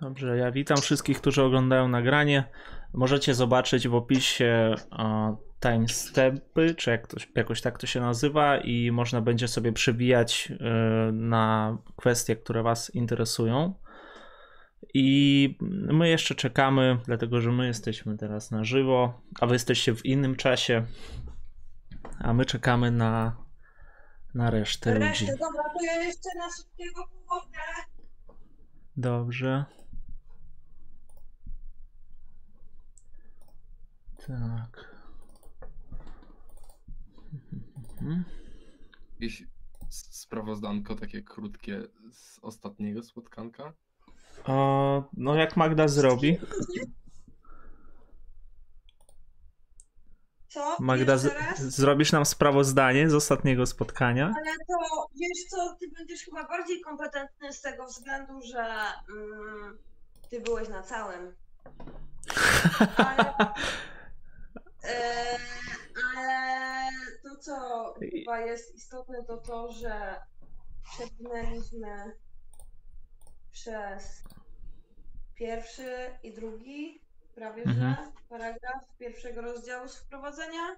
Dobrze, ja witam wszystkich, którzy oglądają nagranie. Możecie zobaczyć w opisie e, timestampy, czy jak to, jakoś tak to się nazywa, i można będzie sobie przebijać e, na kwestie, które Was interesują. I my jeszcze czekamy, dlatego że my jesteśmy teraz na żywo, a Wy jesteście w innym czasie, a my czekamy na, na resztę ludzi. Resztę, dobra, to ja jeszcze na szybkiego powodę. Dobrze. Tak. Mhm. Jakieś sprawozdanko takie krótkie z ostatniego spotkanka? O, no jak Magda zrobi? Co? Magda, zrobisz nam sprawozdanie z ostatniego spotkania? Ale to wiesz co, ty będziesz chyba bardziej kompetentny z tego względu, że mm, ty byłeś na całym. Ale, e, ale to co chyba jest istotne to to, że przepłynęliśmy przez pierwszy i drugi, prawie Mhm. że, paragraf pierwszego rozdziału z wprowadzenia.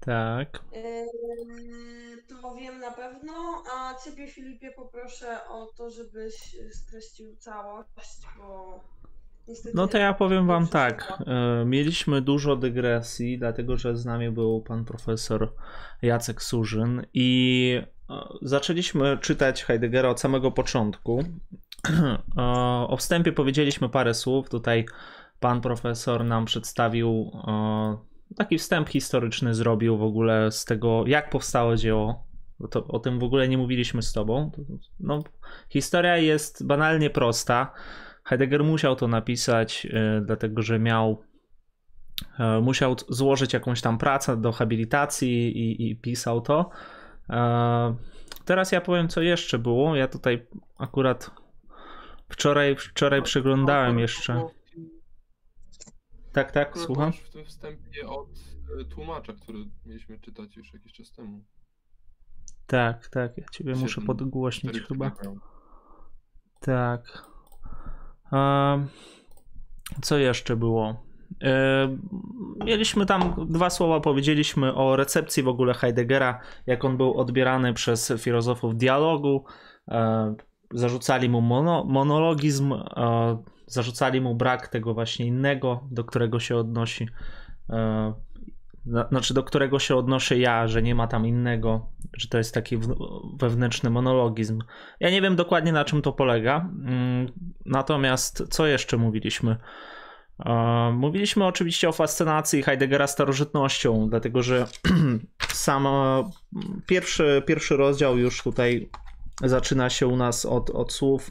Tak. Yy, To wiem na pewno, a Ciebie Filipie poproszę o to, żebyś streścił całość, bo niestety... No to ja powiem wam tak. e, Mieliśmy dużo dygresji, dlatego że z nami był pan profesor Jacek Surzyn i e, zaczęliśmy czytać Heideggera od samego początku. E, O wstępie powiedzieliśmy parę słów. Tutaj pan profesor nam przedstawił taki wstęp historyczny, zrobił w ogóle z tego, jak powstało dzieło. To, o tym w ogóle nie mówiliśmy z tobą. No, historia jest banalnie prosta. Heidegger musiał to napisać, e, dlatego że miał e, musiał złożyć jakąś tam pracę do habilitacji i, i pisał to. E, Teraz ja powiem, co jeszcze było. Ja tutaj akurat wczoraj, wczoraj przeglądałem jeszcze. Tak, tak, słucham. w tym wstępie od e, tłumacza, który mieliśmy czytać już jakiś czas temu. Tak, tak, ja ciebie muszę podgłośnić chyba. Tak. Co jeszcze było? Em, Mieliśmy tam dwa słowa, powiedzieliśmy o recepcji w ogóle Heideggera, jak on był odbierany przez filozofów dialogu. E, Zarzucali mu mono, monologizm, e, zarzucali mu brak tego właśnie innego, do którego się odnosi. E, na- Znaczy, do którego się odnoszę ja, że nie ma tam innego, że to jest taki wewnętrzny monologizm. Ja nie wiem dokładnie na czym to polega. Mm, Natomiast co jeszcze mówiliśmy? E, Mówiliśmy oczywiście o fascynacji Heideggera starożytnością, dlatego że sam e, pierwszy, pierwszy rozdział już tutaj zaczyna się u nas od, od słów,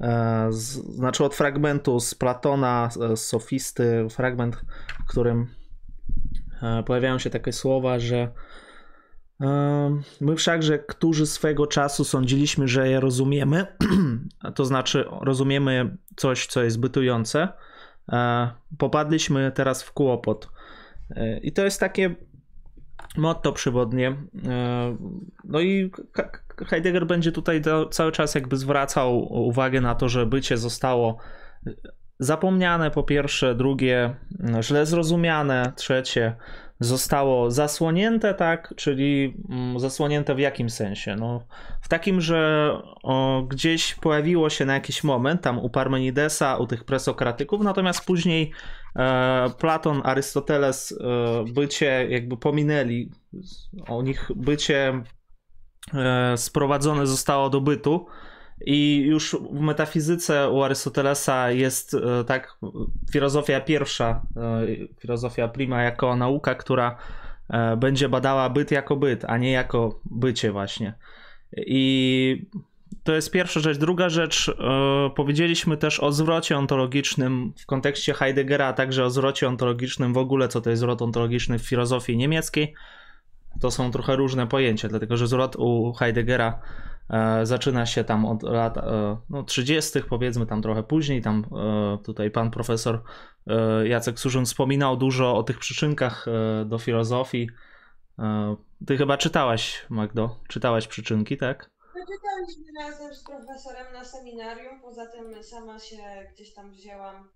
e, z, znaczy od fragmentu z Platona, z Sofisty, fragment, w którym e, pojawiają się takie słowa, że Ehm, My wszakże, którzy swego czasu sądziliśmy, że je rozumiemy, to znaczy rozumiemy coś, co jest bytujące, e, popadliśmy teraz w kłopot. E, I to jest takie motto przewodnie. E, No i Heidegger będzie tutaj cały czas jakby zwracał uwagę na to, że bycie zostało zapomniane po pierwsze, drugie źle zrozumiane, trzecie zostało zasłonięte, tak? Czyli mm, zasłonięte w jakim sensie? No, w takim, że o, gdzieś pojawiło się na jakiś moment tam u Parmenidesa, u tych presokratyków, natomiast później e, Platon, Arystoteles e, bycie jakby pominęli, o nich bycie e, sprowadzone zostało do bytu. I już w metafizyce u Arystotelesa jest e, tak filozofia pierwsza, e, filozofia prima jako nauka, która e, będzie badała byt jako byt, a nie jako bycie właśnie. I to jest pierwsza rzecz. Druga rzecz, powiedzieliśmy też o zwrocie ontologicznym w kontekście Heideggera, a także o zwrocie ontologicznym w ogóle, co to jest zwrot ontologiczny w filozofii niemieckiej. To są trochę różne pojęcia, dlatego że zwrot u Heideggera zaczyna się tam od lat e, no, 30., powiedzmy tam trochę później. Tam e, tutaj pan profesor e, Jacek Surzyn wspominał dużo o tych przyczynkach e, do filozofii. E, ty chyba czytałaś, Magdo, czytałaś przyczynki, tak? Czytaliśmy razem z profesorem na seminarium, poza tym sama się gdzieś tam wzięłam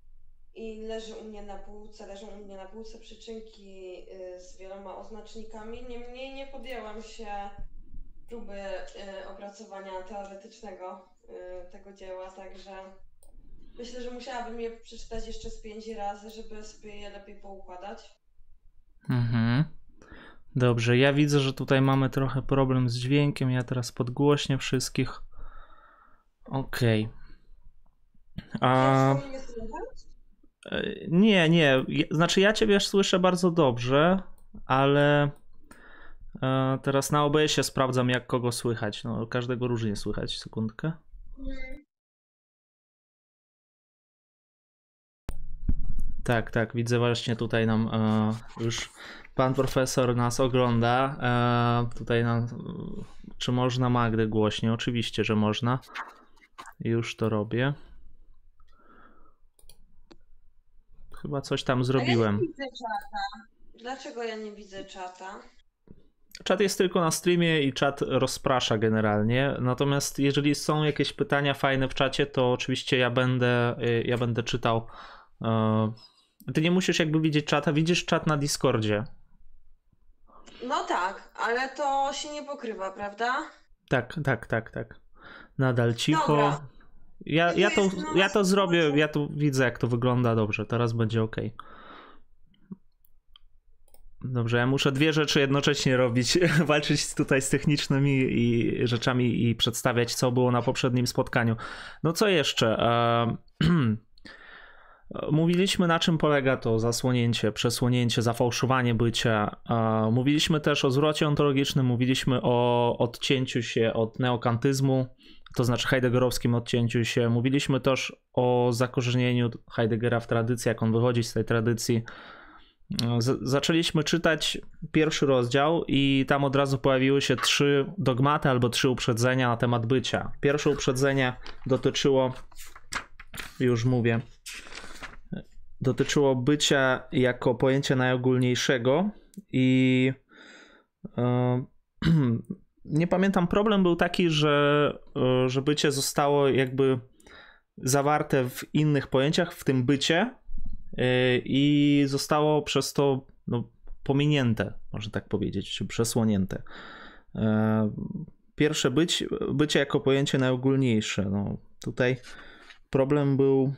i leży u mnie na półce, leżą u mnie na półce przyczynki y, z wieloma oznacznikami. Niemniej nie podjęłam się próby y, opracowania teoretycznego y, tego dzieła, także myślę, że musiałabym je przeczytać jeszcze z pięć razy, żeby sobie je lepiej poukładać. Mhm. Dobrze, ja widzę, że tutaj mamy trochę problem z dźwiękiem. Ja teraz podgłośnię wszystkich. Okej. A mnie słychać? e, nie, nie. Znaczy ja ciebie słyszę bardzo dobrze, ale teraz na OBS-ie sprawdzam jak kogo słychać. No każdego różnie słychać. Sekundkę. Tak, tak, widzę właśnie tutaj nam e, już pan profesor nas ogląda. E, tutaj nam, czy można Magdę głośniej? Oczywiście, że można. Już to robię. Chyba coś tam A ja zrobiłem. nie widzę czata. Dlaczego ja nie widzę czata? Czat jest tylko na streamie i czat rozprasza generalnie. Natomiast jeżeli są jakieś pytania fajne w czacie, to oczywiście ja będę, y, ja będę czytał. E, Ty nie musisz jakby widzieć czata, widzisz czat na Discordzie. No tak, ale to się nie pokrywa, prawda? Tak, tak, tak, tak. Nadal cicho. Dobra. Ja, ja, to, no, ja to zrobię, ja tu widzę jak to wygląda dobrze, teraz będzie ok. Dobrze, ja muszę dwie rzeczy jednocześnie robić. Walczyć tutaj z technicznymi i rzeczami i przedstawiać, co było na poprzednim spotkaniu. No co jeszcze? E, Mówiliśmy, na czym polega to zasłonięcie, przesłonięcie, zafałszowanie bycia. E, Mówiliśmy też o zwrocie ontologicznym, mówiliśmy o odcięciu się od neokantyzmu, to znaczy heideggerowskim odcięciu się. Mówiliśmy też o zakorzenieniu Heideggera w tradycji, jak on wychodzi z tej tradycji. Zaczęliśmy czytać pierwszy rozdział i tam od razu pojawiły się trzy dogmaty albo trzy uprzedzenia na temat bycia. Pierwsze uprzedzenie dotyczyło, już mówię, dotyczyło bycia jako pojęcia najogólniejszego i e, nie pamiętam, problem był taki, że, e, że bycie zostało jakby zawarte w innych pojęciach, w tym bycie i zostało przez to no, pominięte, można tak powiedzieć, czy przesłonięte. E, Pierwsze być, bycie jako pojęcie najogólniejsze. No, tutaj problem był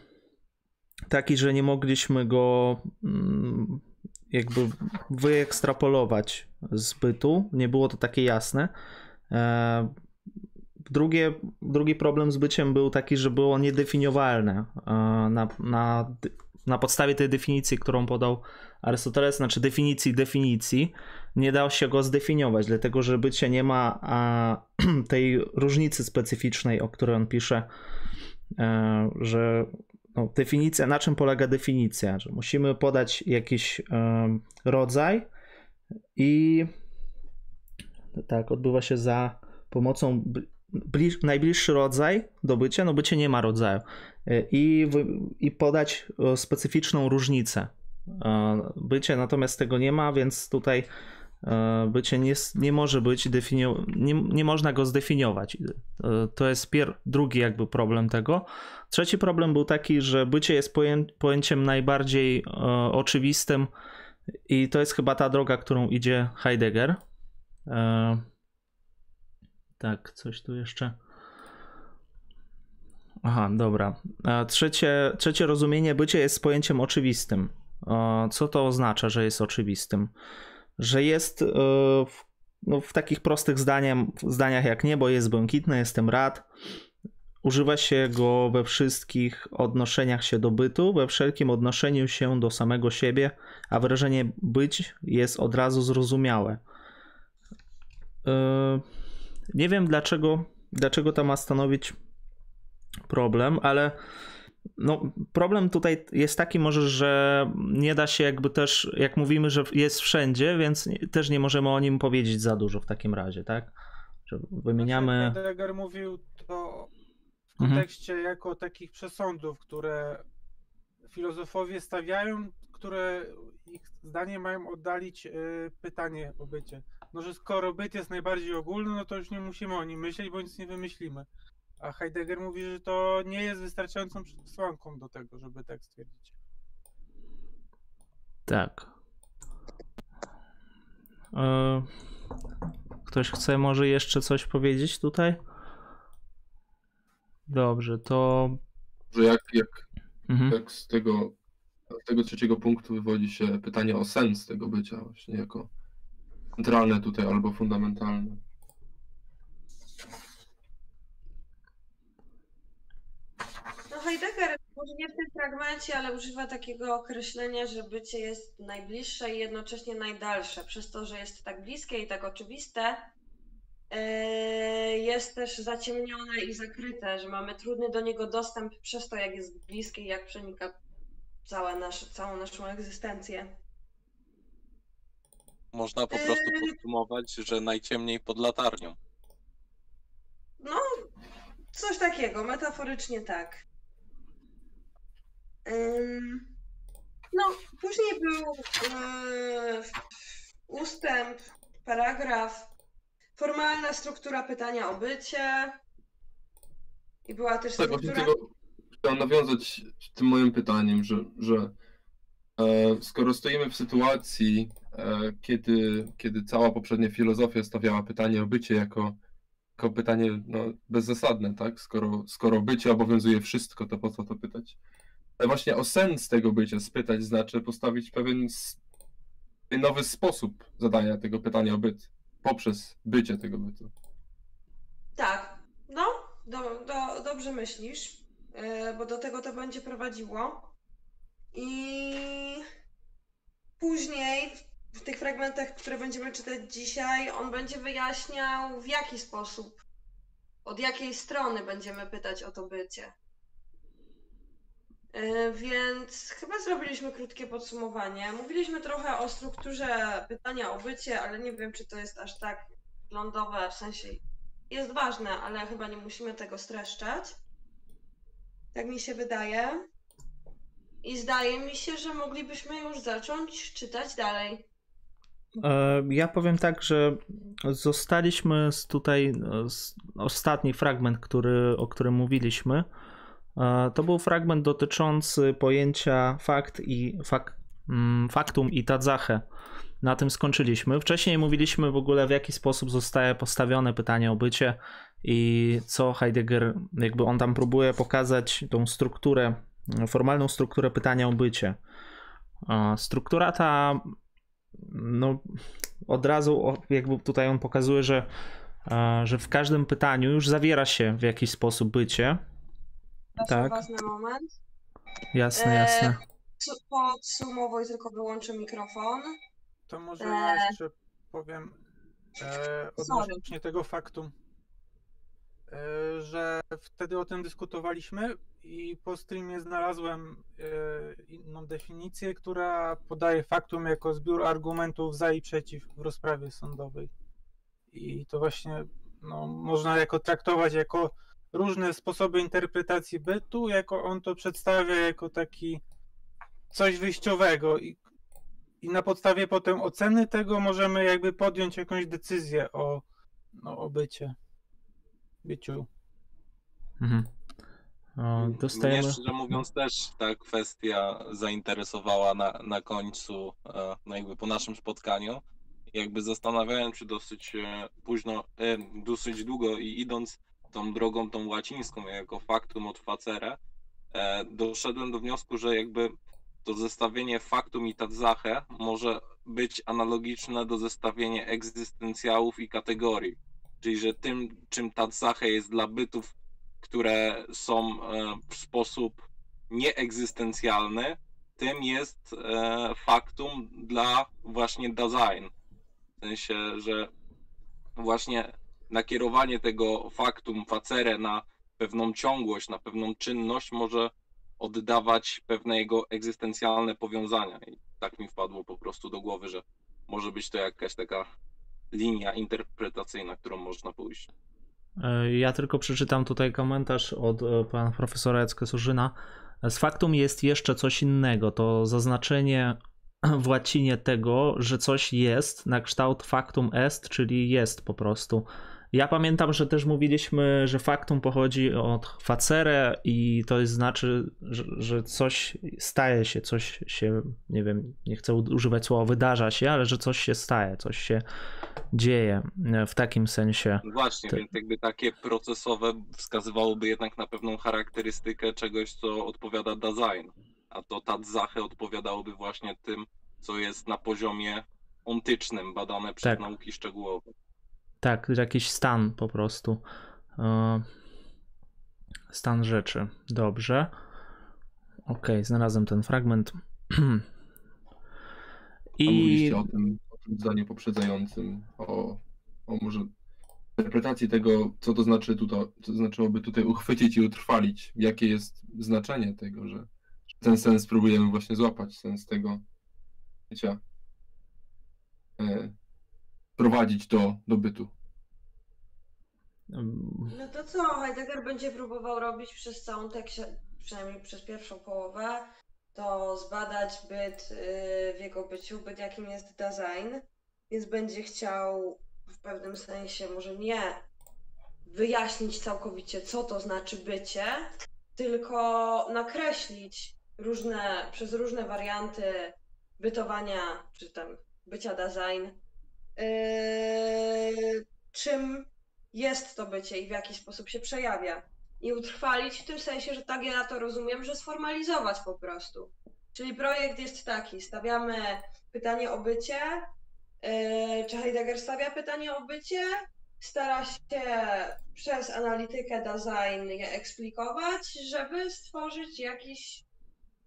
taki, że nie mogliśmy go mm, jakby wyekstrapolować z bytu. Nie było to takie jasne. E, Drugie, drugi problem z byciem był taki, że było niedefiniowalne e, na, na, na podstawie tej definicji, którą podał Arystoteles, znaczy definicji definicji, nie dało się go zdefiniować, dlatego że bycie nie ma a, tej różnicy specyficznej, o której on pisze, e, że no, definicja, na czym polega definicja, że musimy podać jakiś em, rodzaj i tak, odbywa się za pomocą bliż, najbliższy rodzaj do bycia, no bycie nie ma rodzaju E, i, i podać e, specyficzną różnicę. E, Bycie natomiast tego nie ma, więc tutaj bycie nie, nie może być definio- nie, nie można go zdefiniować. To jest pier- drugi jakby problem tego. Trzeci problem był taki, że bycie jest poję- pojęciem najbardziej e, oczywistym i to jest chyba ta droga, którą idzie Heidegger. E, tak, coś tu jeszcze. Aha, dobra. E, Trzecie, trzecie rozumienie bycie jest pojęciem oczywistym. E, Co to oznacza, że jest oczywistym? Że jest e, w, no, w takich prostych zdaniach, zdaniach jak niebo jest błękitne, jestem rad. Używa się go we wszystkich odnoszeniach się do bytu, we wszelkim odnoszeniu się do samego siebie, a wyrażenie być jest od razu zrozumiałe. Yy, Nie wiem dlaczego, dlaczego to ma stanowić problem, ale no, problem tutaj jest taki może, że nie da się jakby też, jak mówimy, że jest wszędzie, więc też nie możemy o nim powiedzieć za dużo w takim razie, tak? Że wymieniamy... Heidegger mówił to w Mhm. kontekście jako takich przesądów, które filozofowie stawiają, które ich zdaniem mają oddalić y, pytanie o bycie. No że skoro byt jest najbardziej ogólny, no to już nie musimy o nim myśleć, bo nic nie wymyślimy. A Heidegger mówi, że to nie jest wystarczającą przesłanką do tego, żeby tak stwierdzić. Tak. E, Ktoś chce może jeszcze coś powiedzieć tutaj? Dobrze, to. Że jak, jak, Mhm. jak z tego, z tego trzeciego punktu wywodzi się pytanie o sens tego bycia właśnie jako centralne tutaj albo fundamentalne. No Heidegger może nie w tym fragmencie, ale używa takiego określenia, że bycie jest najbliższe i jednocześnie najdalsze. Przez to, że jest tak bliskie i tak oczywiste, yy, jest też zaciemnione i zakryte, że mamy trudny do niego dostęp przez to, jak jest bliskie i jak przenika całe nasze, całą naszą egzystencję. Można po prostu Yy. podsumować, że najciemniej pod latarnią. No, coś takiego, metaforycznie tak. No, później był yy, ustęp, paragraf, formalna struktura pytania o bycie. I była też Tak, właśnie struktura. tego chciałem nawiązać tym moim pytaniem, że, że e, skoro stoimy w sytuacji, e, kiedy, kiedy cała poprzednia filozofia stawiała pytanie o bycie jako, jako pytanie no, bezzasadne, tak? Skoro, skoro bycie obowiązuje wszystko, to po co to pytać? Ale właśnie o sens tego bycia spytać znaczy postawić pewien nowy sposób zadania tego pytania o byt poprzez bycie tego bytu. Tak, no, do, do, dobrze myślisz, yy, bo do tego to będzie prowadziło. I później w tych fragmentach, które będziemy czytać dzisiaj, on będzie wyjaśniał, w jaki sposób, od jakiej strony będziemy pytać o to bycie. Yy, Więc chyba zrobiliśmy krótkie podsumowanie. Mówiliśmy trochę o strukturze pytania o bycie, ale nie wiem, czy to jest aż tak lądowe, w sensie jest ważne, ale chyba nie musimy tego streszczać. Tak mi się wydaje. I zdaje mi się, że moglibyśmy już zacząć czytać dalej. E, Ja powiem tak, że zostaliśmy z tutaj e, z ostatni fragment, który, o którym mówiliśmy. e, To był fragment dotyczący pojęcia fakt i fak, mm, faktum i tadzachę. Na tym skończyliśmy. Wcześniej mówiliśmy w ogóle w jaki sposób zostaje postawione pytanie o bycie i co Heidegger, jakby on tam próbuje pokazać tą strukturę, formalną strukturę pytania o bycie. Struktura ta no od razu jakby tutaj on pokazuje, że, e, że w każdym pytaniu już zawiera się w jakiś sposób bycie. Proszę Tak. was na moment. Jasne, E, jasne. Su- Podsumowuj, tylko wyłączę mikrofon. To może Eee. ja jeszcze powiem e, Sorry. odnośnie tego faktu, e, że wtedy o tym dyskutowaliśmy i po streamie znalazłem e, inną definicję, która podaje faktum jako zbiór argumentów za i przeciw w rozprawie sądowej. I to właśnie no, można jako traktować jako różne sposoby interpretacji bytu, jako on to przedstawia jako taki coś wyjściowego i i na podstawie potem oceny tego możemy jakby podjąć jakąś decyzję o, no, o bycie. Byciu. Mhm. O, Mnie dostajemy. szczerze mówiąc też ta kwestia zainteresowała na, na końcu, e, no jakby po naszym spotkaniu. Jakby zastanawiałem się dosyć e, późno, e, dosyć długo i idąc tą drogą tą łacińską jako faktum od facere, doszedłem do wniosku, że jakby to zestawienie faktum i tadzachę może być analogiczne do zestawienia egzystencjałów i kategorii. Czyli, że tym, czym tadzachę jest dla bytów które są e, w sposób nieegzystencjalny, tym jest e, faktum dla właśnie Dasein. W sensie, że właśnie nakierowanie tego faktum facere na pewną ciągłość, na pewną czynność może oddawać pewne jego egzystencjalne powiązania. I tak mi wpadło po prostu do głowy, że może być to jakaś taka linia interpretacyjna, którą można pójść. E, Ja tylko przeczytam tutaj komentarz od e, pana profesora Jacka Surzyna. Z faktum jest jeszcze coś innego. To zaznaczenie w łacinie tego, że coś jest na kształt factum est, czyli jest po prostu. Ja pamiętam, że też mówiliśmy, że factum pochodzi od facere i to jest znaczy, że, że coś staje się, coś się, nie wiem, nie chcę używać słowa wydarza się, ale że coś się staje, coś się dzieje w takim sensie. Właśnie, Te- więc jakby takie procesowe wskazywałoby jednak na pewną charakterystykę czegoś, co odpowiada Dasein. A to Tadzache odpowiadałoby właśnie tym, co jest na poziomie ontycznym, badane przez Tak. nauki szczegółowe. Tak, jakiś stan po prostu. E, Stan rzeczy. Dobrze. Okej, znalazłem ten fragment. I mówiliście o tym, o tym zdaniu poprzedzającym, o, o może interpretacji tego, co to znaczy tutaj, co znaczyłoby tutaj uchwycić i utrwalić, jakie jest znaczenie tego, że ten sens próbujemy właśnie złapać, sens tego bycia, e, prowadzić do, do bytu. No to co Heidegger będzie próbował robić przez całą tekście, przynajmniej przez pierwszą połowę, to zbadać byt y, w jego byciu, byt jakim jest Dasein, więc będzie chciał w pewnym sensie może nie wyjaśnić całkowicie, co to znaczy bycie, tylko nakreślić różne, przez różne warianty bytowania, czy tam bycia yy, czym jest to bycie i w jaki sposób się przejawia. I utrwalić w tym sensie, że tak ja to rozumiem, że sformalizować po prostu. Czyli projekt jest taki, stawiamy pytanie o bycie, yy, czy Heidegger stawia pytanie o bycie, stara się przez analitykę design je eksplikować, żeby stworzyć jakiś,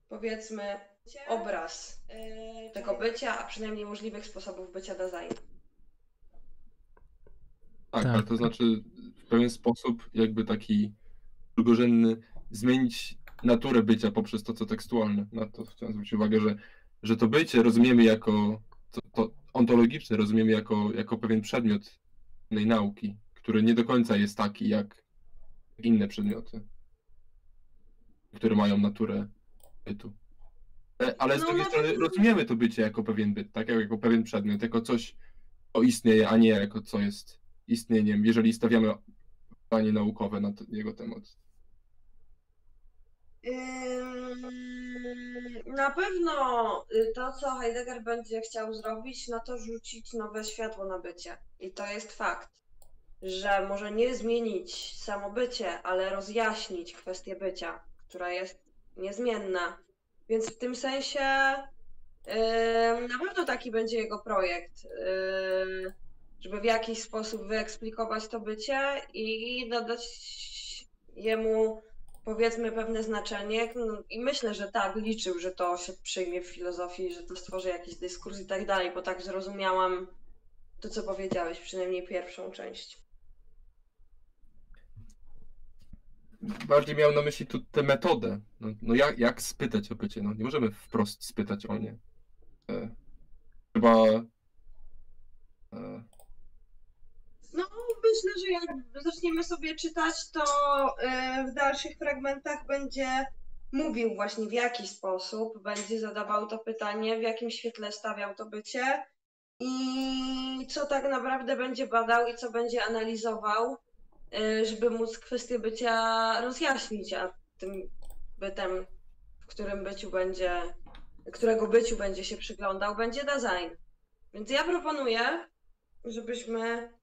powiedzmy, obraz yy, tego bycia, a przynajmniej możliwych sposobów bycia design. Tak, Tak. ale to znaczy w pewien sposób jakby taki drugorzędny zmienić naturę bycia poprzez to, co tekstualne. Na to chciałem zwrócić uwagę, że, że to bycie rozumiemy jako, to, to ontologiczne rozumiemy jako, jako pewien przedmiot tej nauki, który nie do końca jest taki jak inne przedmioty, które mają naturę bytu. E, Ale z No, drugiej na strony pewno. rozumiemy to bycie jako pewien byt, tak? Jako pewien przedmiot, jako coś, co istnieje, a nie jako co jest istnieniem, jeżeli stawiamy pytanie naukowe na jego temat. Ym, Na pewno y, to, co Heidegger będzie chciał zrobić, no to rzucić nowe światło na bycie. I to jest fakt, że może nie zmienić samo bycie, ale rozjaśnić kwestię bycia, która jest niezmienna. Więc w tym sensie ym, na pewno taki będzie jego projekt, ym, żeby w jakiś sposób wyeksplikować to bycie i nadać jemu powiedzmy pewne znaczenie no, i myślę, że tak, liczył, że to się przyjmie w filozofii, że to stworzy jakiś dyskurs i tak dalej, bo tak zrozumiałam to, co powiedziałeś, przynajmniej pierwszą część. Bardziej miał na myśli tu tę metodę. No, no jak, jak spytać o bycie? No, nie możemy wprost spytać o nie. E, chyba. E, myślę, że jak zaczniemy sobie czytać, to e, w dalszych fragmentach będzie mówił właśnie w jaki sposób będzie zadawał to pytanie, w jakim świetle stawiał to bycie i co tak naprawdę będzie badał i co będzie analizował, e, żeby móc kwestię bycia rozjaśnić, a tym bytem, w którym byciu będzie, którego byciu będzie się przyglądał, będzie design. Więc ja proponuję, żebyśmy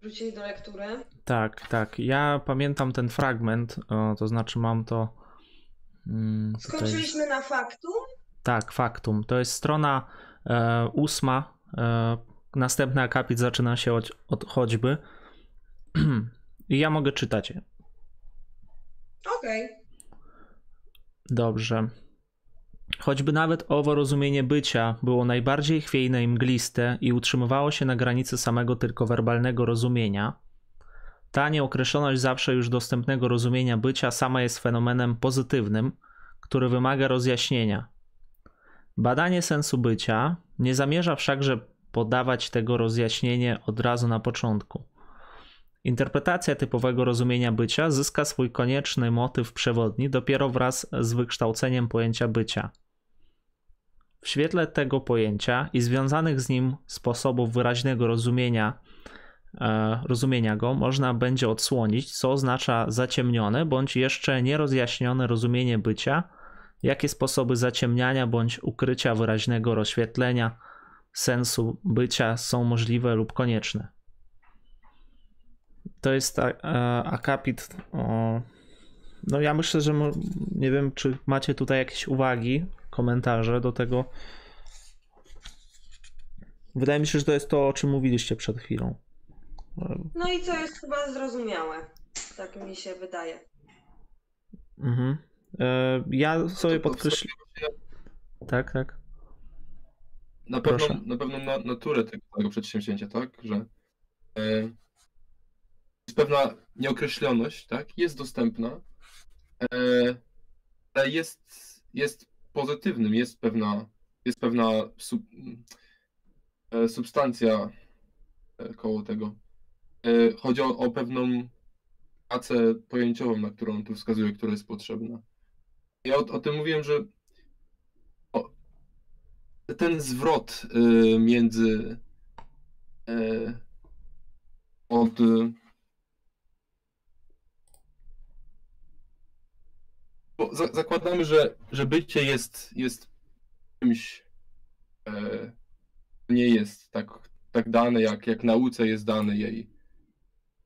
wrócili do lektury. tak, tak. Ja pamiętam ten fragment, o, to znaczy mam to. mm, Skończyliśmy na faktu. Tak, faktum. To jest strona e, ósma. E, następny akapit zaczyna się od, od choćby. I ja mogę czytać. Okej. Dobrze. Choćby nawet owo rozumienie bycia było najbardziej chwiejne i mgliste i utrzymywało się na granicy samego tylko werbalnego rozumienia, ta nieokreśloność zawsze już dostępnego rozumienia bycia sama jest fenomenem pozytywnym, który wymaga rozjaśnienia. Badanie sensu bycia nie zamierza wszakże podawać tego rozjaśnienie od razu na początku. Interpretacja typowego rozumienia bycia zyska swój konieczny motyw przewodni dopiero wraz z wykształceniem pojęcia bycia. W świetle tego pojęcia i związanych z nim sposobów wyraźnego rozumienia, e, rozumienia go można będzie odsłonić, co oznacza zaciemnione bądź jeszcze nierozjaśnione rozumienie bycia, jakie sposoby zaciemniania bądź ukrycia wyraźnego rozświetlenia sensu bycia są możliwe lub konieczne. To jest a- akapit. No ja myślę, że nie wiem, czy macie tutaj jakieś uwagi, komentarze do tego. Wydaje mi się, że to jest to, o czym mówiliście przed chwilą. No i co jest chyba zrozumiałe. Tak mi się wydaje. Mhm. E, Ja sobie podkreśliłem. Tak, tak. Na Proszę. pewną, na pewną na, naturę tego, tego przedsięwzięcia, tak? Że e, jest pewna nieokreśloność, tak? Jest dostępna, e, ale jest, jest pozytywnym, jest pewna, jest pewna sub, e, substancja e, koło tego. E, chodzi o, o pewną pracę pojęciową, na którą tu wskazuje, która jest potrzebna. Ja o, o tym mówiłem, że ten zwrot y, między y, od y, bo za, zakładamy, że, że bycie jest, jest czymś e, nie jest tak, tak dane, jak, jak nauce jest dany jej,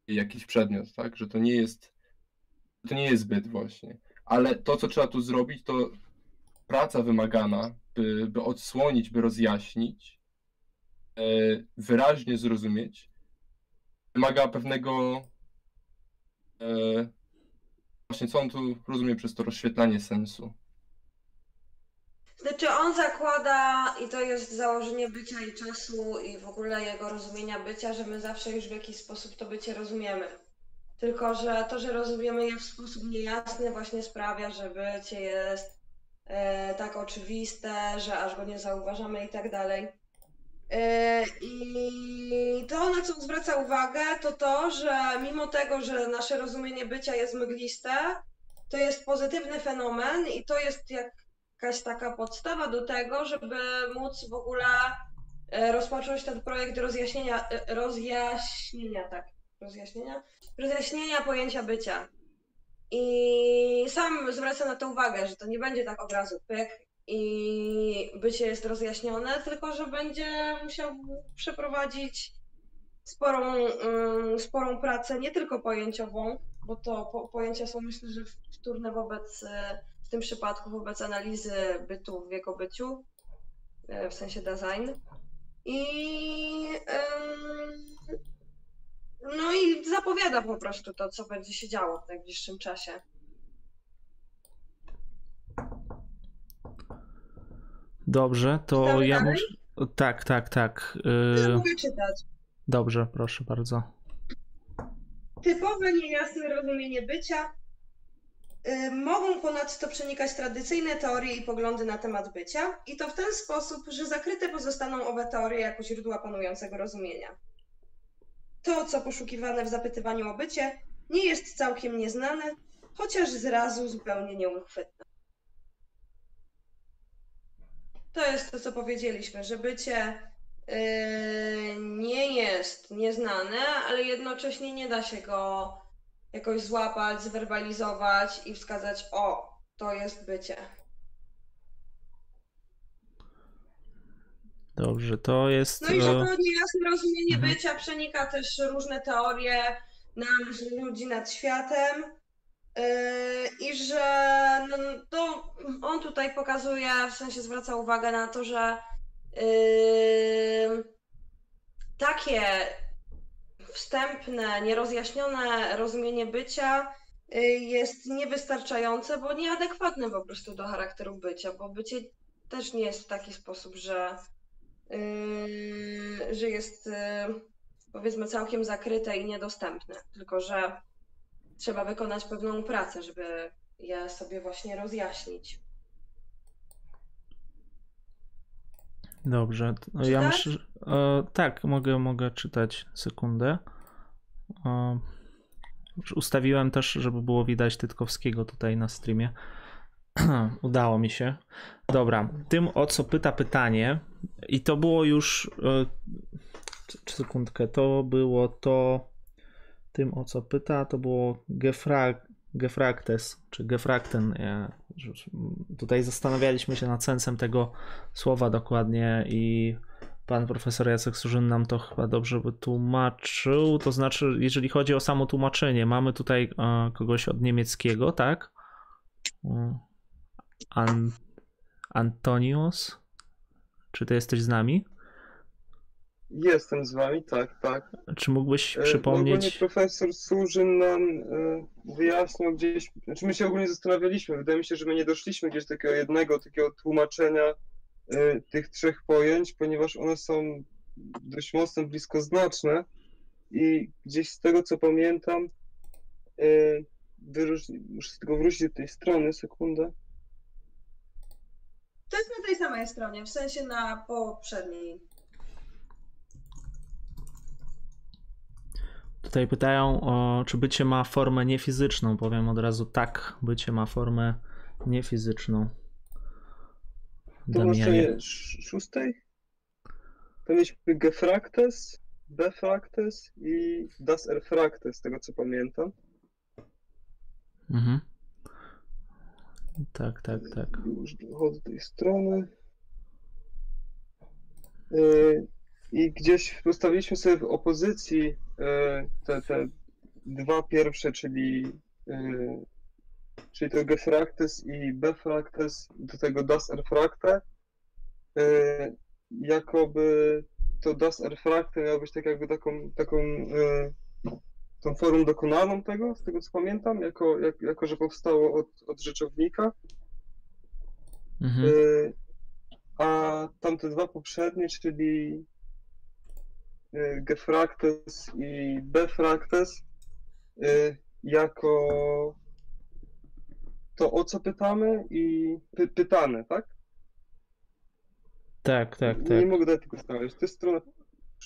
jej jakiś przedmiot, tak? Że to nie jest to nie jest zbyt właśnie. Ale to, co trzeba tu zrobić, to praca wymagana, by, by odsłonić, by rozjaśnić, e, wyraźnie zrozumieć, wymaga pewnego. E, właśnie co on tu rozumie przez to rozświetlanie sensu. Znaczy on zakłada, i to jest założenie bycia i czasu i w ogóle jego rozumienia bycia, że my zawsze już w jakiś sposób to bycie rozumiemy. Tylko, że to, że rozumiemy je w sposób niejasny właśnie sprawia, że bycie jest e, tak oczywiste, że aż go nie zauważamy i tak dalej. E, I to, na co zwraca uwagę, to to, że mimo tego, że nasze rozumienie bycia jest mgliste, to jest pozytywny fenomen i to jest jak jakaś taka podstawa do tego, żeby móc w ogóle e, rozpocząć ten projekt rozjaśnienia, e, rozjaśnienia, tak, rozjaśnienia, rozjaśnienia pojęcia bycia. I sam zwraca na to uwagę, że to nie będzie tak od razu pyk i bycie jest rozjaśnione, tylko że będzie musiał przeprowadzić sporą, ym, sporą pracę, nie tylko pojęciową, bo to po, pojęcia są myślę, że wtórne wobec e, w tym przypadku wobec analizy bytu w jego byciu, e, w sensie design. I no i zapowiada po prostu to, co będzie się działo w najbliższym czasie. Dobrze, to Czytamy ja dalej? muszę. Tak, tak, tak. Ja Y, mogę czytać. Dobrze, proszę bardzo. Typowe, niejasne rozumienie bycia y, mogą ponadto przenikać tradycyjne teorie i poglądy na temat bycia, i to w ten sposób, że zakryte pozostaną owe teorie jako źródła panującego rozumienia. To, co poszukiwane w zapytywaniu o bycie, nie jest całkiem nieznane, chociaż zrazu zupełnie nieuchwytne. To jest to, co powiedzieliśmy, że bycie yy, nie jest nieznane, ale jednocześnie nie da się go jakoś złapać, zwerbalizować i wskazać, o, to jest bycie. Dobrze, to jest. No i że e, to niejasne rozumienie Mhm. bycia przenika też różne teorie nam, ludzi nad światem. Yy, I że no, to on tutaj pokazuje, w sensie zwraca uwagę na to, że yy, takie wstępne, nierozjaśnione rozumienie bycia yy, jest niewystarczające, bo nieadekwatne po prostu do charakteru bycia, bo bycie też nie jest w taki sposób, że yy, że jest yy, powiedzmy całkiem zakryte i niedostępne, tylko że trzeba wykonać pewną pracę, żeby je sobie właśnie rozjaśnić. Dobrze. to Ja myślę, że- e, tak, mogę, mogę czytać sekundę. E, ustawiłem też, żeby było widać Tytkowskiego tutaj na streamie. Udało mi się. Dobra, tym o co pyta pytanie, i to było już. e, Sekundkę, to było to. Tym o co pyta, to było Gefrag, Gefraktes, czy już- tutaj zastanawialiśmy się nad sensem tego słowa dokładnie i pan profesor Jacek Surzyn nam to chyba dobrze wytłumaczył. To znaczy, jeżeli chodzi o samo tłumaczenie, mamy tutaj e, kogoś od niemieckiego, tak? Mm. An- Antonius? Czy ty jesteś z nami? Jestem z wami, tak, tak. Czy mógłbyś E, Ogólnie przypomnieć? profesor Surzyn nam e, wyjaśniał gdzieś, znaczy my się ogólnie zastanawialiśmy, wydaje mi się, że my nie doszliśmy gdzieś do takiego jednego takiego tłumaczenia e, tych trzech pojęć, ponieważ one są dość mocno bliskoznaczne i gdzieś z tego co pamiętam, e, wyróżni, muszę tylko wrócić do tej strony, sekundę. To jest na tej samej stronie, w sensie na poprzedniej. Tutaj pytają, o, czy bycie ma formę niefizyczną. Powiem od razu tak, bycie ma formę niefizyczną. To sz- szóstej? To mieliśmy Gefraktes, Befraktes i Das Erfraktes, z tego co pamiętam. Mhm. Tak, tak, tak. Już dochodzę do tej strony. Yy, I gdzieś postawiliśmy sobie w opozycji yy, te, te dwa pierwsze, czyli, yy, czyli to Gefraktes i Befraktes, do tego Das Erfrakte. Yy, Jakoby to Das Erfrakte miało być tak jakby taką, taką tą formą dokonaną tego, z tego co pamiętam, jako, jak, jako że powstało od, od rzeczownika. Mhm. A tamte dwa poprzednie, czyli Gefraktes i Befraktes, y, jako to o co pytamy i py, pytane, tak? Tak, tak, Nie tak. mogę dać tego znaleźć. To jest strona.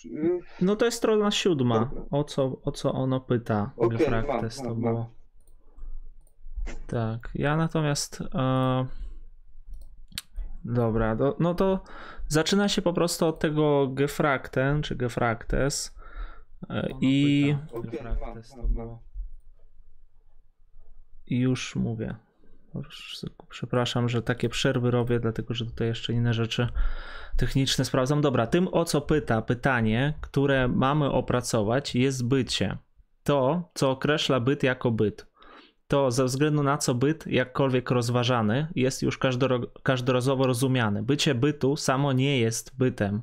y, No to jest strona siódma. O co, o co ono pyta? Okej, Gefraktes to było. Tak, ja natomiast. E... Dobra, do, no to zaczyna się po prostu od tego Gefrakten czy Gefraktes. E, Ono I. pyta. Okej, Gefraktes to było. I już mówię. Przepraszam, że takie przerwy robię, dlatego że tutaj jeszcze inne rzeczy techniczne sprawdzam. Dobra, tym o co pyta pytanie, które mamy opracować, jest bycie. To, co określa byt jako byt. To ze względu na co byt, jakkolwiek rozważany, jest już każdorazowo rozumiany. Bycie bytu samo nie jest bytem.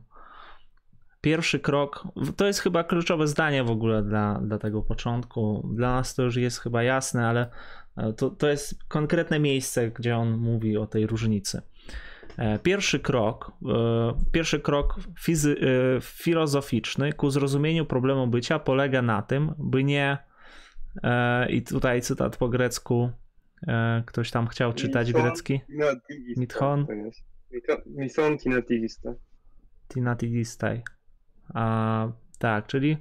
Pierwszy krok, to jest chyba kluczowe zdanie w ogóle dla, dla tego początku. Dla nas to już jest chyba jasne, ale e, to, to jest konkretne miejsce, gdzie on mówi o tej różnicy. E, Pierwszy krok, e, pierwszy krok fizy, filozoficzny ku zrozumieniu problemu bycia polega na tym, by nie i tutaj cytat po grecku e, ktoś tam chciał czytać Mison grecki Mithon. to jest. Mito- Misonki Natigista. Tinatigistai. A tak, czyli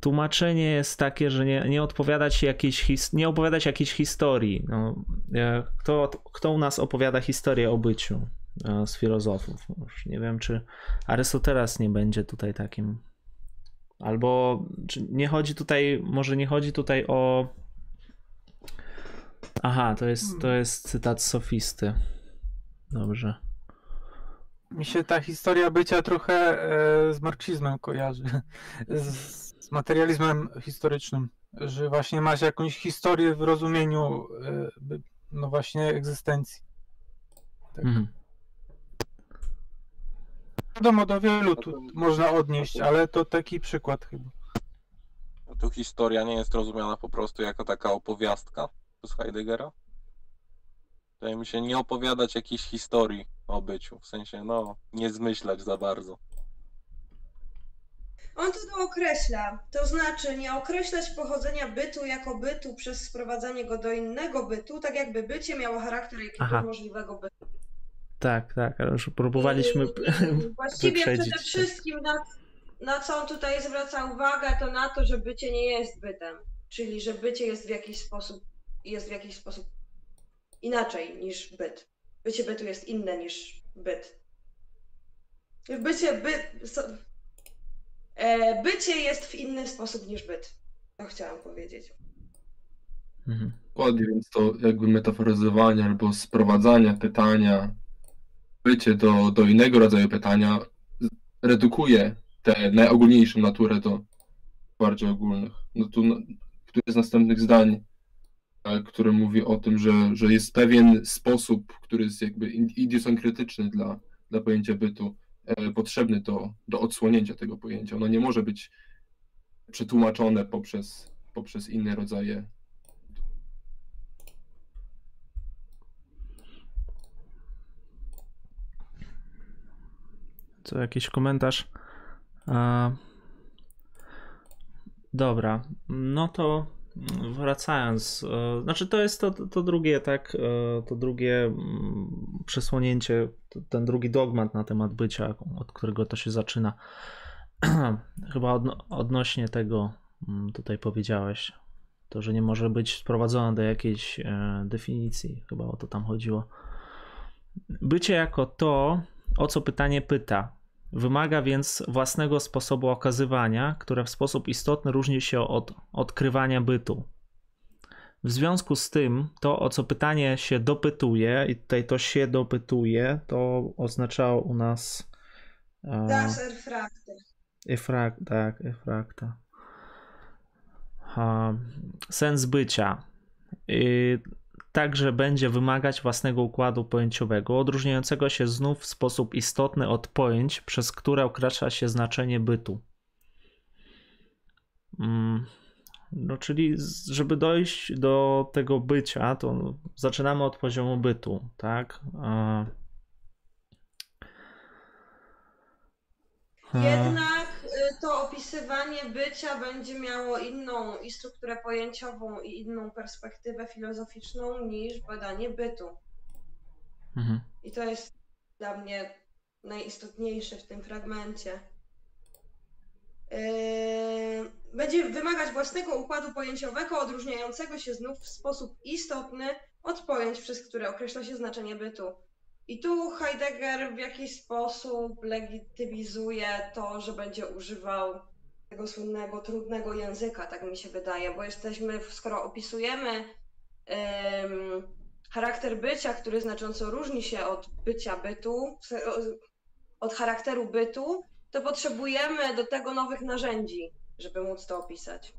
tłumaczenie jest takie, że nie, nie odpowiadać jakiejś his, nie opowiadać jakiejś historii. No, e, kto, kto u nas opowiada historię o byciu e, z filozofów? Już nie wiem, czy Arystoteles nie będzie tutaj takim. Albo czy nie chodzi tutaj, może nie chodzi tutaj o. Aha, to jest, to jest cytat sofisty. Dobrze. Mi się ta historia bycia trochę e, z marksizmem kojarzy, z, z materializmem historycznym, że właśnie masz jakąś historię w rozumieniu e, no właśnie egzystencji. Tak. Mhm. Wiadomo, do wielu tu można odnieść, ale to taki przykład chyba. Tu historia nie jest rozumiana po prostu jako taka opowiastka przez Heideggera. Wydaje mi się nie opowiadać jakiejś historii o byciu, w sensie no nie zmyślać za bardzo. On to dookreśla, to znaczy nie określać pochodzenia bytu jako bytu przez sprowadzanie go do innego bytu, tak jakby bycie miało charakter jakiegoś możliwego bytu. Tak, tak, ale już próbowaliśmy. I Właściwie wyprzedzić przede wszystkim na, na co on tutaj zwraca uwagę, to na to, że bycie nie jest bytem, czyli że bycie jest w jakiś sposób jest w jakiś sposób inaczej niż byt. Bycie bytu jest inne niż byt. Bycie by... so- e, Bycie jest w inny sposób niż byt. To chciałam powiedzieć. Mhm. Dokładnie, więc to jakby metaforyzowanie albo sprowadzanie pytania, bycie do, do innego rodzaju pytania redukuje tę najogólniejszą naturę do bardziej ogólnych. No tu no, któreś z następnych zdań, e, które mówi o tym, że, że jest pewien sposób, który jest jakby idiosynkretyczny dla, dla pojęcia bytu, e, potrzebny do, do odsłonięcia tego pojęcia. Ono nie może być przetłumaczone poprzez, poprzez inne rodzaje Co, jakiś komentarz? A... Dobra, no to wracając, e, znaczy to jest to, to drugie, tak, e, to drugie mm, przesłonięcie, ten drugi dogmat na temat bycia, od którego to się zaczyna. Chyba odno, odnośnie tego mm, tutaj powiedziałeś, to, że nie może być sprowadzone do jakiejś e, definicji, chyba o to tam chodziło. Bycie jako to, o co pytanie pyta. Wymaga więc własnego sposobu okazywania, które w sposób istotny różni się od odkrywania bytu. W związku z tym, to o co pytanie się dopytuje, i tutaj to się dopytuje, to oznaczało u nas. e, Das Erfragte. Efrak, tak, efrakta. Ha, sens bycia. Y, także będzie wymagać własnego układu pojęciowego, odróżniającego się znów w sposób istotny od pojęć, przez które określa się znaczenie bytu. Mm, No, czyli żeby dojść do tego bycia, to zaczynamy od poziomu bytu, tak? Jednak to opisywanie bycia będzie miało inną i strukturę pojęciową, i inną perspektywę filozoficzną niż badanie bytu. Mhm. I to jest dla mnie najistotniejsze w tym fragmencie. Yy, Będzie wymagać własnego układu pojęciowego, odróżniającego się znów w sposób istotny od pojęć, przez które określa się znaczenie bytu. I tu Heidegger w jakiś sposób legitymizuje to, że będzie używał tego słynnego, trudnego języka, tak mi się wydaje, bo jesteśmy, skoro opisujemy em, charakter bycia, który znacząco różni się od bycia bytu, od charakteru bytu, to potrzebujemy do tego nowych narzędzi, żeby móc to opisać.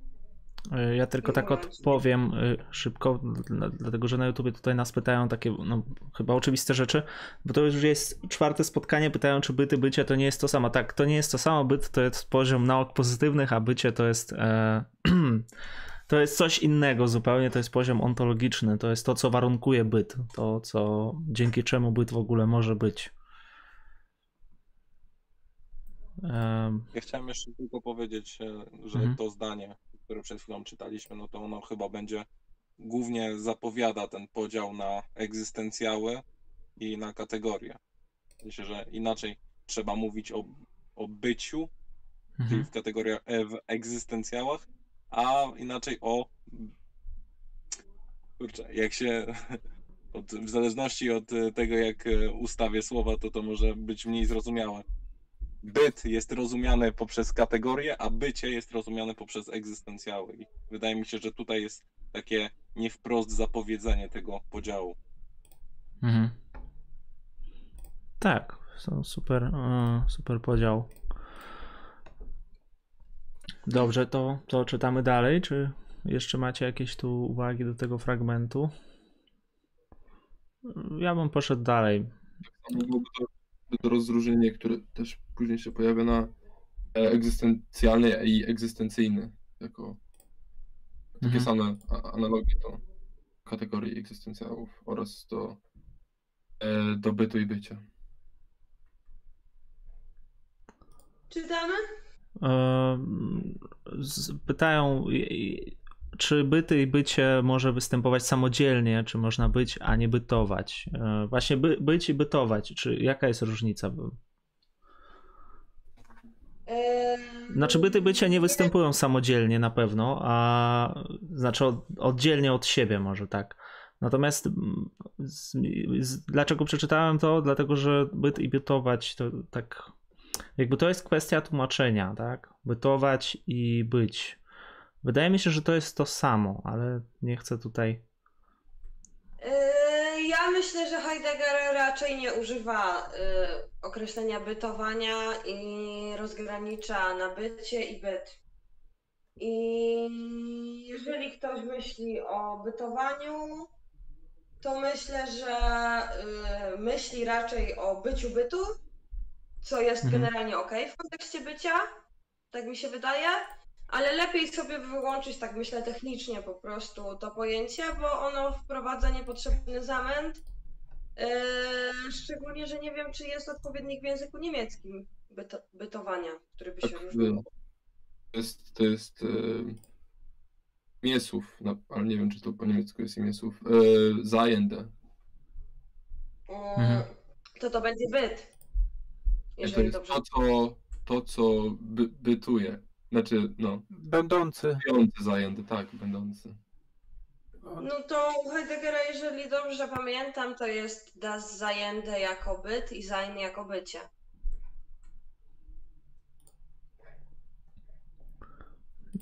Y, Ja tylko tak odpowiem y, szybko, dla- dlatego że na YouTubie tutaj nas pytają takie no, chyba oczywiste rzeczy, bo to już jest czwarte spotkanie, pytają czy byty, bycie to nie jest to samo. Tak, to nie jest to samo, byt to jest poziom nauk pozytywnych, a bycie to jest e, to jest coś innego zupełnie, to jest poziom ontologiczny, to jest to, co warunkuje byt, to, co dzięki czemu byt w ogóle może być. Ja chciałem jeszcze tylko powiedzieć, e, że Mhm. to zdanie, które przed chwilą czytaliśmy, no to ono chyba będzie głównie zapowiada ten podział na egzystencjały i na kategorie. Myślę, że inaczej trzeba mówić o, o byciu, czyli mhm. w kategoriach e, w egzystencjałach, a inaczej o kurczę, jak się od, w zależności od tego, jak e, ustawię słowa, to to może być mniej zrozumiałe. Byt jest rozumiany poprzez kategorię, a bycie jest rozumiane poprzez egzystencjały. I wydaje mi się, że tutaj jest takie nie wprost zapowiedzenie tego podziału. Mhm. Tak, są super, e, super podział. Dobrze, to, to czytamy dalej, czy jeszcze macie jakieś tu uwagi do tego fragmentu? Ja bym poszedł dalej. To rozróżnienie, które też później się pojawia na e, egzystencjalny i egzystencyjny, jako takie Mhm. same analogie do kategorii egzystencjałów oraz do, e, do bytu i bycia. Czytamy? Z- Pytają, czy byty i bycie może występować samodzielnie, czy można być, a nie bytować. E, Właśnie by, być i bytować, czy jaka jest różnica? Ym, Znaczy byty bycia nie występują samodzielnie na pewno, a znaczy od, oddzielnie od siebie może tak. Natomiast mm, z, z, dlaczego przeczytałem to? Dlatego, że byt i bytować to tak. Jakby to jest kwestia tłumaczenia, tak? Bytować i być. Wydaje mi się, że to jest to samo, ale nie chcę tutaj. Yy, Ja myślę, że Heidegger raczej nie używa yy, określenia bytowania i rozgranicza na bycie i byt. I jeżeli ktoś myśli o bytowaniu, to myślę, że yy, myśli raczej o byciu bytu, co jest Mhm. generalnie ok w kontekście bycia, tak mi się wydaje, ale lepiej sobie wyłączyć, tak myślę technicznie po prostu to pojęcie, bo ono wprowadza niepotrzebny zamęt. Yy, szczególnie, że nie wiem, czy jest odpowiednik w języku niemieckim byto, bytowania, który by się Tak, różnił. To jest, to jest e, miesów, no, ale nie wiem, czy to po niemiecku jest miesów. E, Zajęte. Mhm. To to będzie byt. To Jeżeli jest dobrze. to, co, to, co by, bytuje. Znaczy, no, Będący. biorący zajęty, tak, będący. No to u Heideggera, jeżeli dobrze pamiętam, to jest das Zajęte jako byt i Sein jako bycie.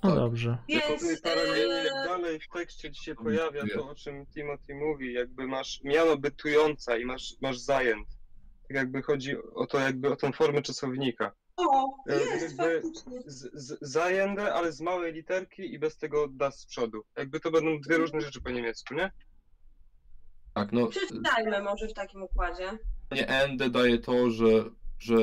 No Tak. dobrze. Więc Tylko jak dalej w tekście ci się pojawia to, o czym Timothy mówi, jakby masz miano bytująca i masz, masz zajęt. Tak jakby chodzi o to, jakby o tą formę czasownika. O, e, jest jakby- faktycznie. Z, z, zajęte, ale z małej literki i bez tego das z przodu. Jakby to będą dwie różne rzeczy po niemiecku, nie? Tak, no, Przeczytajmy może w takim układzie. nie ende daje to, że, że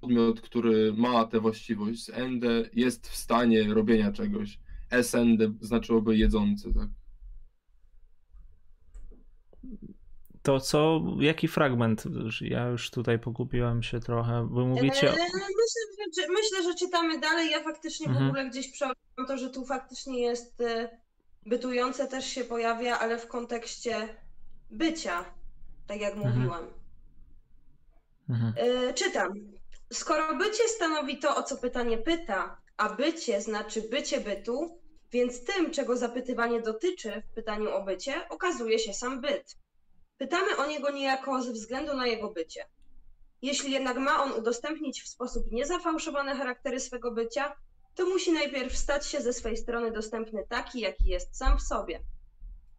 podmiot, który ma tę właściwość z ende jest w stanie robienia czegoś. Sende znaczyłoby jedzący, tak? To co, jaki fragment? Ja już tutaj pogubiłem się trochę. Wy mówicie. E, Myślę, że, myślę, że czytamy dalej. Ja faktycznie w Mhm. ogóle gdzieś przeoczyłam to, że tu faktycznie jest e, bytujące też się pojawia, ale w kontekście bycia, tak jak Mhm. mówiłam. Mhm. E, Czytam. Skoro bycie stanowi to, o co pytanie pyta, a bycie znaczy bycie bytu, więc tym, czego zapytywanie dotyczy w pytaniu o bycie, okazuje się sam byt. Pytamy o niego niejako ze względu na jego bycie. Jeśli jednak ma on udostępnić w sposób niezafałszowane charaktery swego bycia, to musi najpierw stać się ze swej strony dostępny taki, jaki jest sam w sobie.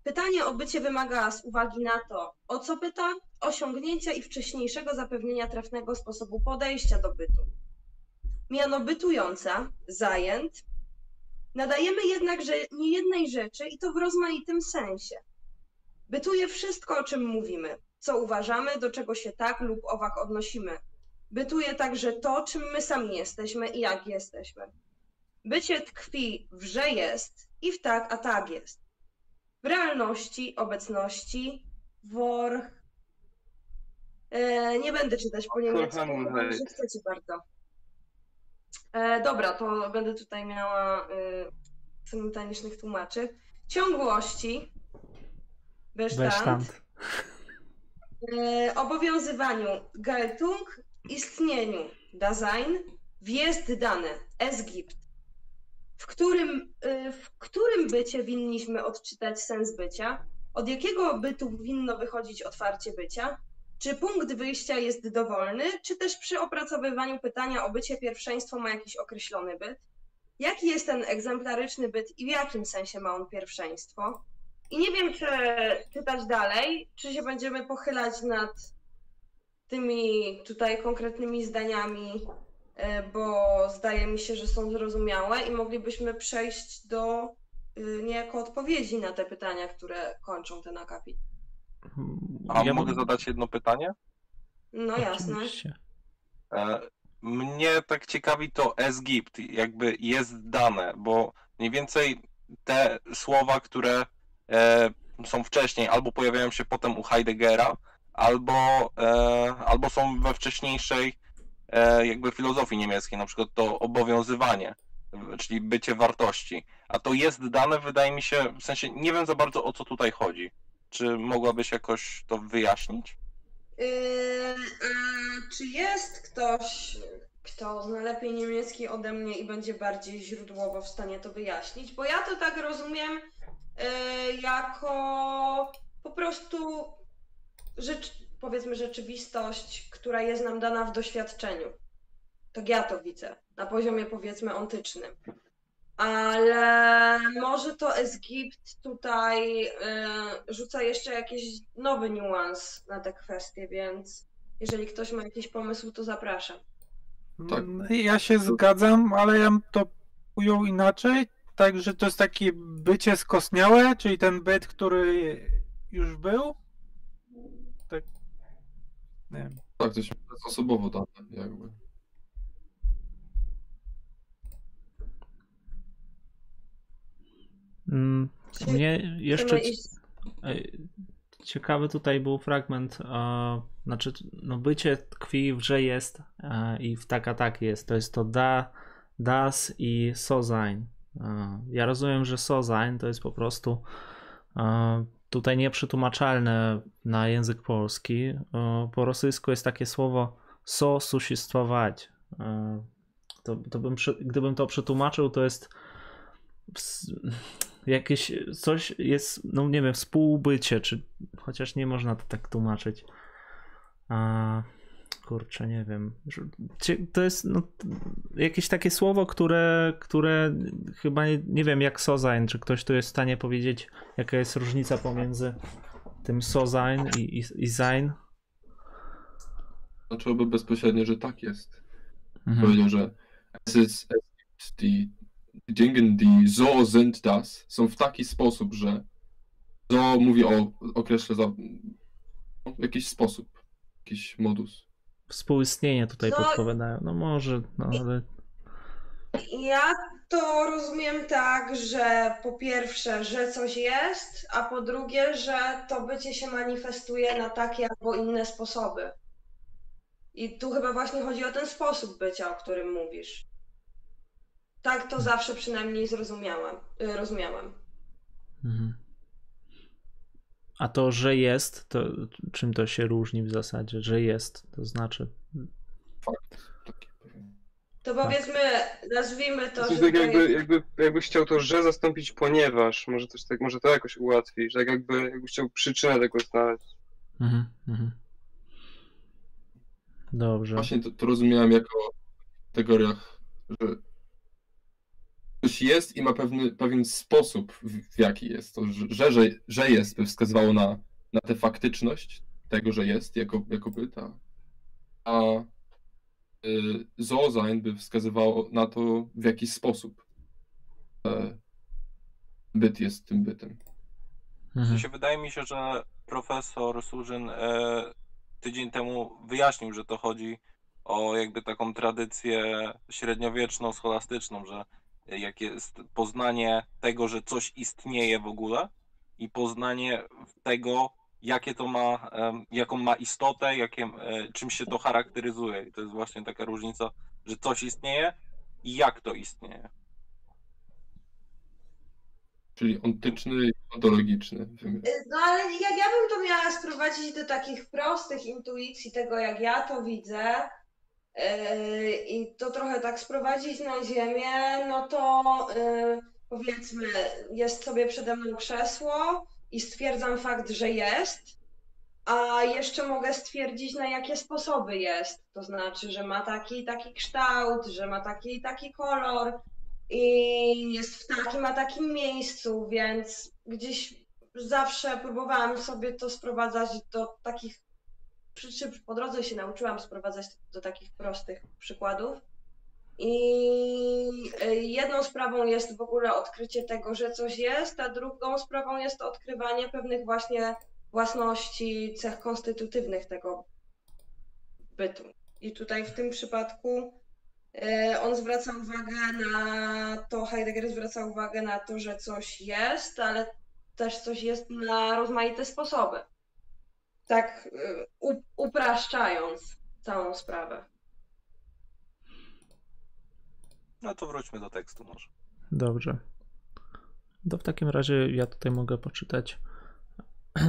Pytanie o bycie wymaga z uwagi na to, o co pyta, osiągnięcia i wcześniejszego zapewnienia trafnego sposobu podejścia do bytu. Miano bytująca, zajęt, nadajemy jednakże niejednej rzeczy i to w rozmaitym sensie. Bytuje wszystko, o czym mówimy, co uważamy, do czego się tak lub owak odnosimy. Bytuje także to, czym my sami jesteśmy i jak jesteśmy. Bycie tkwi w że jest i w tak, a tak jest. W realności, obecności, wor. E, nie będę czytać po niemiecku, że chcecie bardzo. E, dobra, to będę tutaj miała e, symultanicznych tłumaczy. Ciągłości. Bestand. Bestand. E, obowiązywaniu Geltung, istnieniu Dasein, wjezd dane es gibt, w którym, e, w którym bycie winniśmy odczytać sens bycia, od jakiego bytu winno wychodzić otwarcie bycia, czy punkt wyjścia jest dowolny, czy też przy opracowywaniu pytania o bycie pierwszeństwo ma jakiś określony byt, jaki jest ten egzemplaryczny byt i w jakim sensie ma on pierwszeństwo, i nie wiem, czy czytać dalej, czy się będziemy pochylać nad tymi tutaj konkretnymi zdaniami, e, bo zdaje mi się, że są zrozumiałe i moglibyśmy przejść do y, niejako odpowiedzi na te pytania, które kończą ten akapit. A Ja mogę zadać jedno pytanie? No jasne. Oczywiście. E, Mnie tak ciekawi to SGIPT, jakby jest dane, bo mniej więcej te słowa, które e, są wcześniej, albo pojawiają się potem u Heideggera, albo, e, albo są we wcześniejszej e, jakby filozofii niemieckiej, na przykład to obowiązywanie, czyli bycie wartości. A to jest dane, wydaje mi się, w sensie nie wiem za bardzo o co tutaj chodzi. Czy mogłabyś jakoś to wyjaśnić? Yy, a czy jest ktoś, kto zna lepiej niemiecki ode mnie i będzie bardziej źródłowo w stanie to wyjaśnić? Bo ja to tak rozumiem, jako po prostu rzecz, powiedzmy rzeczywistość, która jest nam dana w doświadczeniu. Tak ja to widzę, na poziomie powiedzmy ontycznym. Ale może to Egipt tutaj y, rzuca jeszcze jakiś nowy niuans na tę kwestię, więc jeżeli ktoś ma jakiś pomysł, to zapraszam. Tak. Ja się zgadzam, ale ja to ujął inaczej. Także to jest takie bycie skostniałe, czyli ten byt, który już był. Tak. Nie wiem. Tak, to się osobowo dane, jakby. Mm, Mnie jeszcze Ej, Ciekawy tutaj był fragment, e, znaczy, no bycie tkwi w że jest e, i w taka tak jest. To jest to da, das i so sein. E, E, ja rozumiem, że sozań to jest po prostu e, tutaj nieprzetłumaczalne na język polski. E, po rosyjsku jest takie słowo sosusistwować. To, to bym, gdybym to przetłumaczył, to jest jakieś coś jest, no nie wiem, współbycie, czy chociaż nie można to tak tłumaczyć. Kurczę, nie wiem. To jest no, jakieś takie słowo, które, które chyba nie, nie wiem jak sozain, czy ktoś tu jest w stanie powiedzieć, jaka jest różnica pomiędzy tym sozain i, i, i sein. Znaczyłoby bezpośrednio, że tak jest. Mhm. Powiedział, że es ist, es die, die Dinge, die so sind das, są w taki sposób, że so mówi o, określa za no, jakiś sposób, jakiś modus. Współistnienie tutaj No- podpowiadają. No może, no ale Ja to rozumiem tak, że po pierwsze, że coś jest, a po drugie, że to bycie się manifestuje na takie albo inne sposoby. I tu chyba właśnie chodzi o ten sposób bycia, o którym mówisz. Tak to zawsze przynajmniej zrozumiałam, y, rozumiałam. Mhm. A to, że jest, to czym to się różni w zasadzie? Że jest, to znaczy. Fakt. To powiedzmy, nazwijmy to, To że tak to jakby, jest... jakby, jakbyś chciał to że zastąpić ponieważ, może coś tak, może to jakoś ułatwi, że tak jakby, jakbyś chciał przyczynę tego znaleźć. Mhm, mhm. Dobrze. Właśnie to, to rozumiałem jako w kategoriach, że coś jest i ma pewny, pewien sposób, w, w jaki jest. To, że, że, że jest, by wskazywało na, na tę faktyczność tego, że jest jako, jako byt, a, y, by wskazywało na to, w jaki sposób e, byt jest tym bytem. Mhm. sensie wydaje mi się, że profesor Surzyn e, tydzień temu wyjaśnił, że to chodzi o jakby taką tradycję średniowieczną, scholastyczną, że jak jest poznanie tego, że coś istnieje w ogóle i poznanie tego, jakie to ma, jaką ma istotę, jakie, e, czym się to charakteryzuje. I to jest właśnie taka różnica, że coś istnieje i jak to istnieje. Czyli ontyczny i ontologiczny wymiar. No ale jak ja bym to miała sprowadzić do takich prostych intuicji tego, jak ja to widzę, i to trochę tak sprowadzić na ziemię, no to yy, powiedzmy, jest sobie przede mną krzesło i stwierdzam fakt, że jest, a jeszcze mogę stwierdzić, na jakie sposoby jest. To znaczy, że ma taki i taki kształt, że ma taki i taki kolor i jest w takim a takim miejscu, więc gdzieś zawsze próbowałam sobie to sprowadzać do takich, przy po drodze się nauczyłam sprowadzać do takich prostych przykładów. I y, jedną sprawą jest w ogóle odkrycie tego, że coś jest, a drugą sprawą jest odkrywanie pewnych właśnie własności, cech konstytutywnych tego bytu. I tutaj w tym przypadku y, on zwraca uwagę na to, Heidegger zwraca uwagę na to, że coś jest, ale też coś jest na rozmaite sposoby. Tak y, upraszczając całą sprawę. No to wróćmy do tekstu może. Dobrze. To w takim razie ja tutaj mogę poczytać.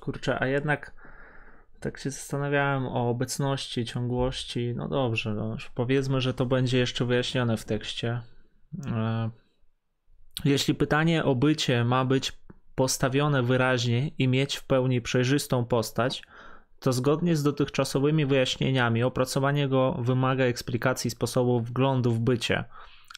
Kurczę, a jednak tak się zastanawiałem o obecności, ciągłości. No dobrze, no, powiedzmy, że to będzie jeszcze wyjaśnione w tekście. E, Jeśli pytanie o bycie ma być postawione wyraźnie i mieć w pełni przejrzystą postać, to zgodnie z dotychczasowymi wyjaśnieniami opracowanie go wymaga eksplikacji sposobu wglądu w bycie,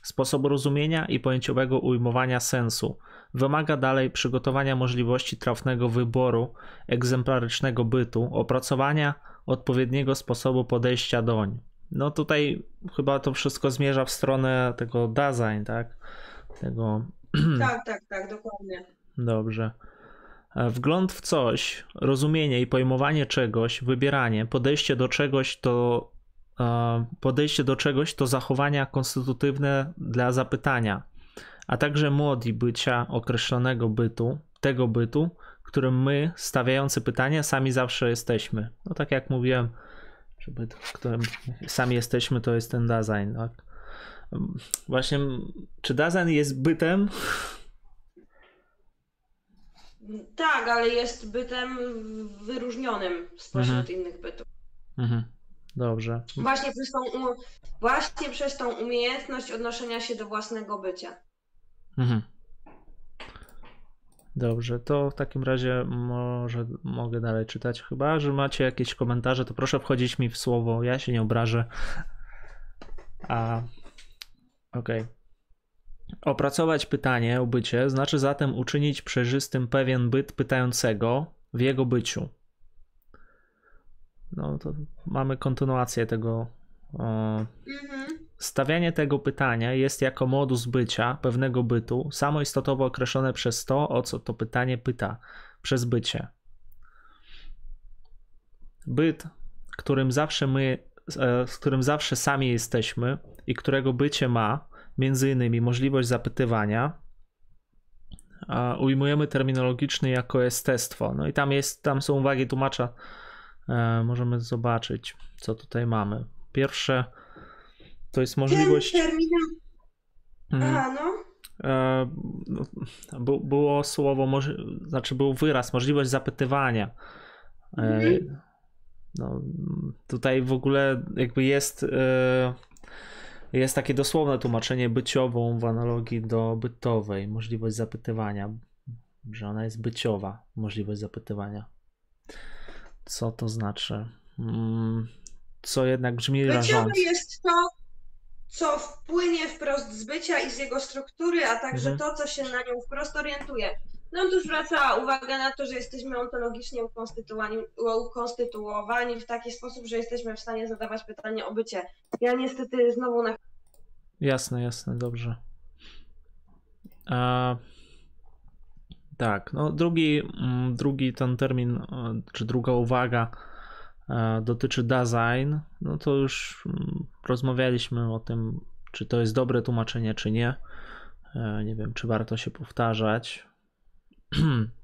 sposobu rozumienia i pojęciowego ujmowania sensu. Wymaga dalej przygotowania możliwości trafnego wyboru egzemplarycznego bytu, opracowania odpowiedniego sposobu podejścia doń. No tutaj chyba to wszystko zmierza w stronę tego design, tak? Tego Tak, tak, tak, dokładnie. Dobrze. E, Wgląd w coś, rozumienie i pojmowanie czegoś, wybieranie, podejście do czegoś to e, podejście do czegoś to zachowania konstytutywne dla zapytania, a także młodi bycia określonego bytu, tego bytu, którym my, stawiający pytania, sami zawsze jesteśmy. No tak jak mówiłem, że byt, w którym sami jesteśmy, to jest ten design, tak? Właśnie, czy design jest bytem? Tak, ale jest bytem wyróżnionym spośród Mhm. innych bytów. Mhm. Dobrze. Właśnie przez, tą, właśnie przez tą umiejętność odnoszenia się do własnego bycia. Mhm. Dobrze, to w takim razie może mogę dalej czytać. Chyba, że macie jakieś komentarze, to proszę wchodzić mi w słowo. Ja się nie obrażę. A okej. Opracować pytanie o bycie znaczy zatem uczynić przejrzystym pewien byt pytającego w jego byciu. No to mamy kontynuację tego Mhm. Stawianie tego pytania jest jako modus bycia pewnego bytu samoistotowo określone przez to, o co to pytanie pyta, przez bycie. Byt, którym zawsze my, e, z którym zawsze sami jesteśmy i którego bycie ma, między innymi możliwość zapytywania, ujmujemy terminologicznie jako jestestwo. No i tam jest, tam są uwagi tłumacza. E, możemy zobaczyć, co tutaj mamy. Pierwsze to jest możliwość. Tym terminem. Mhm. Aha, no. E, no, było słowo, znaczy był wyraz, możliwość zapytywania. E, Mhm. no, tutaj w ogóle jakby jest, jest takie dosłowne tłumaczenie byciową w analogii do bytowej, możliwość zapytywania, że ona jest byciowa, możliwość zapytywania. Co to znaczy? Mm, Co jednak brzmi Byciowe rażąco. jest to, co wpłynie wprost z bycia i z jego struktury, a także Mhm. to, co się na nią wprost orientuje. No tu zwraca uwagę na to, że jesteśmy ontologicznie ukonstytuowani, ukonstytuowani w taki sposób, że jesteśmy w stanie zadawać pytanie o bycie. Ja niestety znowu na Jasne, jasne, dobrze. A, tak, no drugi, mm, drugi ten termin, e, czy druga uwaga e, dotyczy design. No to już mm, rozmawialiśmy o tym, czy to jest dobre tłumaczenie, czy nie. E, Nie wiem, czy warto się powtarzać.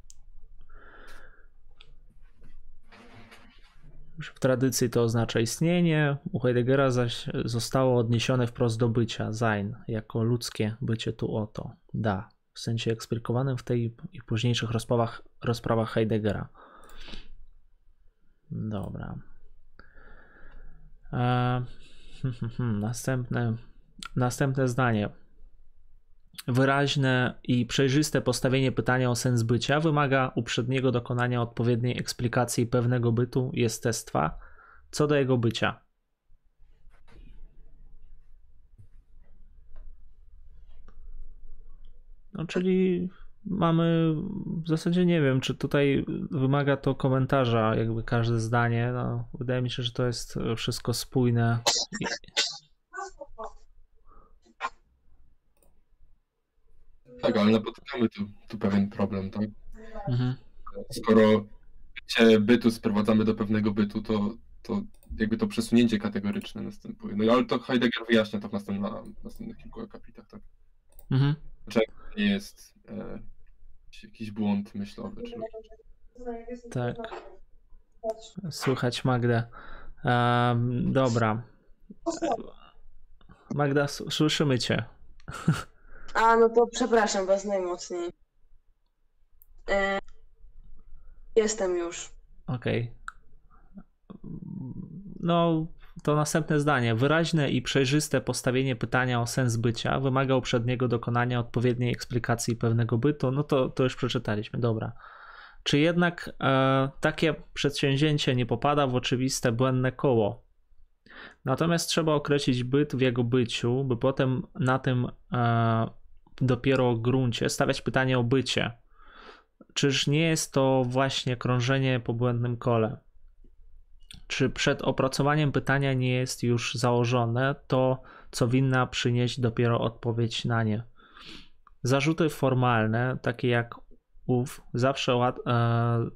W tradycji to oznacza istnienie, u Heideggera zaś zostało odniesione wprost do bycia, sein, jako ludzkie bycie tu oto, da, w sensie eksplikowanym w tej i późniejszych rozprawach, rozprawach Heideggera. Dobra. E, następne, następne zdanie. Wyraźne i przejrzyste postawienie pytania o sens bycia wymaga uprzedniego dokonania odpowiedniej eksplikacji pewnego bytu jestestwa co do jego bycia. No, czyli mamy w zasadzie nie wiem, czy tutaj wymaga to komentarza, jakby każde zdanie. No, wydaje mi się, że to jest wszystko spójne. Tak, ale napotykamy tu, tu pewien problem, tak? Mhm. Skoro bycie bytu sprowadzamy do pewnego bytu, to, to jakby to przesunięcie kategoryczne następuje. No ale to Heidegger wyjaśnia to w następna, następnych kilku akapitach, tak? Mhm. Nie jest e, jakiś błąd myślowy, czy Tak. Słychać Magdę. Em, dobra. Magda, słyszymy cię. A, no to przepraszam was najmocniej. E, jestem już. Okej. No, to następne zdanie. Wyraźne i przejrzyste postawienie pytania o sens bycia wymaga uprzedniego dokonania odpowiedniej eksplikacji pewnego bytu. No to, to już przeczytaliśmy, dobra. Czy jednak e, takie przedsięwzięcie nie popada w oczywiste błędne koło? Natomiast trzeba określić byt w jego byciu, by potem na tym e, dopiero gruncie stawiać pytanie o bycie. Czyż nie jest to właśnie krążenie po błędnym kole? Czy przed opracowaniem pytania nie jest już założone to, co winna przynieść dopiero odpowiedź na nie? Zarzuty formalne, takie jak ów, zawsze łat, e,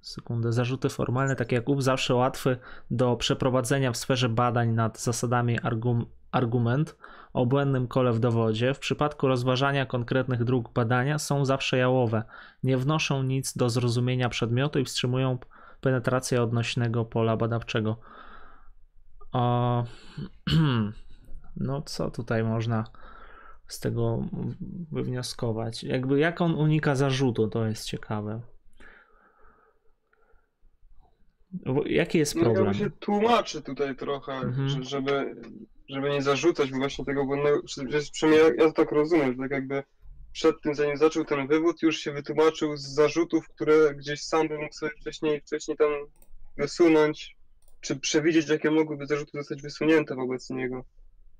sekundę, zarzuty formalne, takie jak ów, zawsze łatwy do przeprowadzenia w sferze badań nad zasadami argum, argument o błędnym kole w dowodzie, w przypadku rozważania konkretnych dróg badania są zawsze jałowe, nie wnoszą nic do zrozumienia przedmiotu i wstrzymują penetrację odnośnego pola badawczego. O, no co tutaj można z tego wywnioskować? Jakby jak on unika zarzutu, to jest ciekawe. Jaki jest No problem? jakby się tłumaczy tutaj trochę, Mhm. że, żeby, żeby nie zarzucać właśnie tego błędnego, przy- przynajmniej ja, to tak rozumiem, że tak jakby przed tym, zanim zaczął ten wywód, już się wytłumaczył z zarzutów, które gdzieś sam by mógł sobie wcześniej, wcześniej tam wysunąć, czy przewidzieć, jakie mogłyby zarzuty zostać wysunięte wobec niego.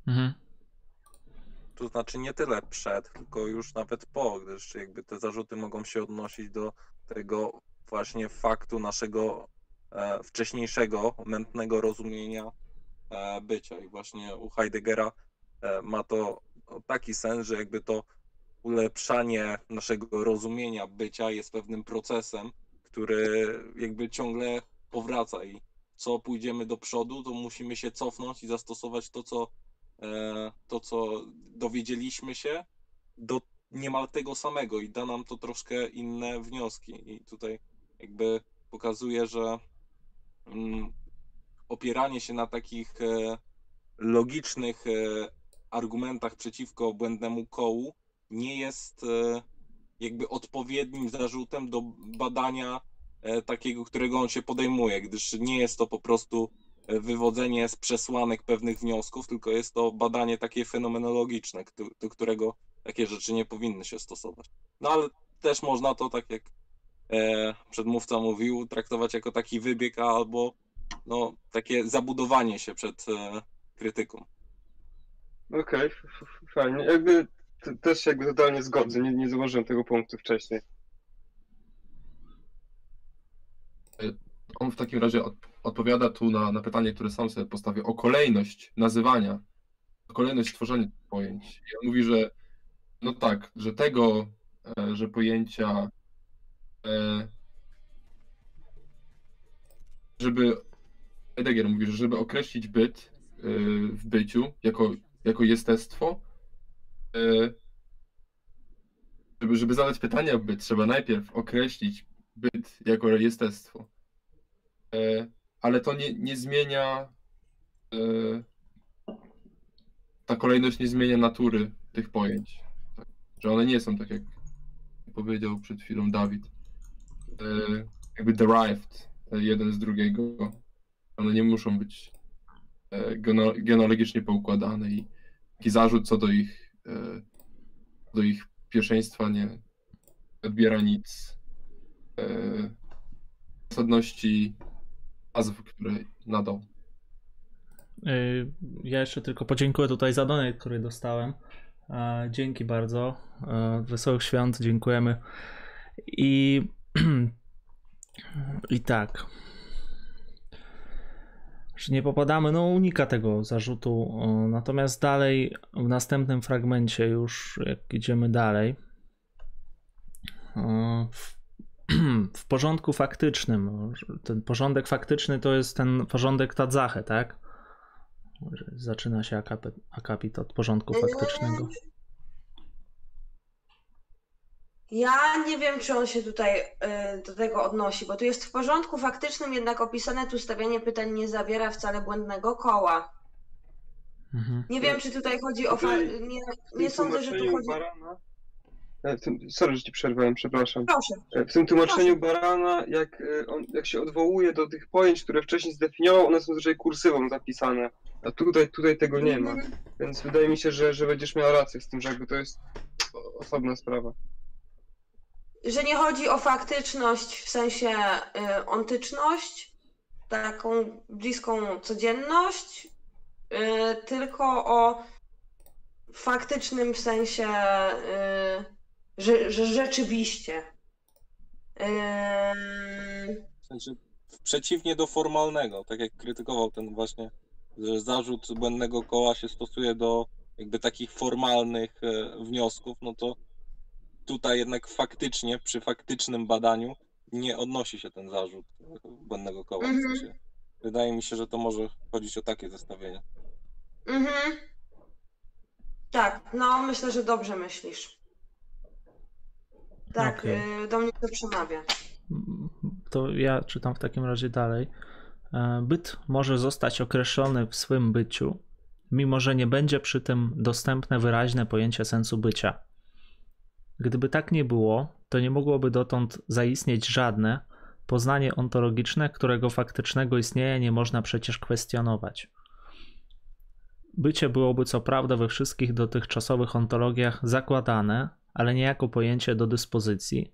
Mhm. To znaczy nie tyle przed, tylko już nawet po, gdyż jakby te zarzuty mogą się odnosić do tego właśnie faktu naszego e, wcześniejszego, mętnego rozumienia bycia. I właśnie u Heideggera e, ma to taki sens, że jakby to ulepszanie naszego rozumienia bycia jest pewnym procesem, który jakby ciągle powraca i co pójdziemy do przodu, to musimy się cofnąć i zastosować to, co e, to, co dowiedzieliśmy się, do niemal tego samego i da nam to troszkę inne wnioski. I tutaj jakby pokazuje, że mm, opieranie się na takich e, logicznych e, argumentach przeciwko błędnemu kołu nie jest e, jakby odpowiednim zarzutem do badania takiego, którego on się podejmuje, gdyż nie jest to po prostu wywodzenie z przesłanek pewnych wniosków, tylko jest to badanie takie fenomenologiczne, do którego takie rzeczy nie powinny się stosować. No ale też można to, tak jak przedmówca mówił, traktować jako taki wybieg albo no, takie zabudowanie się przed e, krytyką. Okej, f- fajnie. Jakby też się jakby totalnie zgodzę, nie, nie zauważyłem tego punktu wcześniej. On w takim razie od, odpowiada tu na, na pytanie, które sam sobie postawił, o kolejność nazywania, o kolejność tworzenia tych pojęć. I on mówi, że no tak, że tego, e, że pojęcia, e, żeby, Heidegger mówi, że żeby określić byt e, w byciu jako, jako jestestwo, e, żeby, żeby zadać pytanie o byt, trzeba najpierw określić byt jako jestestwo. E, ale to nie, nie zmienia. Ta kolejność nie zmienia natury tych pojęć. Że one nie są tak, jak powiedział przed chwilą Dawid. Jakby derived jeden z drugiego. One nie muszą być e, geno- genealogicznie poukładane i taki zarzut co do ich, e, do ich pierwszeństwa nie odbiera nic e, zasadności nazw, które nadał. Ja jeszcze tylko podziękuję tutaj za donate, który dostałem. Dzięki bardzo. Wesołych świąt, dziękujemy. I, i tak. Że nie popadamy, no unika tego zarzutu. Natomiast dalej, w następnym fragmencie, już jak idziemy dalej, w, w porządku faktycznym, ten porządek faktyczny to jest ten porządek Tadzache, tak? Zaczyna się akapit, akapit od porządku faktycznego. Ja nie wiem, czy on się tutaj y, do tego odnosi, bo tu jest w porządku faktycznym jednak opisane, tu stawianie pytań nie zawiera wcale błędnego koła. Mhm. Nie wiem, czy tutaj chodzi o. Fa- nie, nie sądzę, że tu chodzi. Barana, e, w tym, sorry, że ci przerwałem, przepraszam. Proszę. E, W tym tłumaczeniu Barana, jak, e, on, jak się odwołuje do tych pojęć, które wcześniej zdefiniował, one są zazwyczaj kursywą zapisane, a tutaj, tutaj tego nie ma. Więc wydaje mi się, że, że będziesz miała rację z tym, że jakby to jest osobna sprawa. Że nie chodzi o faktyczność w sensie y, ontyczność, taką bliską codzienność, y, tylko o faktycznym sensie, y, że, że rzeczywiście. Ym, W sensie, przeciwnie do formalnego, tak jak krytykował ten właśnie, że zarzut błędnego koła się stosuje do jakby takich formalnych e, wniosków, no to tutaj jednak faktycznie, przy faktycznym badaniu nie odnosi się ten zarzut błędnego koła. W Mhm. sensie, wydaje mi się, że to może chodzić o takie zestawienie. Mhm. Tak, no myślę, że dobrze myślisz. Tak, Okej. y, do mnie to przemawia. To ja czytam w takim razie dalej. E, Byt może zostać określony w swym byciu, mimo że nie będzie przy tym dostępne wyraźne pojęcie sensu bycia. Gdyby tak nie było, to nie mogłoby dotąd zaistnieć żadne poznanie ontologiczne, którego faktycznego istnienia nie można przecież kwestionować. Bycie byłoby co prawda we wszystkich dotychczasowych ontologiach zakładane, ale nie jako pojęcie do dyspozycji,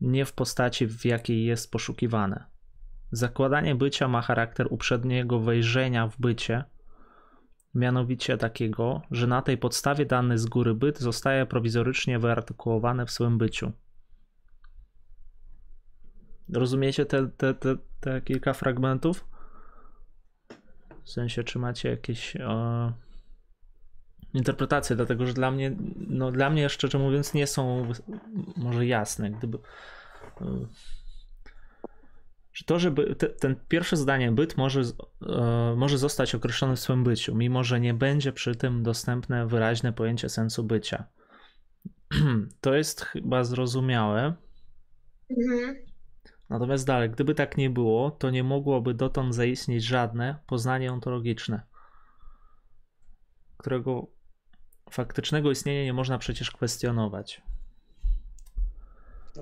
nie w postaci, w jakiej jest poszukiwane. Zakładanie bycia ma charakter uprzedniego wejrzenia w bycie, mianowicie takiego, że na tej podstawie dany z góry byt zostaje prowizorycznie wyartykułowany w swym byciu. Rozumiecie te, te, te, te kilka fragmentów? W sensie, czy macie jakieś e, interpretacje, dlatego że dla mnie, no dla mnie szczerze mówiąc, nie są może jasne. Gdyby. y, Że to, żeby te, ten pierwsze zdanie byt może, e, może zostać określony w swym byciu, mimo że nie będzie przy tym dostępne wyraźne pojęcie sensu bycia. To jest chyba zrozumiałe. Mhm. Natomiast dalej, gdyby tak nie było, to nie mogłoby dotąd zaistnieć żadne poznanie ontologiczne, którego faktycznego istnienia nie można przecież kwestionować.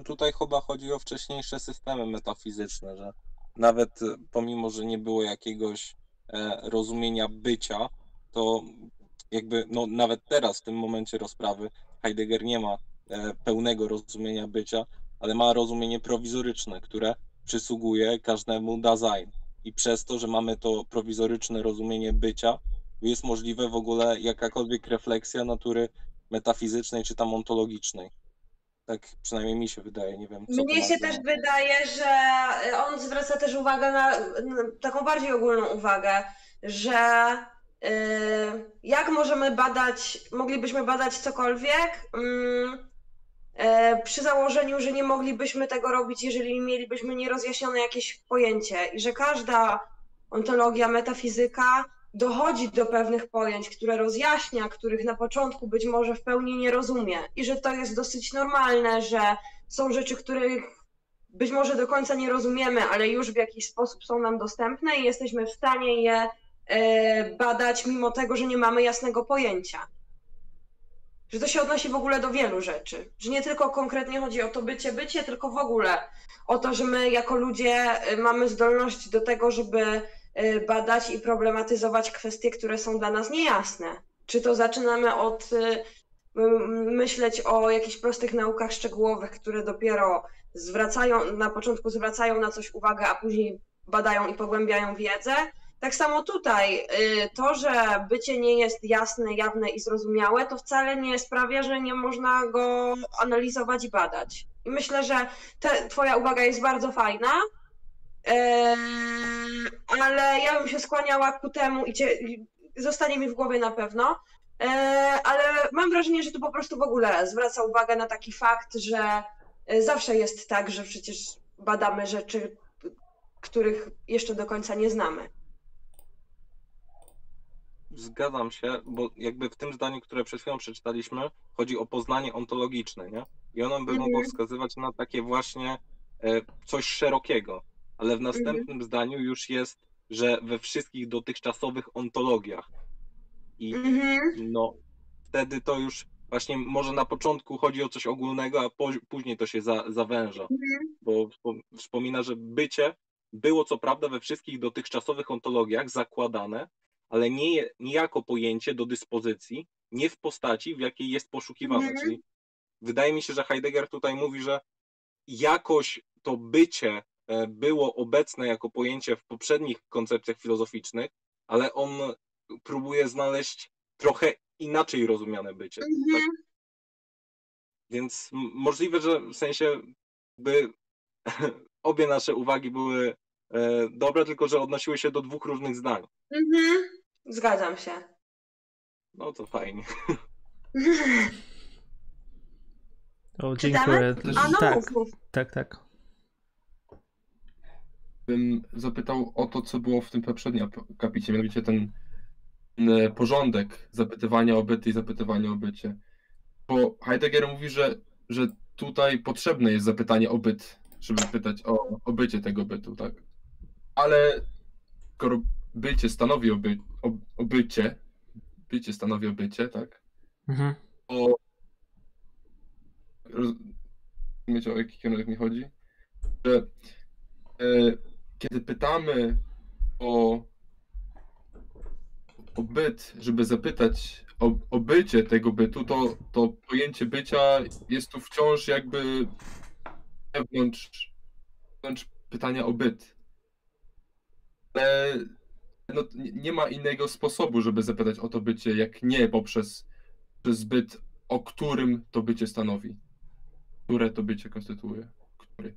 Tutaj chyba chodzi o wcześniejsze systemy metafizyczne, że nawet e, pomimo, że nie było jakiegoś e, rozumienia bycia, to jakby no nawet teraz w tym momencie rozprawy Heidegger nie ma e, pełnego rozumienia bycia, ale ma rozumienie prowizoryczne, które przysługuje każdemu Dasein. I przez to, że mamy to prowizoryczne rozumienie bycia, jest możliwe w ogóle jakakolwiek refleksja natury metafizycznej czy tam ontologicznej. Tak przynajmniej mi się wydaje, nie wiem. Mnie się też wydaje, że on zwraca też uwagę na, na taką bardziej ogólną uwagę, że y, jak możemy badać, moglibyśmy badać cokolwiek e, przy założeniu, że nie moglibyśmy tego robić, jeżeli mielibyśmy nierozjaśnione jakieś pojęcie i że każda ontologia, metafizyka dochodzi do pewnych pojęć, które rozjaśnia, których na początku być może w pełni nie rozumie i że to jest dosyć normalne, że są rzeczy, których być może do końca nie rozumiemy, ale już w jakiś sposób są nam dostępne i jesteśmy w stanie je e, badać, mimo tego, że nie mamy jasnego pojęcia. Że to się odnosi w ogóle do wielu rzeczy. Że nie tylko konkretnie chodzi o to bycie, bycie, tylko w ogóle o to, że my jako ludzie e, mamy zdolność do tego, żeby badać i problematyzować kwestie, które są dla nas niejasne. Czy to zaczynamy od m- myśleć o jakichś prostych naukach szczegółowych, które dopiero zwracają, na początku zwracają na coś uwagę, a później badają i pogłębiają wiedzę. Tak samo tutaj, y, to, że bycie nie jest jasne, jawne i zrozumiałe, to wcale nie sprawia, że nie można go analizować i badać. I myślę, że te, Twoja uwaga jest bardzo fajna, ale ja bym się skłaniała ku temu i zostanie mi w głowie na pewno, E, ale mam wrażenie, że tu po prostu w ogóle zwraca uwagę na taki fakt, że e, zawsze jest tak, że przecież badamy rzeczy, których jeszcze do końca nie znamy. Zgadzam się, bo jakby w tym zdaniu, które przed chwilą przeczytaliśmy, chodzi o poznanie ontologiczne, nie? I ono by Mhm. mogło wskazywać na takie właśnie e, coś szerokiego, ale w następnym zdaniu już jest, że we wszystkich dotychczasowych ontologiach. I Mhm. no, wtedy to już właśnie może na początku chodzi o coś ogólnego, a po, później to się za, zawęża. Bo wspom- wspomina, że bycie było co prawda we wszystkich dotychczasowych ontologiach zakładane, ale nie, nie jako pojęcie do dyspozycji, nie w postaci, w jakiej jest poszukiwane. Mhm. Czyli wydaje mi się, że Heidegger tutaj mówi, że jakoś to bycie było obecne jako pojęcie w poprzednich koncepcjach filozoficznych, ale on próbuje znaleźć trochę inaczej rozumiane bycie. Tak? Mhm. Więc m- możliwe, że w sensie by obie nasze uwagi były e, dobre, tylko że odnosiły się do dwóch różnych zdań. Mhm. Zgadzam się. No to fajnie. O, Czytamy? dziękuję. A no tak, mów, mów. tak, tak. Bym zapytał o to, co było w tym poprzednim kapicie, mianowicie ten, e, porządek zapytywania o byty i zapytywania o bycie. Bo Heidegger mówi, że, że tutaj potrzebne jest zapytanie o byt, żeby pytać o, o bycie tego bytu, tak? Ale skoro bycie stanowi o, by, o, o bycie, bycie stanowi o bycie, tak? Mhm. o. Roz... Rozumiecie, o jaki kierunek mi chodzi? Że e, kiedy pytamy o, o byt, żeby zapytać o, o bycie tego bytu, to, to pojęcie bycia jest tu wciąż jakby wewnątrz, wewnątrz pytania o byt. Ale no, nie- ma innego sposobu, żeby zapytać o to bycie, jak nie poprzez, przez byt, o którym to bycie stanowi. Które to bycie konstytuuje. Który.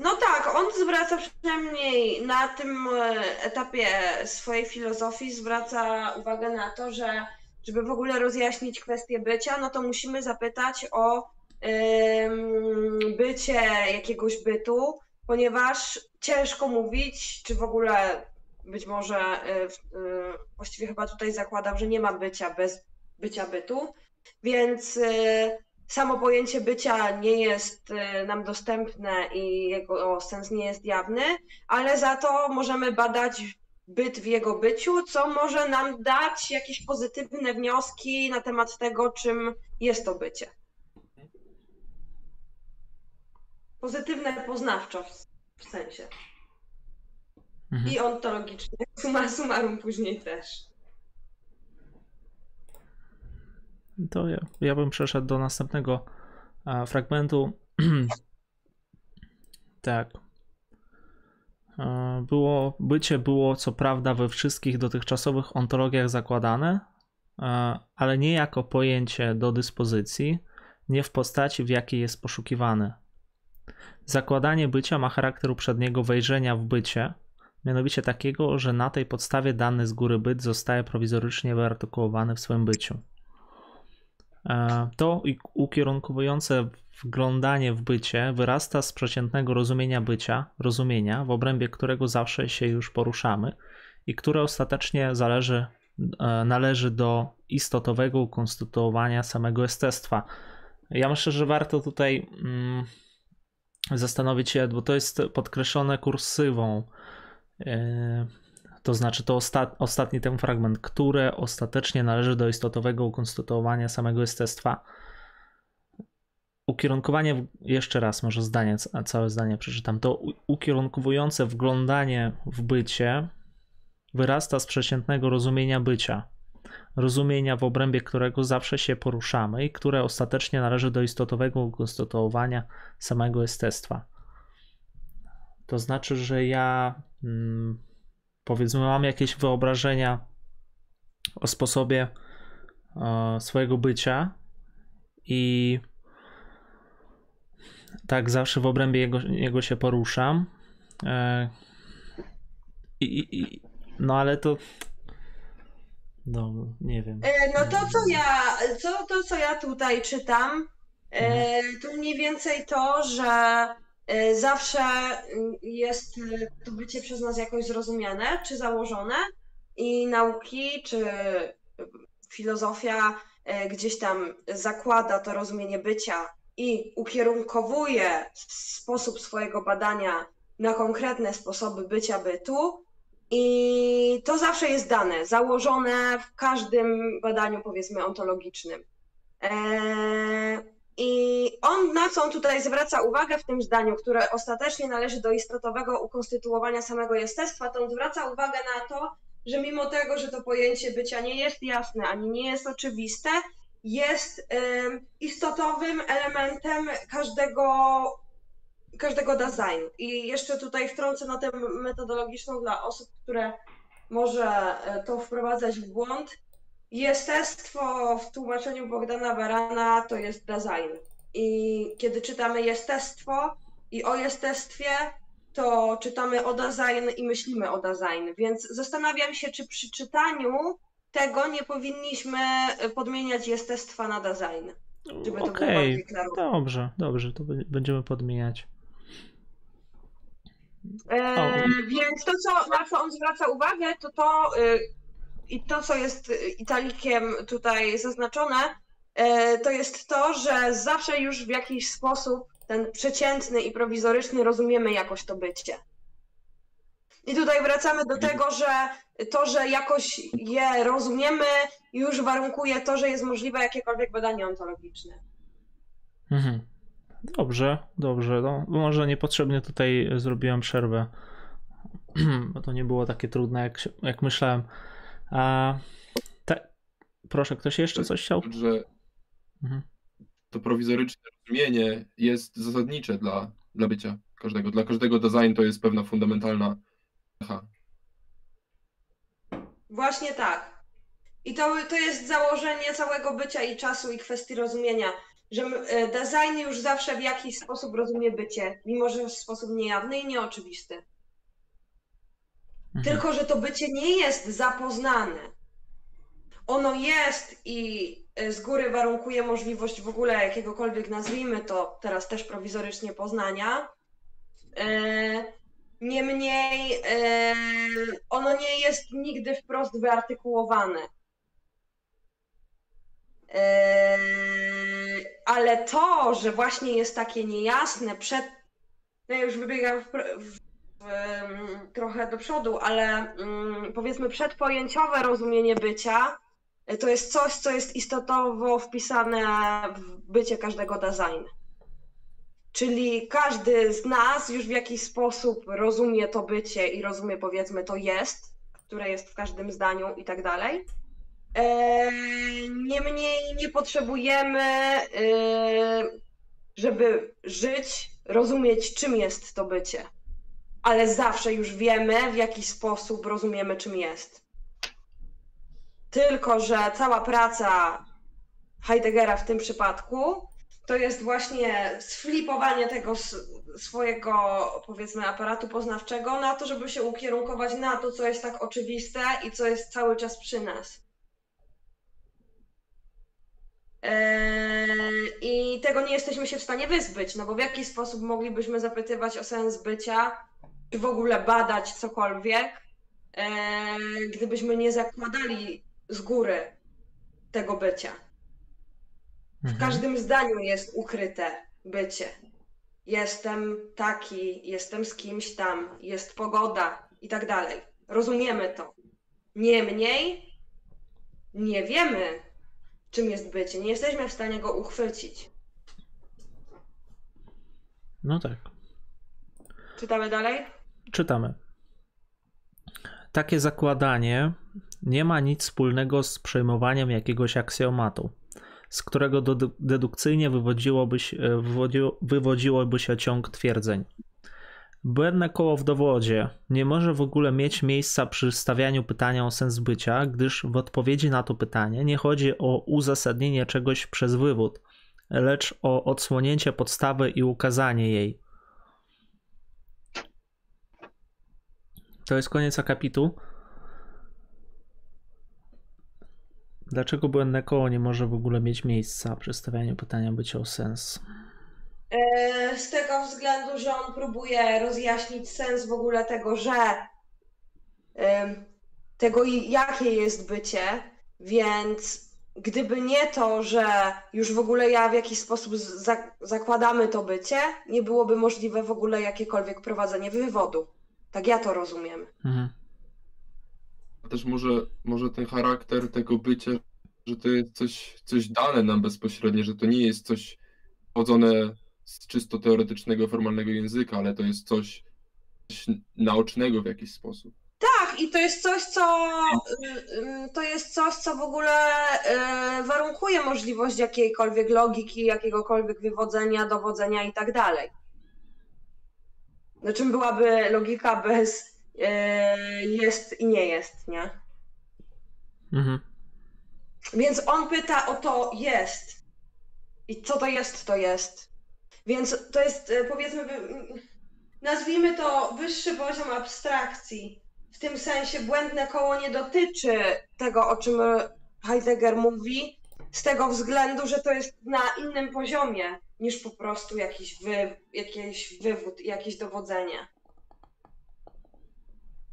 No tak, on zwraca przynajmniej na tym e, etapie swojej filozofii, zwraca uwagę na to, że żeby w ogóle rozjaśnić kwestię bycia, no to musimy zapytać o bycie jakiegoś bytu, ponieważ ciężko mówić, czy w ogóle być może w- e, właściwie chyba tutaj zakładał, że nie ma bycia bez bycia bytu, więc e, samo pojęcie bycia nie jest e, nam dostępne i jego sens nie jest jawny, ale za to możemy badać byt w jego byciu, co może nam dać jakieś pozytywne wnioski na temat tego, czym jest to bycie. Pozytywne poznawczo w, w sensie. Mhm. I ontologicznie. Summa summarum później też. To ja, ja bym przeszedł do następnego e, fragmentu. tak. E, Było, bycie było co prawda we wszystkich dotychczasowych ontologiach zakładane, e, ale nie jako pojęcie do dyspozycji, nie w postaci, w jakiej jest poszukiwane. Zakładanie bycia ma charakter uprzedniego wejrzenia w bycie, mianowicie takiego, że na tej podstawie dany z góry byt zostaje prowizorycznie wyartykułowany w swoim byciu. E, To ukierunkowujące wglądanie w bycie wyrasta z przeciętnego rozumienia bycia, rozumienia, w obrębie którego zawsze się już poruszamy i które ostatecznie zależy, e, należy do istotowego ukonstytuowania samego jestestwa. Ja myślę, że warto tutaj mm, zastanowić się, bo to jest podkreślone kursywą. e, to znaczy to osta- ostatni ten fragment, które ostatecznie należy do istotowego ukonstytuowania samego jestestwa. Ukierunkowanie, jeszcze raz może zdanie, ca- całe zdanie przeczytam, to ukierunkowujące wglądanie w bycie wyrasta z przeciętnego rozumienia bycia, rozumienia w obrębie którego zawsze się poruszamy i które ostatecznie należy do istotowego ukonstytuowania samego jestestwa. To znaczy, że ja mm, powiedzmy mam jakieś wyobrażenia o sposobie e, swojego bycia i tak zawsze w obrębie jego, jego się poruszam. E, i, i, no ale to no nie wiem. E, No to, co ja, co, to, co ja tutaj czytam, e, to mniej więcej to, że zawsze mm, jest e, to bycie przez nas jakoś zrozumiane, czy założone i nauki, czy e, filozofia e, gdzieś tam zakłada to rozumienie bycia i ukierunkowuje sposób swojego badania na konkretne sposoby bycia bytu, i to zawsze jest dane, założone w każdym badaniu, powiedzmy, ontologicznym. Eee, I on na co on tutaj zwraca uwagę w tym zdaniu, które ostatecznie należy do istotowego ukonstytuowania samego jestestwa, to on zwraca uwagę na to, że mimo tego, że to pojęcie bycia nie jest jasne ani nie jest oczywiste, jest em, istotowym elementem każdego, każdego designu. I jeszcze tutaj wtrącę notę metodologiczną dla osób, które może e, to wprowadzać w błąd. Jestestwo w tłumaczeniu Bogdana Barana to jest design. I kiedy czytamy jestestwo i o jestestwie, to czytamy o design i myślimy o design. Więc zastanawiam się, czy przy czytaniu tego nie powinniśmy e, podmieniać jestestwa na design. Żeby to było bardziej klarowne. dobrze, dobrze, to będziemy podmieniać. E, więc to, co, na co on zwraca uwagę, to to y, i to, co jest y, italikiem tutaj zaznaczone, e, to jest to, że zawsze już w jakiś sposób ten przeciętny i prowizoryczny rozumiemy jakoś to bycie. I tutaj wracamy do tego, że to, że jakoś je rozumiemy, już warunkuje to, że jest możliwe jakiekolwiek badanie ontologiczne. Mhm. Dobrze, dobrze. No, może niepotrzebnie tutaj zrobiłem przerwę, bo to nie było takie trudne, jak, jak myślałem. A, te, proszę, ktoś jeszcze coś chciał? Że Mhm. to prowizoryczne rozumienie jest zasadnicze dla, dla bycia każdego. Dla każdego design to jest pewna fundamentalna cecha. Właśnie tak. I to, to jest założenie całego bycia i czasu i kwestii rozumienia, że e, design już zawsze w jakiś sposób rozumie bycie, mimo że w sposób niejawny i nieoczywisty. Mhm. Tylko, że to bycie nie jest zapoznane. Ono jest i e, z góry warunkuje możliwość w ogóle jakiegokolwiek, nazwijmy to teraz też prowizorycznie poznania. E, Niemniej e, ono nie jest nigdy wprost wyartykułowane. E, ale to, że właśnie jest takie niejasne przed. No ja już wybiegam w, trochę do przodu, ale mm, powiedzmy przedpojęciowe rozumienie bycia e, to jest coś, co jest istotowo wpisane w bycie każdego designu. Czyli każdy z nas już w jakiś sposób rozumie to bycie i rozumie powiedzmy to jest, które jest w każdym zdaniu i tak dalej. Eee, Niemniej nie potrzebujemy, yy, żeby żyć, rozumieć czym jest to bycie. Ale zawsze już wiemy, w jaki sposób rozumiemy czym jest. Tylko, że cała praca Heideggera w tym przypadku to jest właśnie sflipowanie tego swojego, powiedzmy, aparatu poznawczego na to, żeby się ukierunkować na to, co jest tak oczywiste i co jest cały czas przy nas. Eee, I tego nie jesteśmy się w stanie wyzbyć, no bo w jaki sposób moglibyśmy zapytywać o sens bycia, czy w ogóle badać cokolwiek, eee, gdybyśmy nie zakładali z góry tego bycia. W Mhm. każdym zdaniu jest ukryte bycie. Jestem taki, jestem z kimś tam, jest pogoda i tak dalej. Rozumiemy to. Niemniej nie wiemy, czym jest bycie. Nie jesteśmy w stanie go uchwycić. No tak. Czytamy dalej? Czytamy. Takie zakładanie nie ma nic wspólnego z przejmowaniem jakiegoś aksjomatu, z którego dedu- dedukcyjnie wywodziłoby się, wywodziło, wywodziłoby się ciąg twierdzeń. Błędne koło w dowodzie nie może w ogóle mieć miejsca przy stawianiu pytania o sens bycia, gdyż w odpowiedzi na to pytanie nie chodzi o uzasadnienie czegoś przez wywód, lecz o odsłonięcie podstawy i ukazanie jej. To jest koniec akapitu. Dlaczego błędne koło nie może w ogóle mieć miejsca przy stawianiu pytania bycia o sens? E, Z tego względu, że on próbuje rozjaśnić sens w ogóle tego, że tego jakie jest bycie, więc gdyby nie to, że już w ogóle ja w jakiś sposób zakładamy to bycie, nie byłoby możliwe w ogóle jakiekolwiek prowadzenie wywodu. Tak ja to rozumiem. Mhm. A też może, może ten charakter tego bycia, że to jest coś, coś dane nam bezpośrednio, że to nie jest coś pochodzone z czysto teoretycznego, formalnego języka, ale to jest coś, coś naocznego w jakiś sposób. Tak, i to jest coś, co y, y, to jest coś, co w ogóle y, warunkuje możliwość jakiejkolwiek logiki, jakiegokolwiek wywodzenia, dowodzenia i tak dalej. No czym byłaby logika bez jest i nie jest, nie? Mhm. Więc on pyta o to jest. I co to jest, to jest. Więc to jest, powiedzmy, nazwijmy to wyższy poziom abstrakcji w tym sensie błędne koło nie dotyczy tego, o czym Heidegger mówi, z tego względu, że to jest na innym poziomie niż po prostu jakiś, wy, jakiś wywód, jakieś dowodzenie.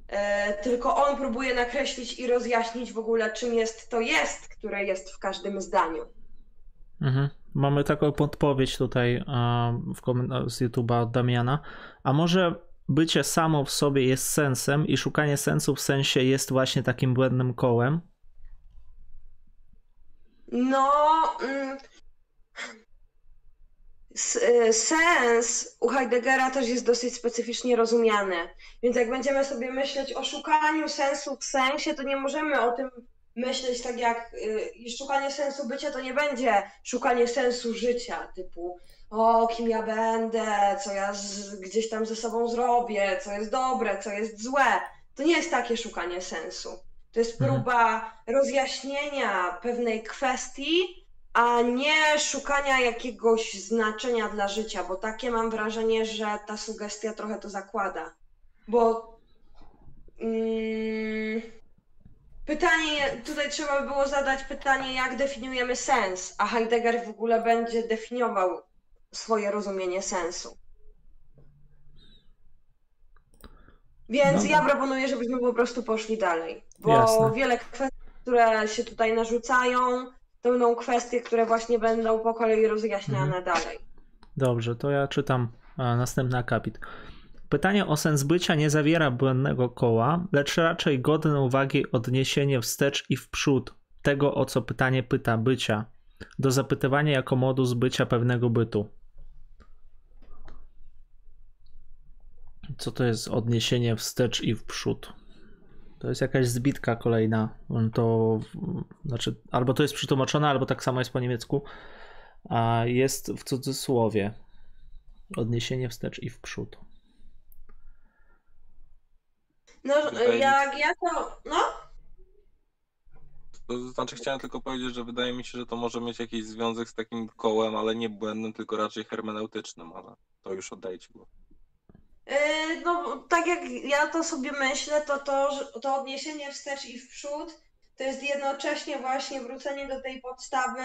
E, tylko on próbuje nakreślić i rozjaśnić w ogóle, czym jest to jest, które jest w każdym zdaniu. Mhm. Mamy taką podpowiedź tutaj w z YouTube'a od Damiana. A może bycie samo w sobie jest sensem i szukanie sensu w sensie jest właśnie takim błędnym kołem? No. Mm, y, sens u Heideggera też jest dosyć specyficznie rozumiany. Więc jak będziemy sobie myśleć o szukaniu sensu w sensie, to nie możemy o tym myśleć tak jak y, szukanie sensu bycia to nie będzie szukanie sensu życia, typu o kim ja będę, co ja z, gdzieś tam ze sobą zrobię, co jest dobre, co jest złe. To nie jest takie szukanie sensu. To jest mhm. próba rozjaśnienia pewnej kwestii, a nie szukania jakiegoś znaczenia dla życia, bo takie mam wrażenie, że ta sugestia trochę to zakłada. Bo mm, pytanie, tutaj trzeba by było zadać pytanie, jak definiujemy sens, a Heidegger w ogóle będzie definiował swoje rozumienie sensu. Więc no. ja proponuję, żebyśmy po prostu poszli dalej, bo Jasne. wiele kwestii, które się tutaj narzucają, to będą kwestie, które właśnie będą po kolei rozjaśniane mhm. dalej. Dobrze, to ja czytam następny akapit. Pytanie o sens bycia nie zawiera błędnego koła, lecz raczej godne uwagi odniesienie wstecz i w przód tego, o co pytanie pyta bycia, do zapytywania jako modus bycia pewnego bytu. Co to jest odniesienie wstecz i w przód? To jest jakaś zbitka kolejna. To znaczy, albo to jest przetłumaczone, albo tak samo jest po niemiecku. A jest w cudzysłowie. Odniesienie wstecz i w przód. No, jak ja to. No? To znaczy, chciałem tylko powiedzieć, że wydaje mi się, że to może mieć jakiś związek z takim kołem, ale nie błędnym, tylko raczej hermeneutycznym, ale to już oddajcie go. Yy, no, tak jak ja to sobie myślę, to to, to odniesienie wstecz i w przód to jest jednocześnie właśnie wrócenie do tej podstawy,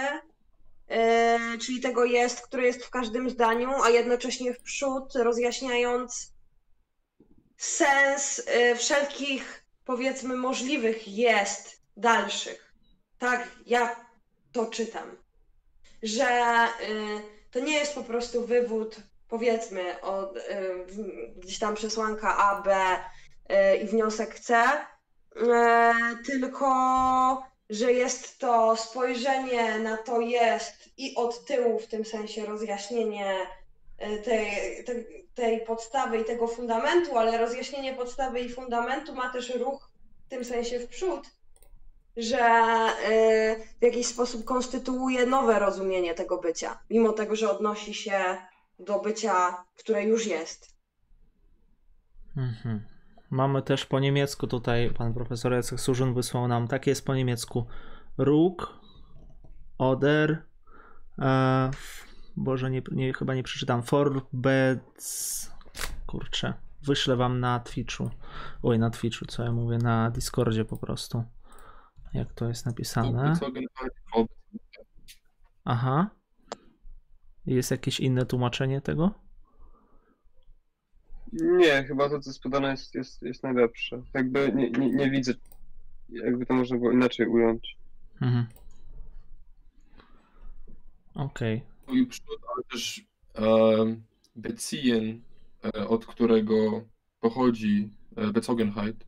yy, czyli tego jest, które jest w każdym zdaniu, a jednocześnie w przód rozjaśniając sens yy, wszelkich, powiedzmy, możliwych jest dalszych. Tak, ja to czytam. Że to nie jest po prostu wywód powiedzmy od, y, gdzieś tam przesłanka A, B y, i wniosek C, y, tylko że jest to spojrzenie na to jest i od tyłu w tym sensie rozjaśnienie tej, tej, tej podstawy i tego fundamentu, ale rozjaśnienie podstawy i fundamentu ma też ruch w tym sensie w przód, że w jakiś sposób konstytuuje nowe rozumienie tego bycia, mimo tego, że odnosi się do bycia, które już jest. Mhm. Mamy też po niemiecku tutaj, pan profesor Jacek Surzyn wysłał nam, takie jest po niemiecku. Róg, Oder, e, Boże, nie, nie, chyba nie przeczytam, Forbec, kurczę, wyślę wam na Twitchu, oj na Twitchu, co ja mówię, na Discordzie po prostu, jak to jest napisane. Aha, jest jakieś inne tłumaczenie tego? Nie, chyba to, co jest podane, jest, jest, jest najlepsze. Jakby nie, nie, nie widzę, jakby to można było inaczej ująć. Mhm. Okej. Okay. I przód, ale też e, Beziehen, e, od którego pochodzi e, Bezogenheit,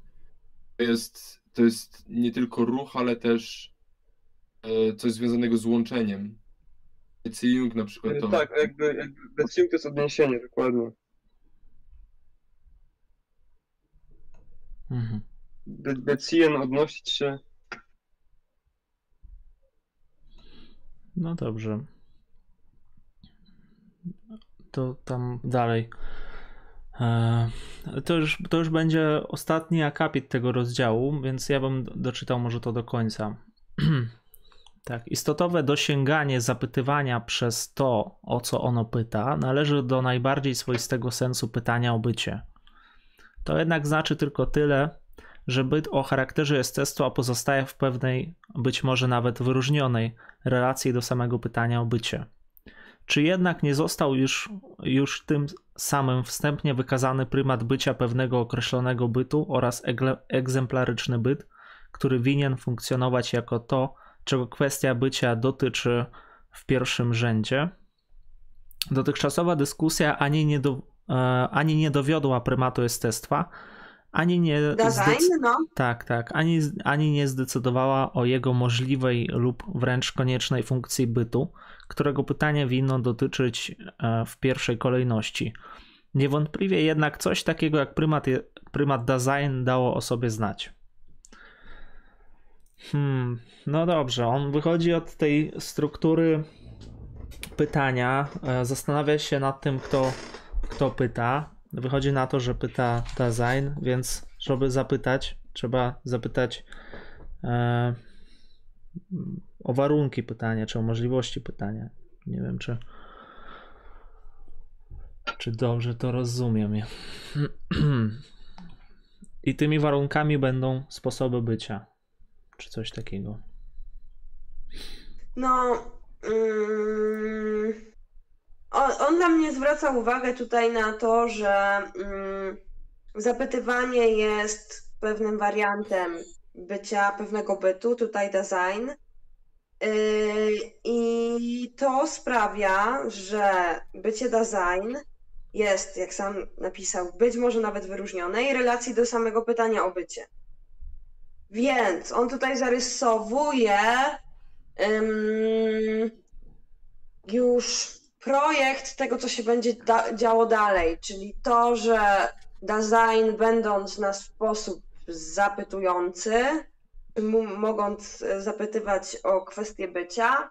to jest, to jest nie tylko ruch, ale też e, coś związanego z łączeniem. Beziehung na przykład to. Tak, jakby, jakby Beziehung to jest odniesienie, dokładnie. Mhm. Be- Beziehen odnosić się. No dobrze. To tam dalej. E, To już, to już będzie ostatni akapit tego rozdziału, więc ja bym doczytał może to do końca. Tak, istotowe dosięganie zapytywania przez to, o co ono pyta, należy do najbardziej swoistego sensu pytania o bycie. To jednak znaczy tylko tyle, że byt o charakterze jestestwa pozostaje w pewnej, być może nawet wyróżnionej, relacji do samego pytania o bycie. Czy jednak nie został już, już tym samym wstępnie wykazany prymat bycia pewnego określonego bytu oraz egzemplaryczny byt, który winien funkcjonować jako to, czego kwestia bycia dotyczy w pierwszym rzędzie? Dotychczasowa dyskusja ani nie, do, e, ani nie dowiodła prymatu jestestwa, ani nie Design, no. tak, tak. Ani, ani nie zdecydowała o jego możliwej lub wręcz koniecznej funkcji bytu, którego pytanie winno dotyczyć e, w pierwszej kolejności. Niewątpliwie jednak coś takiego jak prymat, prymat design dało o sobie znać. Hmm, no dobrze, on wychodzi od tej struktury pytania, e, zastanawia się nad tym, kto, kto pyta. Wychodzi na to, że pyta design, więc żeby zapytać, trzeba zapytać e, o warunki pytania, czy o możliwości pytania. Nie wiem, czy, czy dobrze to rozumiem. I tymi warunkami będą sposoby bycia, czy coś takiego. No. Mm, on, on dla mnie zwraca uwagę tutaj na to, że mm, zapytywanie jest pewnym wariantem bycia pewnego bytu, tutaj design. Yy, I to sprawia, że bycie design jest, jak sam napisał, być może nawet wyróżnionej relacji do samego pytania o bycie. Więc on tutaj zarysowuje ym, już projekt tego, co się będzie da- działo dalej, czyli to, że design będąc na sposób zapytujący, mogąc e, zapytywać o kwestię bycia,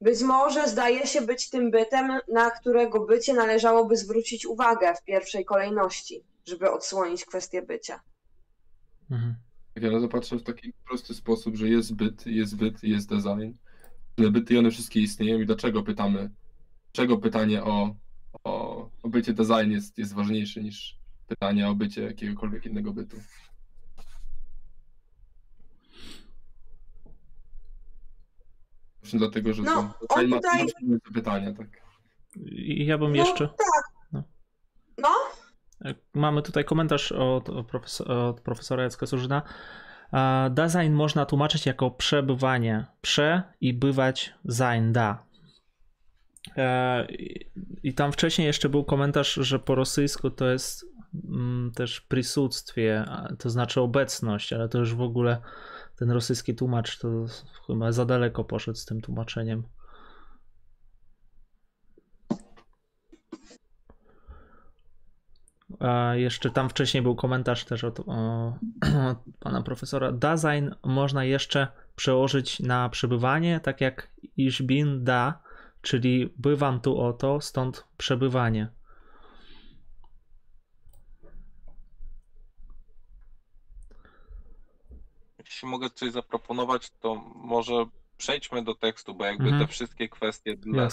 być może zdaje się być tym bytem, na którego bycie należałoby zwrócić uwagę w pierwszej kolejności, żeby odsłonić kwestię bycia. Mhm. Jak ja zapatrzę w taki prosty sposób, że jest byt, jest byt, jest design. Te byty i one wszystkie istnieją i dlaczego pytamy, czego pytanie o, o, o bycie design jest, jest ważniejsze niż pytanie o bycie jakiegokolwiek innego bytu. Właśnie dlatego, że No, to on ma tutaj- ma pytania, tak. I ja bym No, jeszcze. tak. No. No, Mamy tutaj komentarz od, od, profesor, od profesora Jacka Surzyna. Design można tłumaczyć jako przebywanie. Prze i bywać sein da. E, i- tam wcześniej jeszcze był komentarz, że po rosyjsku to jest mm, też prisuctwie, to znaczy obecność, ale to już w ogóle ten rosyjski tłumacz to chyba za daleko poszedł z tym tłumaczeniem. A jeszcze tam wcześniej był komentarz też od, o, od pana profesora. Design można jeszcze przełożyć na przebywanie, tak jak ich bin da, czyli bywam tu oto, stąd przebywanie. Jeśli mogę coś zaproponować, to może przejdźmy do tekstu, bo jakby Mhm. te wszystkie kwestie dla,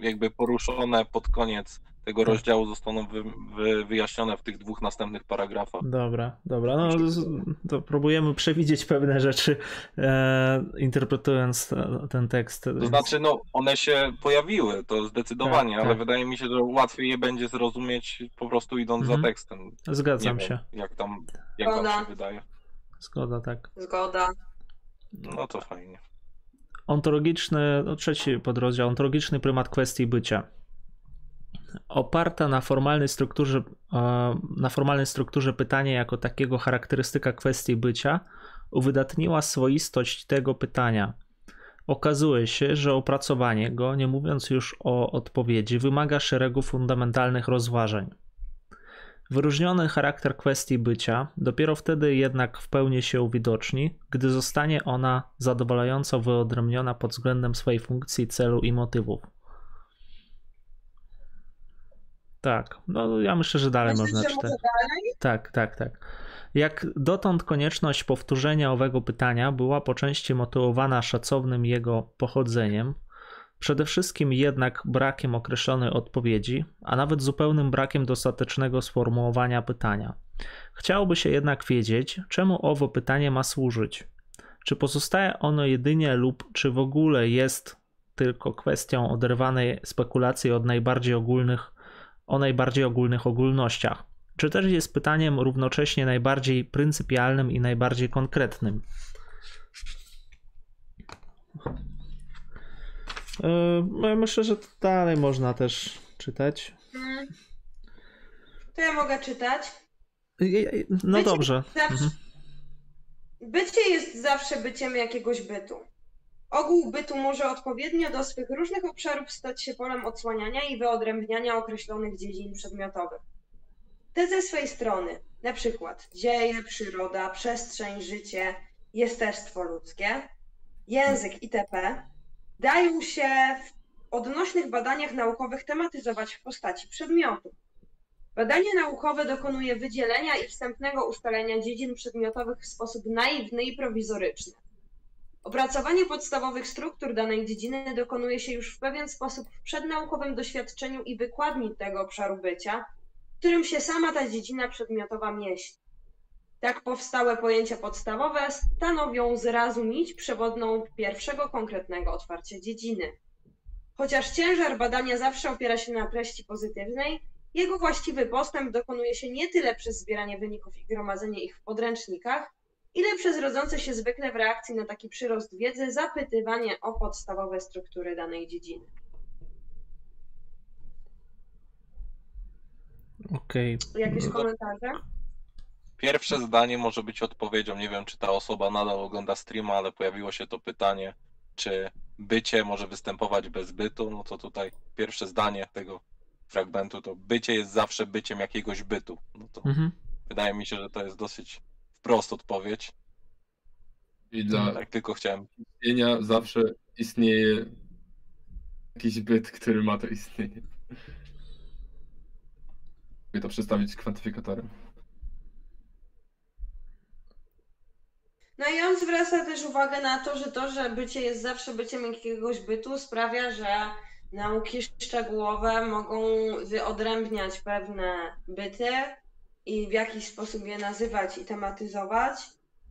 jakby poruszone pod koniec tego Tak. rozdziału zostaną wy, wy, wyjaśnione w tych dwóch następnych paragrafach. Dobra, dobra. No, z- to próbujemy przewidzieć pewne rzeczy, e, interpretując te- ten tekst. To znaczy, no, one się pojawiły, to zdecydowanie, Tak, ale tak. wydaje mi się, że łatwiej je będzie zrozumieć po prostu idąc Mhm. za tekstem. Zgadzam Nie się. wiem, jak tam, jak wam Zgoda. się wydaje. Zgoda, tak. zgoda. No to fajnie. Ontologiczny, no trzeci podrozdział, ontologiczny prymat kwestii bycia. Oparta na formalnej strukturze, na formalnej strukturze pytania jako takiego charakterystyka kwestii bycia uwydatniła swoistość tego pytania. Okazuje się, że opracowanie go, nie mówiąc już o odpowiedzi, wymaga szeregu fundamentalnych rozważań. Wyróżniony charakter kwestii bycia dopiero wtedy jednak w pełni się uwidoczni, gdy zostanie ona zadowalająco wyodrębniona pod względem swojej funkcji, celu i motywów. Tak, no ja myślę, że dalej Myślisz, można czytać. dalej? Tak, tak, tak. Jak dotąd konieczność powtórzenia owego pytania była po części motywowana szacownym jego pochodzeniem, przede wszystkim jednak brakiem określonej odpowiedzi, a nawet zupełnym brakiem dostatecznego sformułowania pytania. Chciałoby się jednak wiedzieć, czemu owo pytanie ma służyć. Czy pozostaje ono jedynie lub czy w ogóle jest tylko kwestią oderwanej spekulacji od najbardziej ogólnych, o najbardziej ogólnych ogólnościach? Czy też jest pytaniem równocześnie najbardziej pryncypialnym i najbardziej konkretnym? Yy, no myślę, że dalej można też czytać. To ja mogę czytać. Yy, No Bycie dobrze. Zawsze, Mhm. Bycie jest zawsze byciem jakiegoś bytu. Ogół bytu może odpowiednio do swych różnych obszarów stać się polem odsłaniania i wyodrębniania określonych dziedzin przedmiotowych. Te ze swej strony, na przykład dzieje, przyroda, przestrzeń, życie, jestestwo ludzkie, język itp., dają się w odnośnych badaniach naukowych tematyzować w postaci przedmiotu. Badanie naukowe dokonuje wydzielenia i wstępnego ustalenia dziedzin przedmiotowych w sposób naiwny i prowizoryczny. Opracowanie podstawowych struktur danej dziedziny dokonuje się już w pewien sposób w przednaukowym doświadczeniu i wykładni tego obszaru bycia, w którym się sama ta dziedzina przedmiotowa mieści. Tak powstałe pojęcia podstawowe stanowią zrazu nić przewodną pierwszego konkretnego otwarcia dziedziny. Chociaż ciężar badania zawsze opiera się na treści pozytywnej, jego właściwy postęp dokonuje się nie tyle przez zbieranie wyników i gromadzenie ich w podręcznikach, ile przez rodzące się zwykle w reakcji na taki przyrost wiedzy zapytywanie o podstawowe struktury danej dziedziny. Okej. Jakieś No. komentarze? Pierwsze zdanie może być odpowiedzią. Nie wiem, czy ta osoba nadal ogląda streama, ale pojawiło się to pytanie, czy bycie może występować bez bytu. No to tutaj pierwsze zdanie tego fragmentu to bycie jest zawsze byciem jakiegoś bytu. No to Mhm. wydaje mi się, że to jest dosyć wprost odpowiedź. I dla Tak tylko chciałem. istnienia zawsze istnieje jakiś byt, który ma to istnienie. Mogę to przedstawić kwantyfikatorem. No i on zwraca też uwagę na to, że to, że bycie jest zawsze byciem jakiegoś bytu, sprawia, że nauki szczegółowe mogą wyodrębniać pewne byty i w jakiś sposób je nazywać i tematyzować.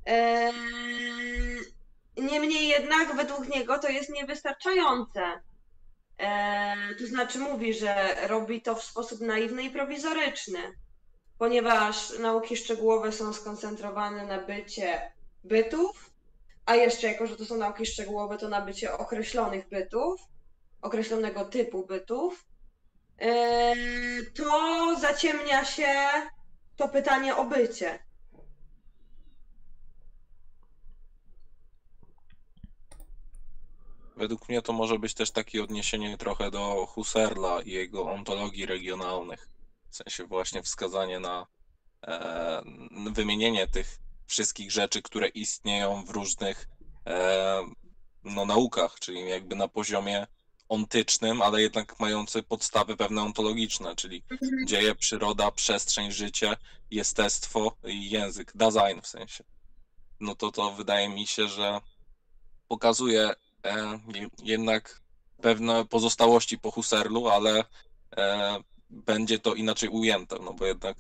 Eee, Niemniej jednak według niego to jest niewystarczające. Eee, To znaczy mówi, że robi to w sposób naiwny i prowizoryczny, ponieważ nauki szczegółowe są skoncentrowane na bycie bytów, a jeszcze jako, że to są nauki szczegółowe, to na bycie określonych bytów, określonego typu bytów, yy, to zaciemnia się to pytanie o bycie. Według mnie to może być też takie odniesienie trochę do Husserla i jego ontologii regionalnych. W sensie właśnie wskazanie na e, wymienienie tych wszystkich rzeczy, które istnieją w różnych e, no, naukach, czyli jakby na poziomie ontycznym, ale jednak mający podstawy pewne ontologiczne, czyli dzieje, przyroda, przestrzeń, życie, jestestwo i język, Dasein w sensie. No to to wydaje mi się, że pokazuje e, je- jednak pewne pozostałości po Husserlu, ale e, będzie to inaczej ujęte, no bo jednak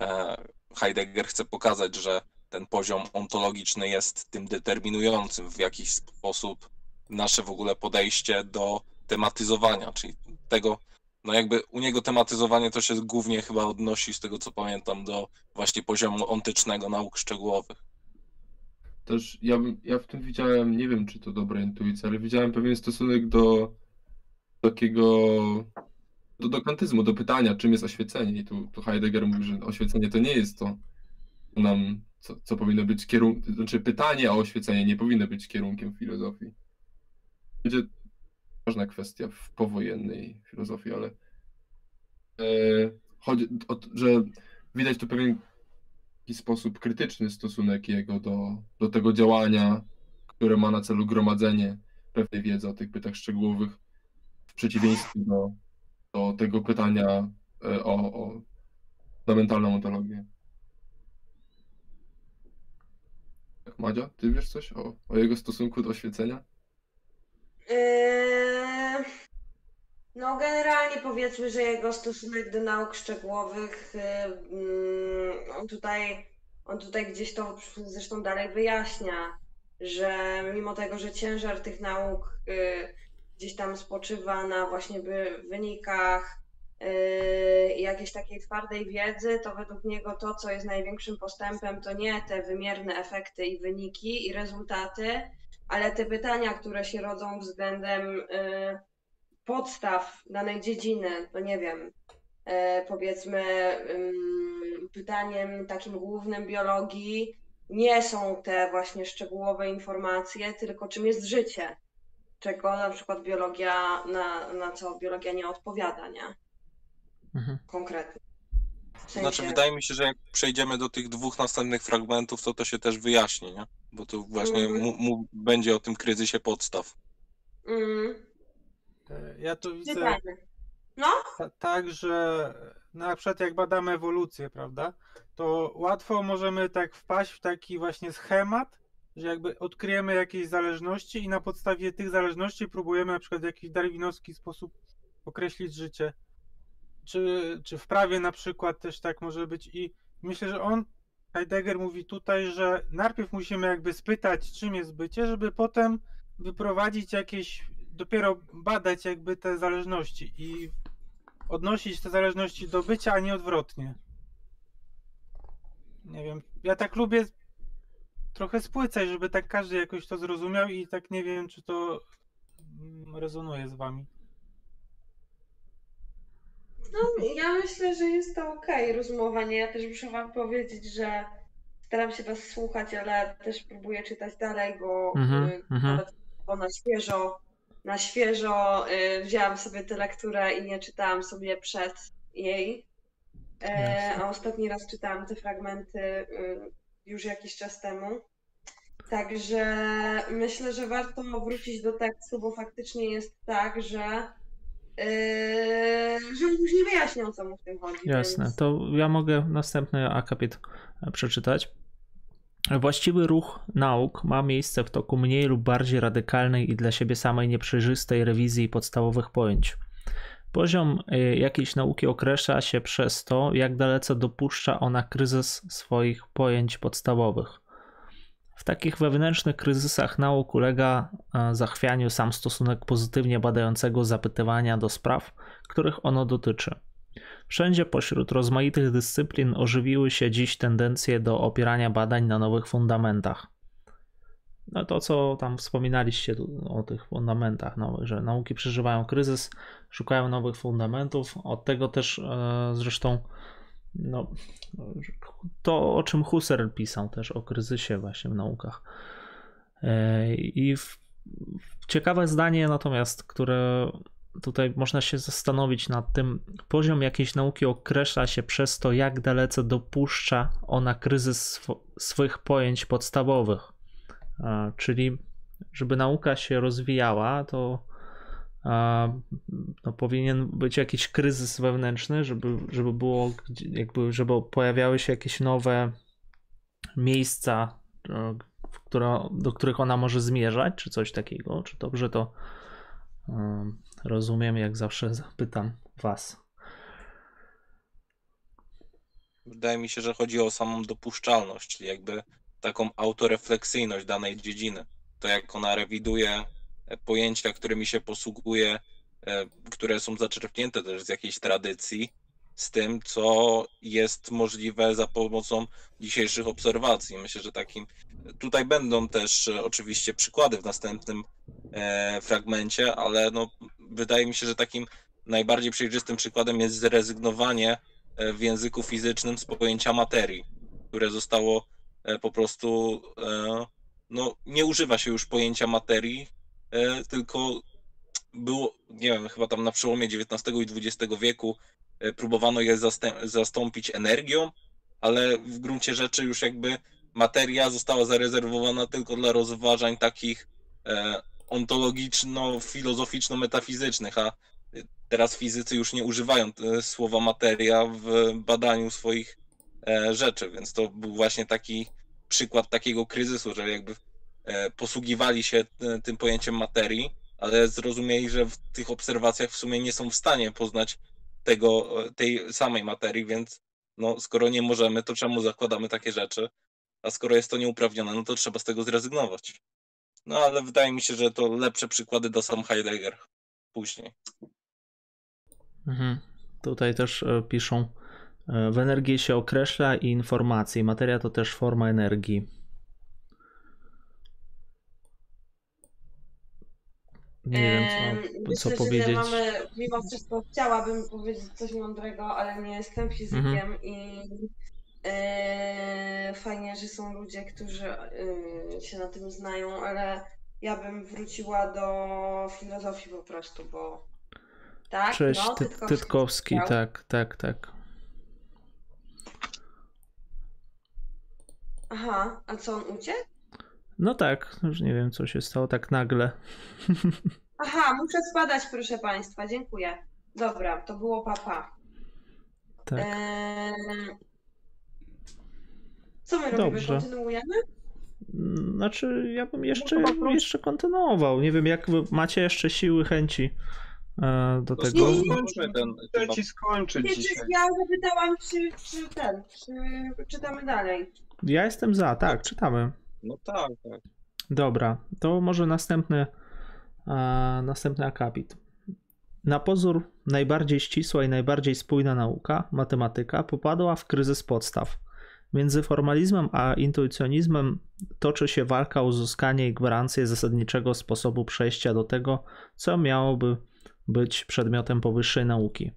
e, Heidegger chce pokazać, że ten poziom ontologiczny jest tym determinującym w jakiś sposób nasze w ogóle podejście do tematyzowania, czyli tego, no jakby u niego tematyzowanie to się głównie chyba odnosi, z tego co pamiętam, do właśnie poziomu ontycznego nauk szczegółowych. Też ja, ja w tym widziałem, nie wiem czy to dobra intuicja, ale widziałem pewien stosunek do takiego, do, do kantyzmu, do pytania, czym jest oświecenie. I tu, tu Heidegger mówi, że oświecenie to nie jest to, nam, co, co powinno być kierunkiem, znaczy pytanie o oświecenie nie powinno być kierunkiem filozofii. Będzie ważna kwestia w powojennej filozofii, ale e, chodzi o to, że widać tu pewien sposób krytyczny stosunek jego do, do tego działania, które ma na celu gromadzenie pewnej wiedzy o tych pytach szczegółowych, w przeciwieństwie do, do tego pytania e, o, o fundamentalną ontologię. Tak, Madzia, ty wiesz coś o, o jego stosunku do oświecenia? Yy, No, generalnie powiedzmy, że jego stosunek do nauk szczegółowych, yy, mm, on tutaj, on tutaj gdzieś to zresztą dalej wyjaśnia, że mimo tego, że ciężar tych nauk yy, gdzieś tam spoczywa na właśnie wynikach jakiejś takiej twardej wiedzy, to według niego to, co jest największym postępem, to nie te wymierne efekty i wyniki i rezultaty, ale te pytania, które się rodzą względem y, podstaw danej dziedziny, no nie wiem, e, powiedzmy pytaniem takim głównym biologii nie są te właśnie szczegółowe informacje, tylko czym jest życie, czego na przykład biologia, na, na co biologia nie odpowiada, nie? Mhm. Konkretnie. W To znaczy, sensie- wydaje mi się, że jak przejdziemy do tych dwóch następnych fragmentów, to to się też wyjaśni, nie? Bo tu właśnie Mhm. mu, mu, będzie o tym kryzysie podstaw. Mm, Ja to widzę pytanie. ta, tak, że na przykład jak badamy ewolucję, prawda, to łatwo możemy tak wpaść w taki właśnie schemat, że jakby odkryjemy jakieś zależności i na podstawie tych zależności próbujemy na przykład w jakiś darwinowski sposób określić życie. Czy, czy w prawie na przykład też tak może być i myślę, że on, Heidegger mówi tutaj, że najpierw musimy jakby spytać, czym jest bycie, żeby potem wyprowadzić jakieś, dopiero badać jakby te zależności i odnosić te zależności do bycia, a nie odwrotnie. Nie wiem, ja tak lubię trochę spłycać, żeby tak każdy jakoś to zrozumiał i tak nie wiem, czy to mm, rezonuje z wami. No, ja myślę, że jest to okej rozmowanie. Ja też muszę wam powiedzieć, że staram się was słuchać, ale też próbuję czytać dalej, bo Mhm, y, mhm. nawet bo na świeżo, na świeżo y, wzięłam sobie tę lekturę i nie czytałam sobie przed jej. E, a ostatni raz czytałam te fragmenty y, już jakiś czas temu. Także myślę, że warto wrócić do tekstu, bo faktycznie jest tak, że Yy, że już nie wyjaśnią, co mu w tym chodzi. Jasne, więc... to ja mogę następny akapit przeczytać. Właściwy ruch nauk ma miejsce w toku mniej lub bardziej radykalnej i dla siebie samej nieprzejrzystej rewizji podstawowych pojęć. Poziom y, jakiejś nauki określa się przez to, jak dalece dopuszcza ona kryzys swoich pojęć podstawowych. W takich wewnętrznych kryzysach nauk ulega e, zachwianiu sam stosunek pozytywnie badającego zapytywania do spraw, których ono dotyczy. Wszędzie pośród rozmaitych dyscyplin ożywiły się dziś tendencje do opierania badań na nowych fundamentach. No to, co tam wspominaliście o tych fundamentach nowych, że nauki przeżywają kryzys, szukają nowych fundamentów. Od tego też e, zresztą no, to, o czym Husserl pisał też o kryzysie właśnie w naukach. E, I w, ciekawe zdanie natomiast, które tutaj można się zastanowić nad tym, poziom jakiejś nauki określa się przez to, jak dalece dopuszcza ona kryzys sw- pojęć podstawowych. E, Czyli, żeby nauka się rozwijała, to no, powinien być jakiś kryzys wewnętrzny, żeby, żeby było, jakby, żeby pojawiały się jakieś nowe miejsca, e, które, do których ona może zmierzać, czy coś takiego. Czy dobrze to e, rozumiem? Jak zawsze zapytam Was. Wydaje mi się, że chodzi o samą dopuszczalność, czyli jakby taką autorefleksyjność danej dziedziny. To jak ona rewiduje pojęcia, którymi się posługuje, e, które są zaczerpnięte też z jakiejś tradycji, z tym, co jest możliwe za pomocą dzisiejszych obserwacji. Myślę, że takim. Tutaj będą też e, oczywiście przykłady w następnym e, fragmencie, ale no, wydaje mi się, że takim najbardziej przejrzystym przykładem jest zrezygnowanie w języku fizycznym z pojęcia materii, które zostało po prostu. No, nie używa się już pojęcia materii tylko było, nie wiem, chyba tam na przełomie XIX i XX wieku e, próbowano je zastąpić energią, ale w gruncie rzeczy już jakby materia została zarezerwowana tylko dla rozważań takich e, ontologiczno-filozoficzno-metafizycznych, a teraz fizycy już nie używają e, słowa materia w badaniu swoich e, rzeczy, więc to był właśnie taki przykład takiego kryzysu, że jakby e, posługiwali się e, tym pojęciem materii, ale zrozumieli, że w tych obserwacjach w sumie nie są w stanie poznać tego, e, tej samej materii, więc no, skoro nie możemy, to czemu zakładamy takie rzeczy? A skoro jest to nieuprawnione, no to trzeba z tego zrezygnować. No ale wydaje mi się, że to lepsze przykłady da sam Heidegger później. Mhm. Tutaj też e, piszą, e, w energii się określa i informacji. Materia to też forma energii. Nie wiem, Em, co, myślę, co że powiedzieć. Mamy, mimo wszystko chciałabym powiedzieć coś mądrego, ale nie jestem fizykiem Mhm. i e, fajnie, że są ludzie, którzy e, się na tym znają, ale ja bym wróciła do filozofii po prostu, bo tak, Cześć, no, Ty, Tytkowski Tytkowski, tak, tak, tak. Aha, a co on uciekł? No tak, już nie wiem, co się stało tak nagle. Aha, muszę spadać, proszę Państwa, dziękuję. Dobra, to było papa. tak. Eee, Co my robimy? Dobrze. Kontynuujemy? Znaczy, ja bym jeszcze, chyba wróć- jeszcze kontynuował. Nie wiem, jak wy macie jeszcze siły, chęci e, do To tego. nie, nie, skończmy ten Chcę ci skończyć dzisiaj. ja zapytałam, czy, czy ten, czy czytamy dalej. Ja jestem za, tak, czytamy. No tak, tak. Dobra, to może następny, następny akapit. Na pozór najbardziej ścisła i najbardziej spójna nauka, matematyka, popadła w kryzys podstaw. Między formalizmem a intuicjonizmem toczy się walka o uzyskanie i gwarancję zasadniczego sposobu przejścia do tego, co miałoby być przedmiotem powyższej nauki.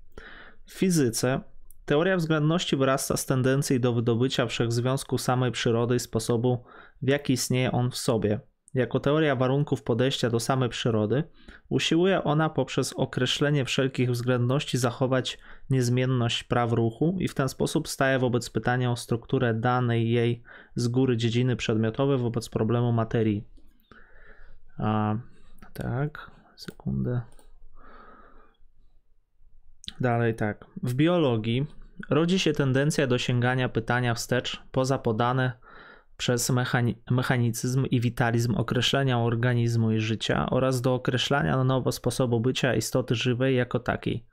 W fizyce teoria względności wyrasta z tendencji do wydobycia wszechzwiązku samej przyrody i sposobu, w jaki istnieje on w sobie. Jako teoria warunków podejścia do samej przyrody, usiłuje ona poprzez określenie wszelkich względności zachować niezmienność praw ruchu i w ten sposób staje wobec pytania o strukturę danej jej z góry dziedziny przedmiotowej wobec problemu materii. A, tak, sekundę. Dalej tak. W biologii rodzi się tendencja do sięgania pytania wstecz poza podane przez mechani- mechanicyzm i witalizm określenia organizmu i życia oraz do określania na nowo sposobu bycia istoty żywej jako takiej.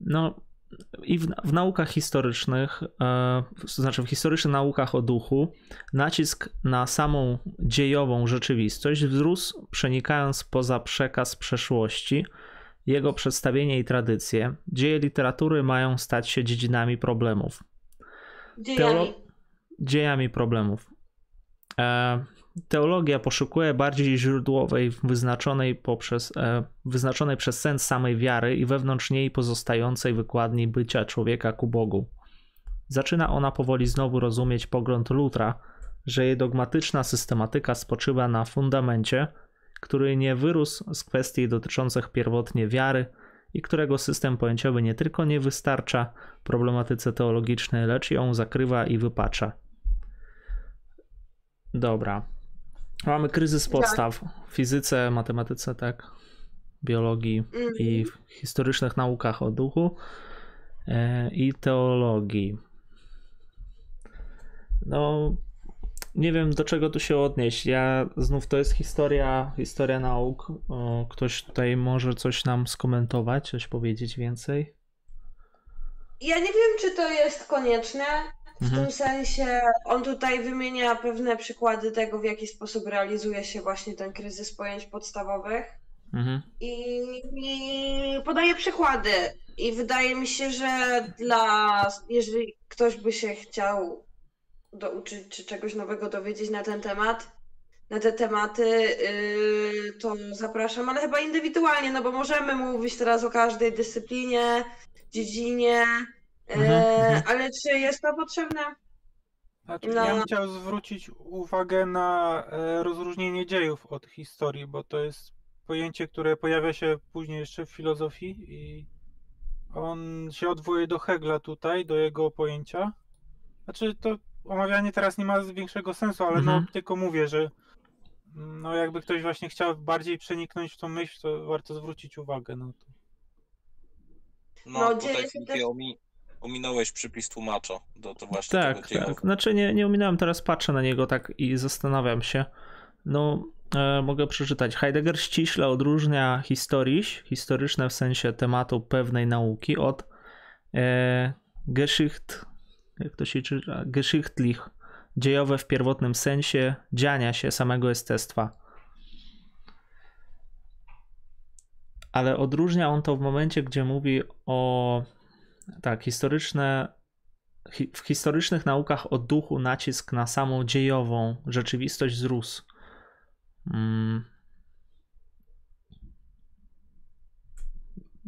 No i w, w naukach historycznych, e, to znaczy w historycznych naukach o duchu, nacisk na samą dziejową rzeczywistość wzrósł, przenikając poza przekaz przeszłości, jego przedstawienie i tradycje. Dzieje literatury mają stać się dziedzinami problemów Dziejami. dziejami problemów. E, teologia poszukuje bardziej źródłowej, wyznaczonej, poprzez, e, wyznaczonej przez sens samej wiary i wewnątrz niej pozostającej wykładni bycia człowieka ku Bogu. Zaczyna ona powoli znowu rozumieć pogląd Lutra, że jej dogmatyczna systematyka spoczywa na fundamencie, który nie wyrósł z kwestii dotyczących pierwotnie wiary i którego system pojęciowy nie tylko nie wystarcza problematyce teologicznej, lecz ją zakrywa i wypacza. Dobra. Mamy kryzys podstaw w fizyce, matematyce, tak, biologii Mhm. i w historycznych naukach o duchu e, i teologii. No, nie wiem do czego tu się odnieść. Ja znów to jest historia, historia nauk. O, ktoś tutaj może coś nam skomentować, coś powiedzieć więcej. Ja nie wiem, czy to jest konieczne. W Mhm. tym sensie on tutaj wymienia pewne przykłady tego, w jaki sposób realizuje się właśnie ten kryzys pojęć podstawowych. Mhm. I, i podaje przykłady. I wydaje mi się, że dla, jeżeli ktoś by się chciał douczyć czy czegoś nowego dowiedzieć na ten temat, na te tematy, yy, to zapraszam, ale chyba indywidualnie, no bo możemy mówić teraz o każdej dyscyplinie, dziedzinie, yy, Mhm, mhm. ale czy jest to potrzebne? Znaczy, No. Ja bym chciał zwrócić uwagę na e, rozróżnienie dziejów od historii, bo to jest pojęcie, które pojawia się później jeszcze w filozofii i on się odwołuje do Hegla tutaj, do jego pojęcia. Znaczy to omawianie teraz nie ma większego sensu, ale Mhm. no tylko mówię, że mm, no jakby ktoś właśnie chciał bardziej przeniknąć w tą myśl, to warto zwrócić uwagę na to. No, No, tutaj też- omi, ominąłeś przypis tłumacza do to właśnie Tak, tego tak. Znaczy nie, nie ominąłem, teraz patrzę na niego tak i zastanawiam się. No, e, mogę przeczytać. Heidegger ściśle odróżnia historiś, historyczne w sensie tematu pewnej nauki, od e, Geschicht, jak to się czyta? Geschichtlich, dziejowe w pierwotnym sensie dziania się samego jestestwa. Ale odróżnia on to w momencie, gdzie mówi o tak, historyczne hi- w historycznych naukach o duchu nacisk na samą dziejową rzeczywistość zrósł. Mm.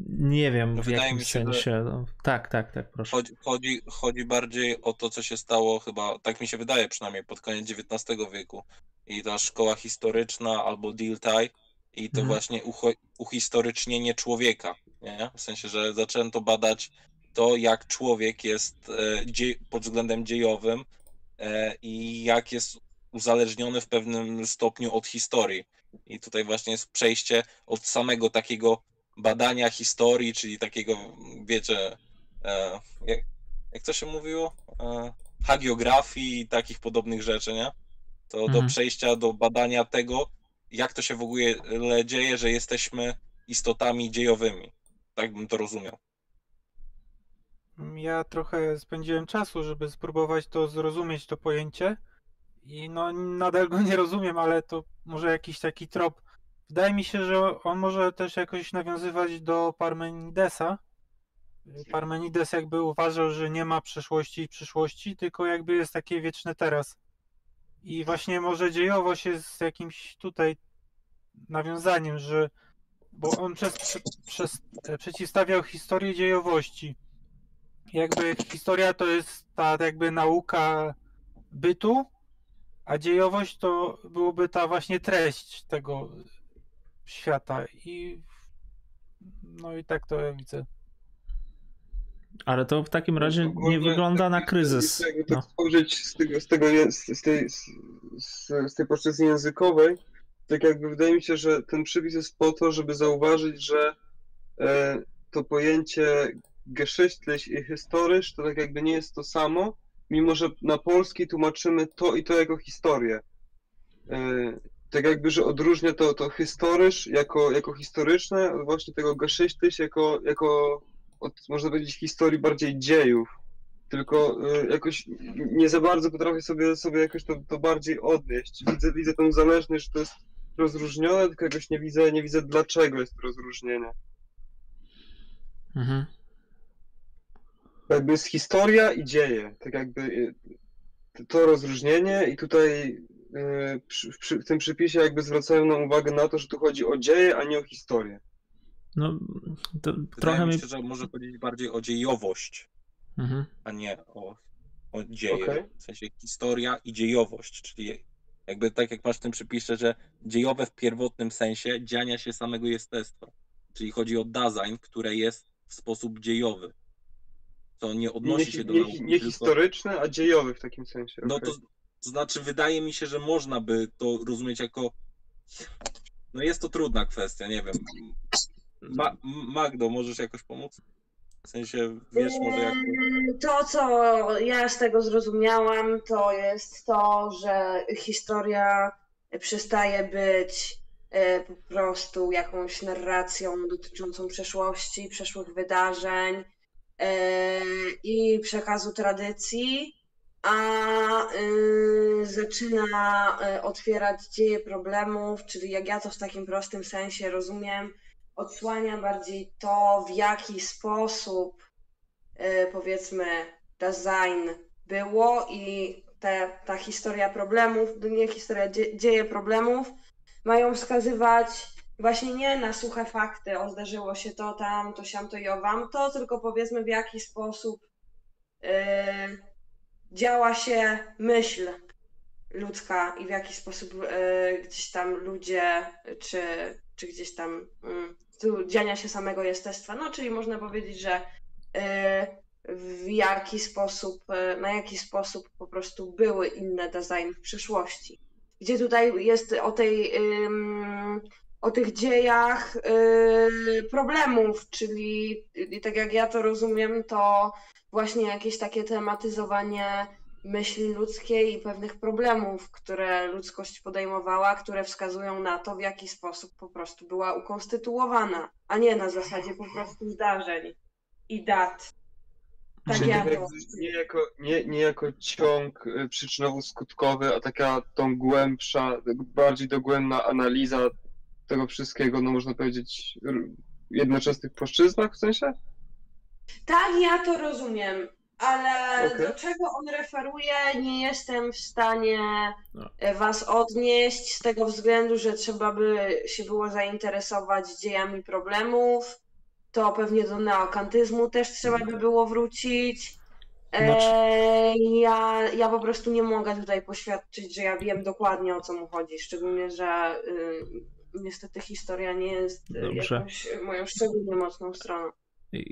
Nie wiem No w wydaje jakim mi się, sensie. No, tak, tak, tak, proszę. Chodzi, chodzi, chodzi bardziej o to, co się stało chyba, tak mi się wydaje przynajmniej, pod koniec XIX wieku. I ta szkoła historyczna albo Dilthey i to Mhm. właśnie ucho, uhistorycznienie człowieka. Nie? W sensie, że zaczęto badać to, jak człowiek jest e, dzie, pod względem dziejowym e, i jak jest uzależniony w pewnym stopniu od historii. I tutaj właśnie jest przejście od samego takiego badania historii, czyli takiego, wiecie, e, jak, jak to się mówiło? E, hagiografii i takich podobnych rzeczy, nie? To do Mhm. przejścia do badania tego, jak to się w ogóle dzieje, że jesteśmy istotami dziejowymi. Tak bym to rozumiał. Ja trochę spędziłem czasu, żeby spróbować to zrozumieć, to pojęcie. I no nadal go nie rozumiem, ale to może jakiś taki trop. Wydaje mi się, że on może też jakoś nawiązywać do Parmenidesa. Parmenides jakby uważał, że nie ma przeszłości i przyszłości, tylko jakby jest takie wieczne teraz. I właśnie może dziejowość jest jakimś tutaj nawiązaniem, że bo on przez, prze- przez, e, przeciwstawiał historię dziejowości. Jakby historia to jest ta jakby nauka bytu, a dziejowość to byłoby ta właśnie treść tego świata. I no i tak to ja widzę. Ale to w takim razie nie Ogólnie wygląda na kryzys. Jakby tak No. spojrzeć z, tego, z, tego, z, z, tej, z, z, z tej płaszczyzny językowej, tak jakby wydaje mi się, że ten przypis jest po to, żeby zauważyć, że e, to pojęcie geschichtlich i historycz to tak jakby nie jest to samo, mimo że na polski tłumaczymy to i to jako historię. E, tak jakby, że odróżnia to, to historycz jako, jako historyczne od właśnie tego geschichtlich jako, jako od, można powiedzieć, historii bardziej dziejów tylko y, jakoś nie za bardzo potrafię sobie, sobie jakoś to, to bardziej odnieść. Widzę, widzę tą zależność, że to jest rozróżnione, tylko jakoś nie widzę, nie widzę dlaczego jest to rozróżnienie. Mhm. Jakby jest historia i dzieje, tak jakby y, to rozróżnienie i tutaj w przy, w tym przypisie jakby zwracają nam uwagę na to, że tu chodzi o dzieje, a nie o historię. No, to Wydaje trochę mi mi. się, że może chodzić bardziej o dziejowość, Mhm. a nie o, o dzieje. Okej. W sensie historia i dziejowość, czyli jakby tak jak masz w tym przypisze, że dziejowe w pierwotnym sensie dziania się samego jestestwa. Czyli chodzi o Dasein, które jest w sposób dziejowy. Co nie Nie, odnosi się do nie, nauki, nie tylko... historyczne, a dziejowe w takim sensie. No to, to znaczy, wydaje mi się, że można by to rozumieć jako. No jest to trudna kwestia, nie wiem. Ma, Magdo, możesz jakoś pomóc? W sensie, wiesz, może jak. Eee, To, co ja z tego zrozumiałam, to jest to, że historia przestaje być e, po prostu jakąś narracją dotyczącą przeszłości, przeszłych wydarzeń e, i przekazu tradycji, a y, zaczyna e, otwierać dzieje problemów, czyli jak ja to w takim prostym sensie rozumiem, odsłania bardziej to, w jaki sposób e, powiedzmy design było i te, ta historia problemów, nie historia, dzie, dzieje problemów mają wskazywać właśnie nie na suche fakty, o zdarzyło się to tam, to siam, to i owam, to tylko powiedzmy w jaki sposób e, działa się myśl ludzka i w jaki sposób e, gdzieś tam ludzie, czy, czy gdzieś tam mm, tu dziania się samego jestestwa. No, czyli można powiedzieć, że e, w jaki sposób, e, na jaki sposób po prostu były inne design w przyszłości. Gdzie tutaj jest o tej o tych dziejach yy, problemów, czyli y, tak jak ja to rozumiem, to właśnie jakieś takie tematyzowanie myśli ludzkiej i pewnych problemów, które ludzkość podejmowała, które wskazują na to, w jaki sposób po prostu była ukonstytuowana, a nie na zasadzie po prostu zdarzeń i dat. Tak Czyli ja nie, to. nie, jako, nie, nie jako ciąg y, przyczynowo-skutkowy, a taka tą głębsza, bardziej dogłębna analiza tego wszystkiego, no można powiedzieć, jednoczesnych płaszczyznach w sensie? Tak, ja to rozumiem, ale Okej. do czego on referuje, nie jestem w stanie No. was odnieść z tego względu, że trzeba by się było zainteresować dziejami problemów. To pewnie do neokantyzmu też trzeba by było wrócić. Znaczy- E, ja, ja po prostu nie mogę tutaj poświadczyć, że ja wiem dokładnie o co mu chodzi, szczególnie, że y, niestety historia nie jest y, Dobrze. jakąś moją szczególnie mocną stroną.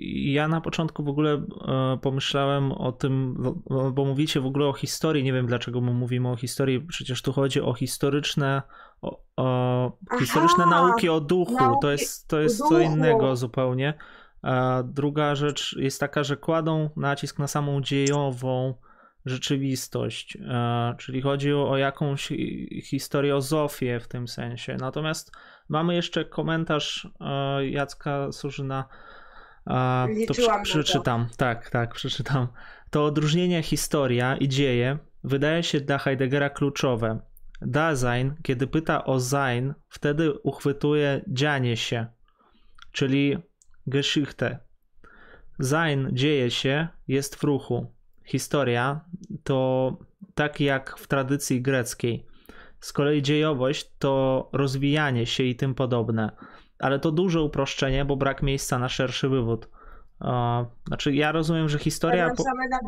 Ja na początku w ogóle e, pomyślałem o tym, bo, bo mówicie w ogóle o historii. Nie wiem dlaczego my mówimy o historii. Przecież tu chodzi o historyczne, o, o Aha, historyczne nauki o duchu. To nauki jest, to jest co innego zupełnie. A druga rzecz jest taka, że kładą nacisk na samą dziejową rzeczywistość. E, Czyli chodzi o, jakąś hi- historiozofię w tym sensie. Natomiast mamy jeszcze komentarz e, Jacka Surzyna. A, to przy, to. przeczytam, tak, tak, przeczytam. To odróżnienie historia i dzieje wydaje się dla Heideggera kluczowe. Dasein, kiedy pyta o sein, wtedy uchwytuje dzianie się, czyli Geschichte. Sein dzieje się, jest w ruchu. Historia to tak jak w tradycji greckiej. Z kolei dziejowość to rozwijanie się i tym podobne. Ale to duże uproszczenie, bo brak miejsca na szerszy wywód. Znaczy, ja rozumiem, że historia. Po na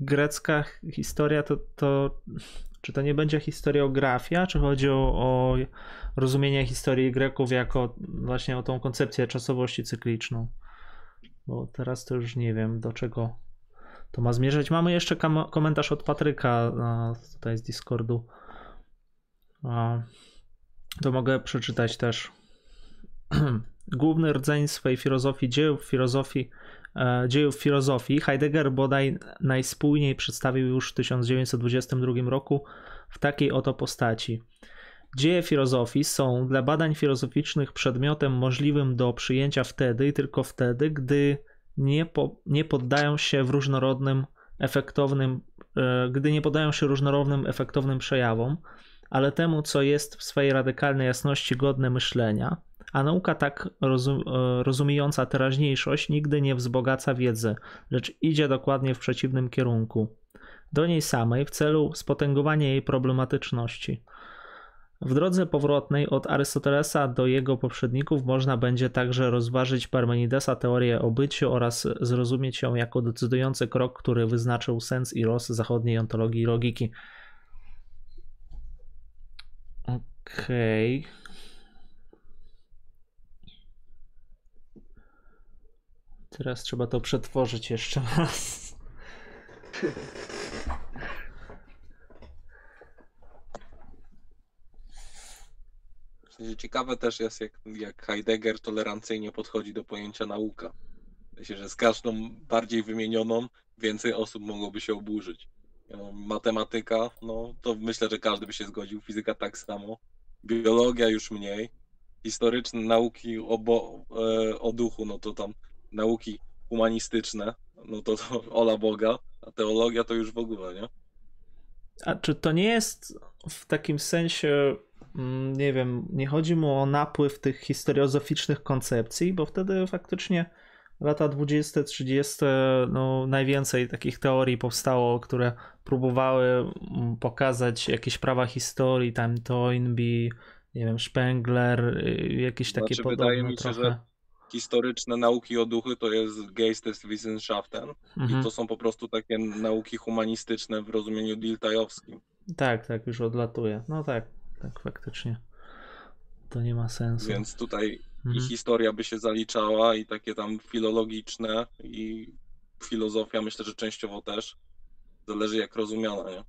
grecka historia to, to czy to nie będzie historiografia, czy chodzi o, o rozumienie historii Greków jako właśnie o tą koncepcję czasowości cykliczną? Bo teraz to już nie wiem do czego to ma zmierzać. Mamy jeszcze komentarz od Patryka tutaj z Discordu. To mogę przeczytać też. Główny rdzeń swej filozofii dziejów filozofii e, dziejów filozofii Heidegger bodaj najspójniej przedstawił już w 1922 roku w takiej oto postaci. Dzieje filozofii są dla badań filozoficznych przedmiotem możliwym do przyjęcia wtedy i tylko wtedy, gdy nie, po, nie poddają się w różnorodnym, efektownym, e, gdy nie poddają się różnorodnym, efektownym przejawom, ale temu, co jest w swej radykalnej jasności godne myślenia, a nauka tak rozum, e, rozumiejąca teraźniejszość nigdy nie wzbogaca wiedzy, lecz idzie dokładnie w przeciwnym kierunku. Do niej samej w celu spotęgowania jej problematyczności. W drodze powrotnej od Arystotelesa do jego poprzedników można będzie także rozważyć Parmenidesa teorię o byciu oraz zrozumieć ją jako decydujący krok, który wyznaczył sens i los zachodniej ontologii i logiki. Okej. Teraz trzeba to przetworzyć jeszcze raz. W sensie Ciekawe też jest, jak, jak Heidegger tolerancyjnie podchodzi do pojęcia nauka. Myślę, że z każdą bardziej wymienioną więcej osób mogłoby się oburzyć. Matematyka, no to myślę, że każdy by się zgodził. Fizyka tak samo. Biologia już mniej. Historyczne nauki o, bo, e, o duchu, no to tam nauki humanistyczne, no to, to ola Boga, a teologia to już w ogóle, nie? A czy to nie jest w takim sensie, nie wiem, nie chodzi mu o napływ tych historiozoficznych koncepcji, bo wtedy faktycznie lata 20, 30, no najwięcej takich teorii powstało, które próbowały mm, pokazać jakieś prawa historii, tam Toynbee, nie wiem, Spengler, y, jakieś takie Znaczy, podobne wydaje mi się, trochę. że historyczne nauki o duchy to jest Geisteswissenschaften Mhm. i to są po prostu takie nauki humanistyczne w rozumieniu diltajowskim. Tak, tak, już odlatuje. No tak, tak, faktycznie. To nie ma sensu. Więc tutaj i Mhm. historia by się zaliczała i takie tam filologiczne i filozofia myślę, że częściowo też. Zależy jak rozumiana, nie?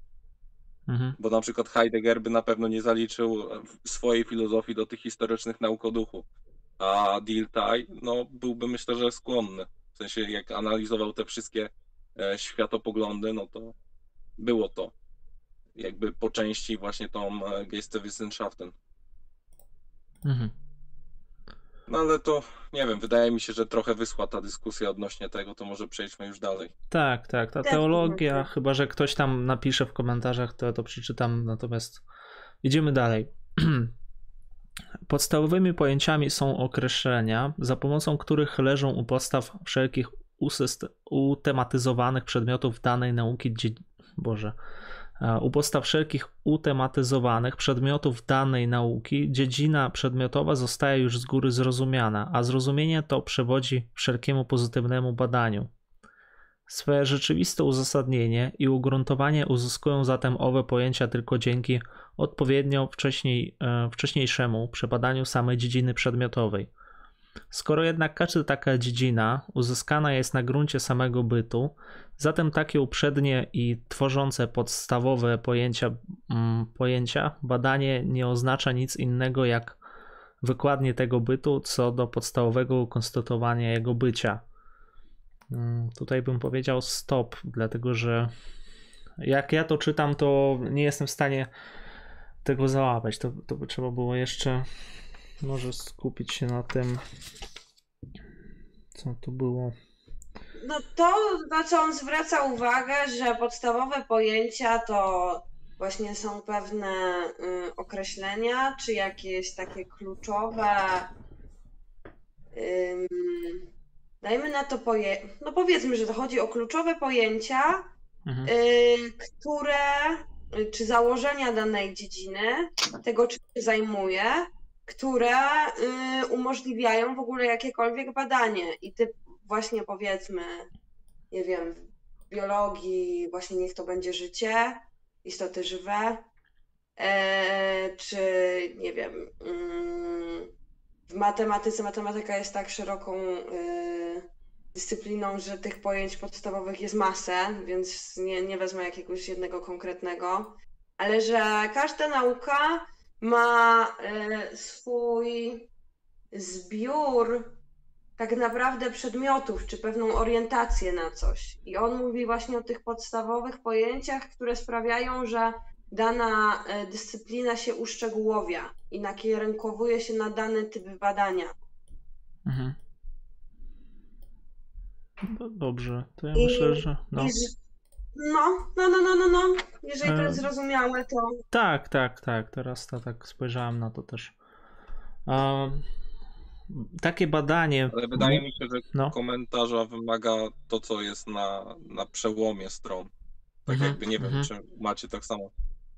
Mhm. Bo na przykład Heidegger by na pewno nie zaliczył swojej filozofii do tych historycznych nauk o duchu. A Dilthey, no byłby myślę, że skłonny. W sensie jak analizował te wszystkie e, światopoglądy, no to było to. Jakby po części właśnie tą Geisteswissenschaften. Mhm. No ale to nie wiem, wydaje mi się, że trochę wyschła ta dyskusja odnośnie tego, to może przejdźmy już dalej. Tak, tak. Ta Tak, teologia, tak. chyba że ktoś tam napisze w komentarzach, to ja to przeczytam. Natomiast idziemy dalej. Podstawowymi pojęciami są określenia, za pomocą których leżą u podstaw wszelkich usyst- utematyzowanych przedmiotów danej nauki. Dzie- Boże. U podstaw wszelkich utematyzowanych przedmiotów danej nauki dziedzina przedmiotowa zostaje już z góry zrozumiana, a zrozumienie to przewodzi wszelkiemu pozytywnemu badaniu. Swe rzeczywiste uzasadnienie i ugruntowanie uzyskują zatem owe pojęcia tylko dzięki odpowiednio wcześniej, e, wcześniejszemu przebadaniu samej dziedziny przedmiotowej. Skoro jednak każda taka dziedzina uzyskana jest na gruncie samego bytu, zatem takie uprzednie i tworzące podstawowe pojęcia, mm, pojęcia badanie nie oznacza nic innego jak wykładnie tego bytu co do podstawowego konstatowania jego bycia. Mm, Tutaj bym powiedział stop, dlatego że jak ja to czytam, to nie jestem w stanie tego załapać. To, to by trzeba było jeszcze może skupić się na tym, co tu było. No to, na co on zwraca uwagę, że podstawowe pojęcia to właśnie są pewne y, określenia, czy jakieś takie kluczowe. ym, dajmy na to poje... No powiedzmy, że to chodzi o kluczowe pojęcia, Mhm. y, które, y, czy założenia danej dziedziny, tego czym się zajmuje, które y, umożliwiają w ogóle jakiekolwiek badanie. I ty właśnie powiedzmy, nie wiem, w biologii właśnie niech to będzie życie, istoty żywe, e, czy nie wiem, mm, w matematyce matematyka jest tak szeroką y, dyscypliną, że tych pojęć podstawowych jest masę, więc nie, nie wezmę jakiegoś jednego konkretnego, ale że każda nauka ma e, swój zbiór tak naprawdę przedmiotów, czy pewną orientację na coś. I on mówi właśnie o tych podstawowych pojęciach, które sprawiają, że dana e, dyscyplina się uszczegółowia i nakierunkowuje się na dany typ badania. Mhm. No, dobrze, to ja I- myślę, że. No. I No, no, no, no, no, no. Jeżeli to E, jest zrozumiałe, to Tak, tak, tak. Teraz to tak spojrzałem na to też. Um, takie badanie. Ale wydaje mi się, że No. komentarza wymaga to, co jest na, na przełomie stron. Tak Mhm, jakby nie wiem, mhm. czy macie tak samo,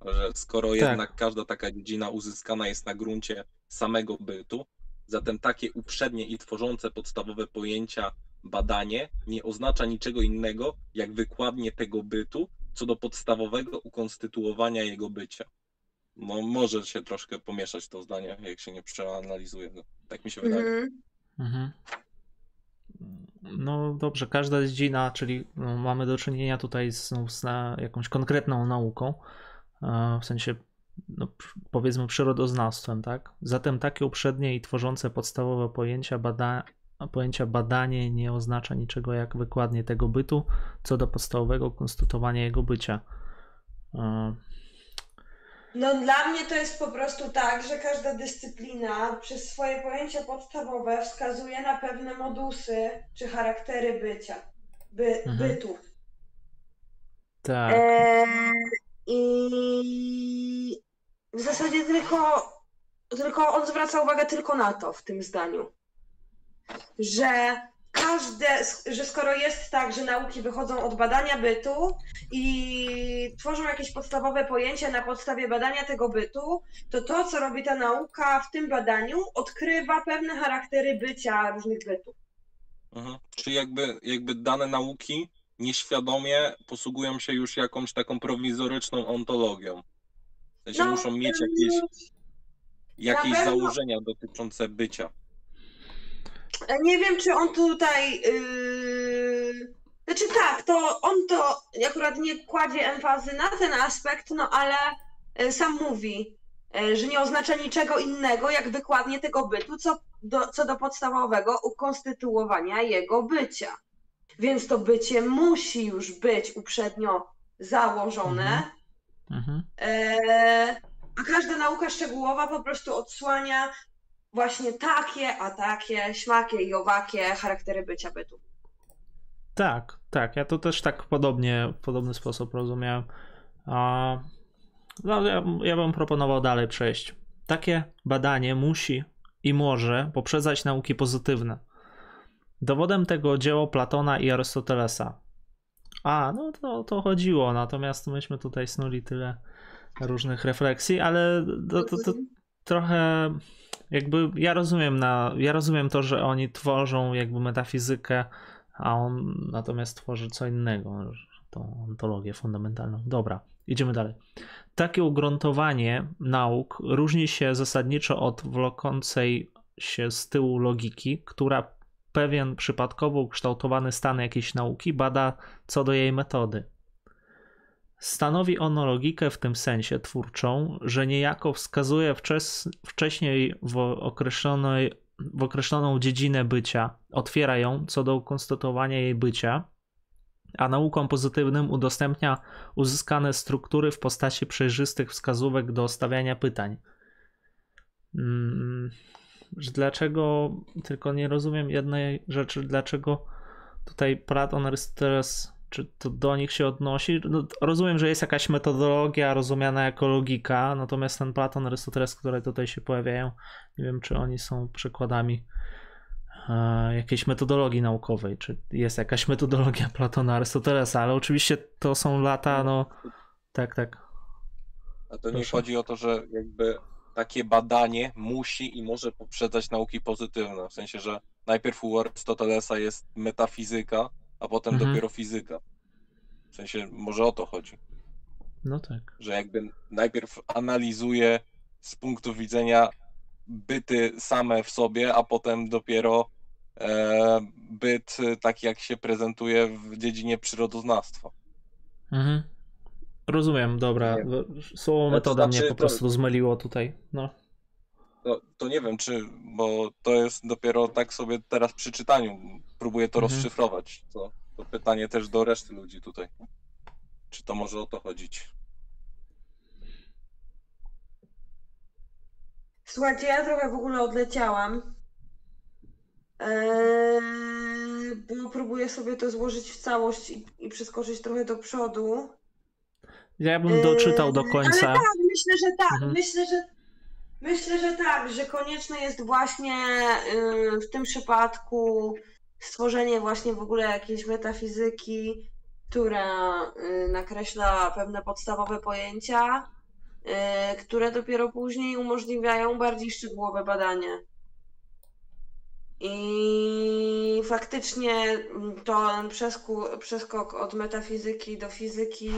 że skoro jednak każda taka dziedzina uzyskana jest na gruncie samego bytu, zatem takie uprzednie i tworzące podstawowe pojęcia badanie nie oznacza niczego innego, jak wykładnie tego bytu, co do podstawowego ukonstytuowania jego bycia. No, może się troszkę pomieszać to zdanie, jak się nie przeanalizuje. go. Tak mi się wydaje. mhm. Mhm. No dobrze, każda dziedzina, czyli no, mamy do czynienia tutaj z, no, z na, jakąś konkretną nauką, e, w sensie no, powiedzmy przyrodoznawstwem, tak? Zatem takie uprzednie i tworzące podstawowe pojęcia, bada, pojęcia badanie nie oznacza niczego jak wykładnie tego bytu, co do podstawowego konstytuowania jego bycia. E, No dla mnie to jest po prostu tak, że każda dyscyplina przez swoje pojęcia podstawowe wskazuje na pewne modusy czy charaktery bycia, by, Mhm. bytu. tak. Eee, I w zasadzie tylko, tylko on zwraca uwagę tylko na to w tym zdaniu, że każde, że skoro jest tak, że nauki wychodzą od badania bytu i tworzą jakieś podstawowe pojęcia na podstawie badania tego bytu, to to, co robi ta nauka w tym badaniu, odkrywa pewne charaktery bycia różnych bytów. Mhm. Czy jakby, jakby dane nauki nieświadomie posługują się już jakąś taką prowizoryczną ontologią? W sensie No, muszą mieć jakieś, jakieś pewno. założenia dotyczące bycia. Nie wiem, czy on tutaj. Yy... Znaczy tak, to on to akurat nie kładzie emfazy na ten aspekt, no ale y, sam mówi, y, że nie oznacza niczego innego, jak wykładnie tego bytu, co do, co do podstawowego ukonstytuowania jego bycia. Więc to bycie musi już być uprzednio założone. Mhm. E, a każda nauka szczegółowa po prostu odsłania właśnie takie, a takie, śmakie i owakie charaktery bycia bytu. Tak, tak. Ja to też tak podobnie, w podobny sposób rozumiałem. A, no, ja, ja bym proponował dalej przejść. Takie badanie musi i może poprzedzać nauki pozytywne. Dowodem tego dzieło Platona i Arystotelesa. A, no to to chodziło, natomiast myśmy tutaj snuli tyle różnych refleksji, ale to, to, to trochę jakby ja rozumiem na, ja rozumiem to, że oni tworzą jakby metafizykę, a on natomiast tworzy co innego, tą ontologię fundamentalną. Dobra, idziemy dalej. Takie ugruntowanie nauk różni się zasadniczo od wlokącej się z tyłu logiki, która pewien przypadkowo ukształtowany stan jakiejś nauki bada co do jej metody. Stanowi ono logikę w tym sensie twórczą, że niejako wskazuje wczes, wcześniej w, określonej, w określoną dziedzinę bycia, otwiera ją co do ukonstatowania jej bycia, a naukom pozytywnym udostępnia uzyskane struktury w postaci przejrzystych wskazówek do stawiania pytań. Mm, że dlaczego, tylko nie rozumiem jednej rzeczy, dlaczego tutaj Platon, Arystoteles, czy to do nich się odnosi? No, rozumiem, że jest jakaś metodologia rozumiana jako logika, natomiast ten Platon, Arystoteles, które tutaj się pojawiają, nie wiem, czy oni są przykładami e, jakiejś metodologii naukowej, czy jest jakaś metodologia Platona, Arystotelesa, ale oczywiście to są lata, no tak, tak. A to nie Proszę. chodzi o to, że jakby takie badanie musi i może poprzedzać nauki pozytywne. W sensie, że najpierw u Arystotelesa jest metafizyka, a potem Mhm. dopiero fizyka. W sensie, może o to chodzi. No tak. Że jakby najpierw analizuje z punktu widzenia byty same w sobie, a potem dopiero e, byt taki, jak się prezentuje w dziedzinie przyrodoznawstwa. Mhm. Rozumiem, dobra. Nie. Słowo to metoda mnie znaczy, po to- prostu zmyliło tutaj. No. To, to nie wiem, czy, bo to jest dopiero tak sobie teraz przy czytaniu. Próbuję to Mhm. rozszyfrować. To, to pytanie też do reszty ludzi tutaj. Czy to może o to chodzić? Słuchajcie, ja trochę w ogóle odleciałam. Eee, bo próbuję sobie to złożyć w całość i, i przeskoczyć trochę do przodu. Ja bym doczytał do Eee, końca. Ale tak, myślę, że tak. Mhm. Myślę, że myślę, że tak, że konieczne jest właśnie y, w tym przypadku stworzenie właśnie w ogóle jakiejś metafizyki, która y, nakreśla pewne podstawowe pojęcia, y, które dopiero później umożliwiają bardziej szczegółowe badanie. I faktycznie mm, ten przeskok od metafizyki do fizyki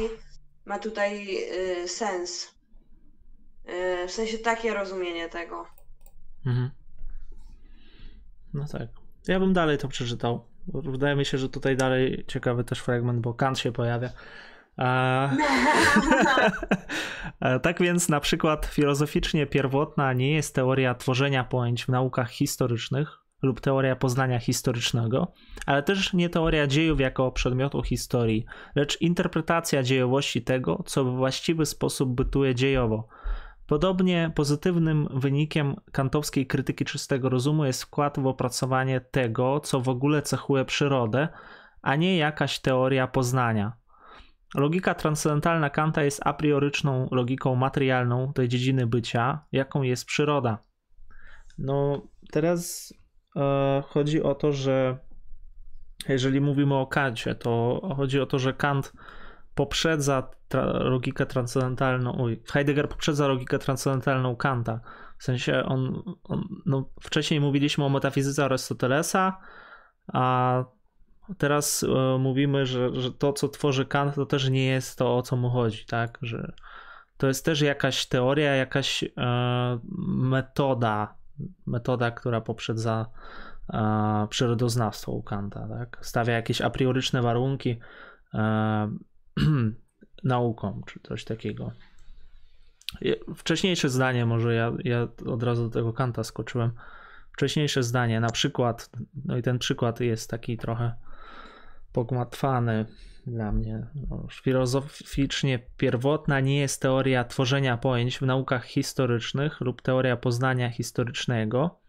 ma tutaj y, sens. W sensie takie rozumienie tego. Mhm. No tak. Ja bym dalej to przeczytał. Wydaje mi się, że tutaj dalej ciekawy też fragment, bo Kant się pojawia. A... Tak więc na przykład filozoficznie pierwotna nie jest teoria tworzenia pojęć w naukach historycznych lub teoria poznania historycznego, ale też nie teoria dziejów jako przedmiotu historii, lecz interpretacja dziejowości tego, co w właściwy sposób bytuje dziejowo. Podobnie pozytywnym wynikiem kantowskiej krytyki czystego rozumu jest wkład w opracowanie tego, co w ogóle cechuje przyrodę, a nie jakaś teoria poznania. Logika transcendentalna Kanta jest a prioryczną logiką materialną tej dziedziny bycia, jaką jest przyroda. No, teraz e, chodzi o to, że jeżeli mówimy o Kancie, to chodzi o to, że Kant poprzedza tra- logikę transcendentalną, uj, Heidegger poprzedza logikę transcendentalną Kanta. W sensie on, on no, wcześniej mówiliśmy o metafizyce Arystotelesa, a teraz e, mówimy, że, że to, co tworzy Kant, to też nie jest to, o co mu chodzi, tak? Że to jest też jakaś teoria, jakaś e, metoda, metoda, która poprzedza e, przyrodoznawstwo u Kanta, tak? Stawia jakieś a prioryczne warunki nauką, czy coś takiego. Wcześniejsze zdanie, może ja, ja od razu do tego Kanta skoczyłem. Wcześniejsze zdanie, na przykład, no i ten przykład jest taki trochę pogmatwany dla mnie. No, filozoficznie pierwotna nie jest teoria tworzenia pojęć w naukach historycznych lub teoria poznania historycznego,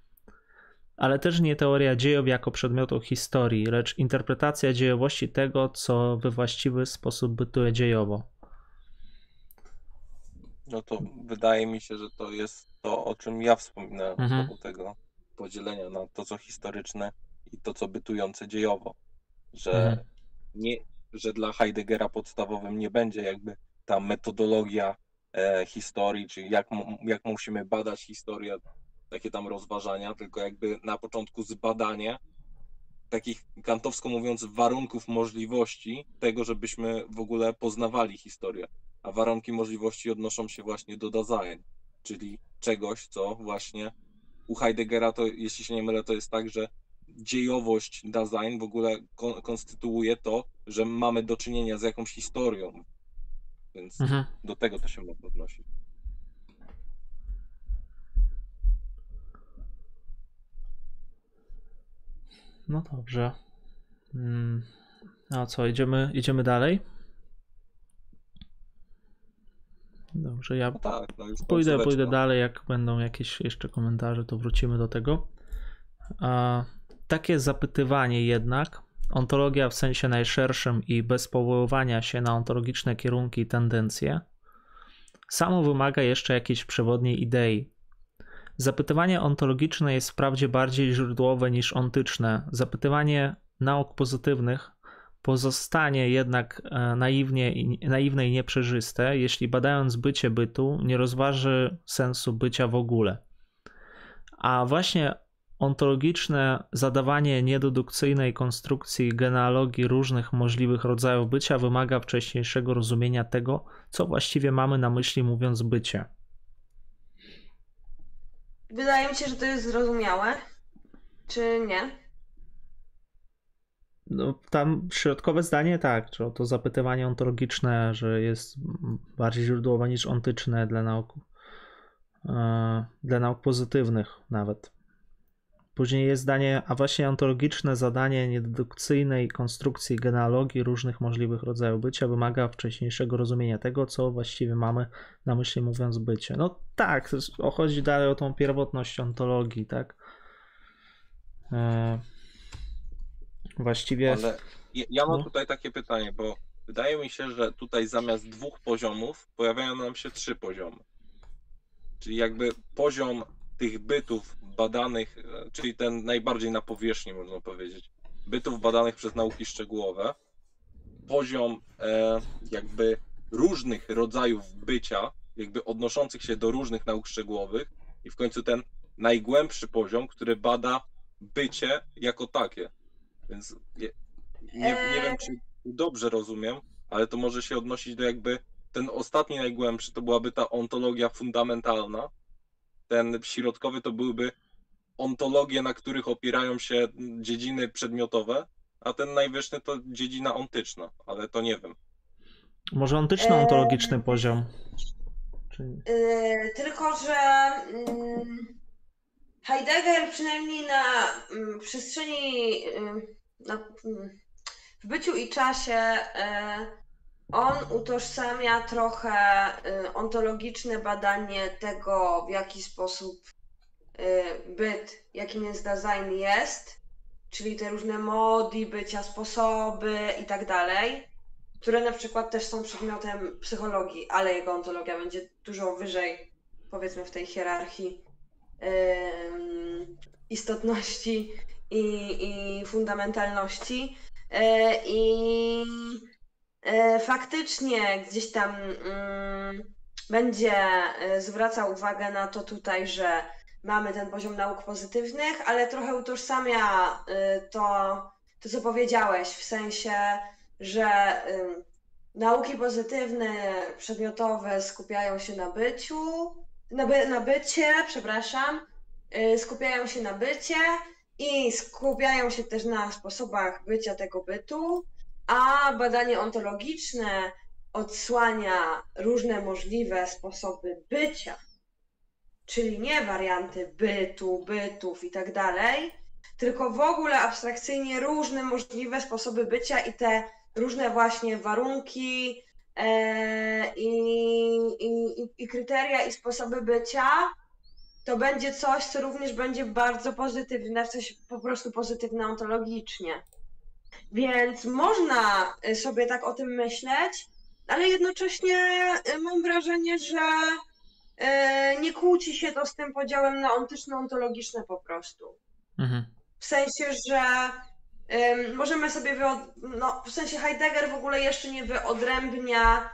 ale też nie teoria dziejów jako przedmiotu historii, lecz interpretacja dziejowości tego, co we właściwy sposób bytuje dziejowo. No to wydaje mi się, że to jest to, o czym ja wspominałem Mhm. mhm. tego podzielenia na to, co historyczne i to, co bytujące dziejowo. Że, Mhm. nie, że dla Heideggera podstawowym nie będzie jakby ta metodologia e, historii, czyli jak, jak musimy badać historię, takie tam rozważania, tylko jakby na początku zbadanie takich kantowsko mówiąc warunków możliwości tego, żebyśmy w ogóle poznawali historię. A warunki możliwości odnoszą się właśnie do Dasein, czyli czegoś, co właśnie u Heideggera to, jeśli się nie mylę, to jest tak, że dziejowość Dasein w ogóle kon- konstytuuje to, że mamy do czynienia z jakąś historią. Więc Mhm. do tego to się może odnosić. No dobrze. Mm, A co, idziemy, idziemy dalej? Dobrze, ja No tak, no Pójdę, pójdę dalej, jak będą jakieś jeszcze komentarze, to wrócimy do tego. A, takie zapytywanie jednak, ontologia w sensie najszerszym i bez powoływania się na ontologiczne kierunki i tendencje, samo wymaga jeszcze jakiejś przewodniej idei. Zapytywanie ontologiczne jest wprawdzie bardziej źródłowe niż ontyczne. Zapytywanie nauk pozytywnych pozostanie jednak e, naiwnie, naiwne i nieprzejrzyste, jeśli badając bycie bytu nie rozważy sensu bycia w ogóle. A właśnie ontologiczne zadawanie niededukcyjnej konstrukcji genealogii różnych możliwych rodzajów bycia wymaga wcześniejszego rozumienia tego, co właściwie mamy na myśli mówiąc bycie. Wydaje mi się, że to jest zrozumiałe. Czy nie? No, tam środkowe zdanie tak, czy to zapytywanie ontologiczne, że jest bardziej źródłowe niż ontyczne dla nauk, e, dla nauk pozytywnych nawet. Później jest zdanie, a właśnie ontologiczne zadanie niededukcyjnej konstrukcji genealogii różnych możliwych rodzajów bycia wymaga wcześniejszego rozumienia tego, co właściwie mamy na myśli mówiąc bycie. No tak, chodzi dalej o tą pierwotność ontologii, tak? E, właściwie... Ale ja, ja mam No. tutaj takie pytanie, bo wydaje mi się, że tutaj zamiast dwóch poziomów pojawiają nam się trzy poziomy. Czyli jakby poziom tych bytów badanych, e, czyli ten najbardziej na powierzchni można powiedzieć, bytów badanych przez nauki szczegółowe, poziom e, jakby różnych rodzajów bycia, jakby odnoszących się do różnych nauk szczegółowych i w końcu ten najgłębszy poziom, który bada bycie jako takie. Więc je- nie, nie wiem, czy dobrze rozumiem, ale to może się odnosić do jakby ten ostatni najgłębszy to byłaby ta ontologia fundamentalna. Ten środkowy to byłyby ontologie, na których opierają się dziedziny przedmiotowe, a ten najwyższy to dziedzina ontyczna, ale to nie wiem. Może ontyczno-ontologiczny poziom. Czy... Yy, tylko, że mm, Heidegger przynajmniej na mm, przestrzeni yy, na, mm, w byciu i czasie yy, on utożsamia trochę ontologiczne badanie tego, w jaki sposób byt, jakim jest Dasein jest, czyli te różne mody bycia, sposoby i tak dalej, które na przykład też są przedmiotem psychologii, ale jego ontologia będzie dużo wyżej, powiedzmy, w tej hierarchii istotności i, i fundamentalności. E, I e, faktycznie gdzieś tam będzie zwracał uwagę na to tutaj, że mamy ten poziom nauk pozytywnych, ale trochę utożsamia to, to co powiedziałeś, w sensie, że nauki pozytywne, przedmiotowe skupiają się na byciu, na, by, na bycie, przepraszam, skupiają się na bycie, i skupiają się też na sposobach bycia tego bytu, a badanie ontologiczne odsłania różne możliwe sposoby bycia, czyli nie warianty bytu, bytów i tak dalej, tylko w ogóle abstrakcyjnie różne możliwe sposoby bycia i te różne właśnie warunki e, i, i, i kryteria i sposoby bycia to będzie coś, co również będzie bardzo pozytywne, coś po prostu pozytywne ontologicznie. Więc można y, sobie tak o tym myśleć, ale jednocześnie y, mam wrażenie, że nie kłóci się to z tym podziałem na ontyczno-ontologiczne po prostu. Mhm. W sensie, że możemy sobie, wyod... no w sensie Heidegger w ogóle jeszcze nie wyodrębnia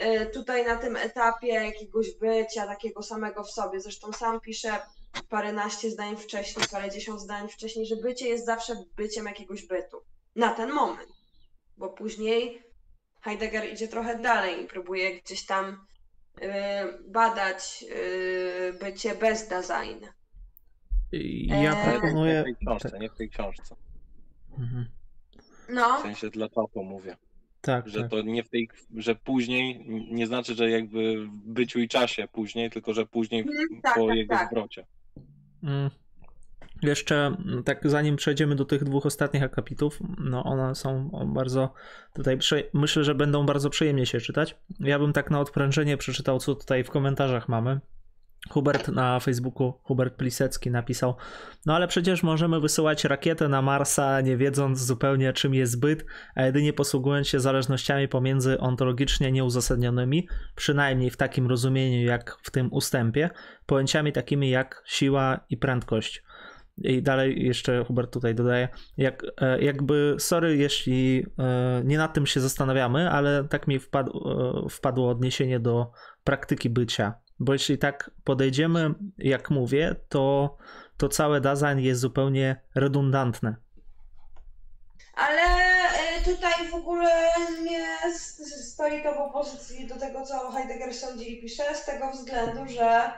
E, tutaj na tym etapie jakiegoś bycia takiego samego w sobie. Zresztą sam pisze paręnaście zdań wcześniej, parędziesiąt zdań wcześniej, że bycie jest zawsze byciem jakiegoś bytu. Na ten moment. Bo później Heidegger idzie trochę dalej i próbuje gdzieś tam badać yy, bycie bez Dasein. Ja proponuję... Nie w tej książce, nie w tej książce. Mhm. No. W sensie dla Papo mówię. Tak, że tak. to nie w tej, że później nie znaczy, że jakby w byciu i czasie później, tylko że później mm, tak, po tak, jego tak. zwrocie. Mm. Jeszcze mm, tak zanim przejdziemy do tych dwóch ostatnich akapitów, no one są bardzo tutaj, myślę, że będą bardzo przyjemnie się czytać. Ja bym tak na odprężenie przeczytał, co tutaj w komentarzach mamy. Hubert na Facebooku, Hubert Plisecki napisał: No ale przecież możemy wysyłać rakietę na Marsa, nie wiedząc zupełnie czym jest byt, a jedynie posługując się zależnościami pomiędzy ontologicznie nieuzasadnionymi, przynajmniej w takim rozumieniu jak w tym ustępie, pojęciami takimi jak siła i prędkość. I dalej jeszcze Hubert tutaj dodaje, jak, e, jakby, sorry, jeśli e, nie nad tym się zastanawiamy, ale tak mi wpadł, e, wpadło odniesienie do praktyki bycia bo jeśli tak podejdziemy, jak mówię, to, to całe Dasein jest zupełnie redundantne. Ale tutaj w ogóle nie stoi to w opozycji do tego, co Heidegger sądzi i pisze, z tego względu, że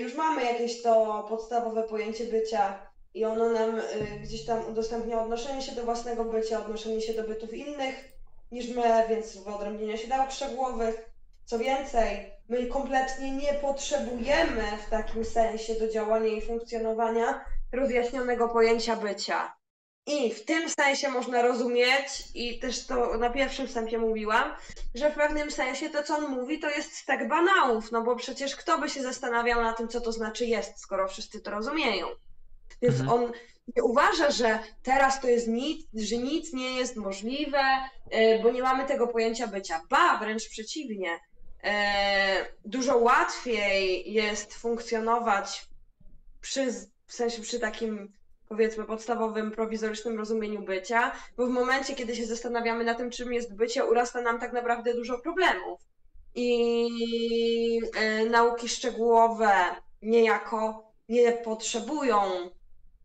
już mamy jakieś to podstawowe pojęcie bycia i ono nam e, gdzieś tam udostępnia odnoszenie się do własnego bycia, odnoszenie się do bytów innych niż my, więc wyodrębnienia się nauk szczegółowych. Co więcej, my kompletnie nie potrzebujemy w takim sensie do działania i funkcjonowania rozjaśnionego pojęcia bycia. I w tym sensie można rozumieć, i też to na pierwszym wstępie mówiłam, że w pewnym sensie to, co on mówi, to jest stek banałów, no bo przecież kto by się zastanawiał na tym, co to znaczy jest, skoro wszyscy to rozumieją. Więc mhm. on nie uważa, że teraz to jest nic, że nic nie jest możliwe, y, bo nie mamy tego pojęcia bycia. Ba, wręcz przeciwnie. E, dużo łatwiej jest funkcjonować przy, w sensie przy takim powiedzmy podstawowym, prowizorycznym rozumieniu bycia, bo w momencie, kiedy się zastanawiamy na tym, czym jest bycie, urasta nam tak naprawdę dużo problemów. I e, nauki szczegółowe niejako nie potrzebują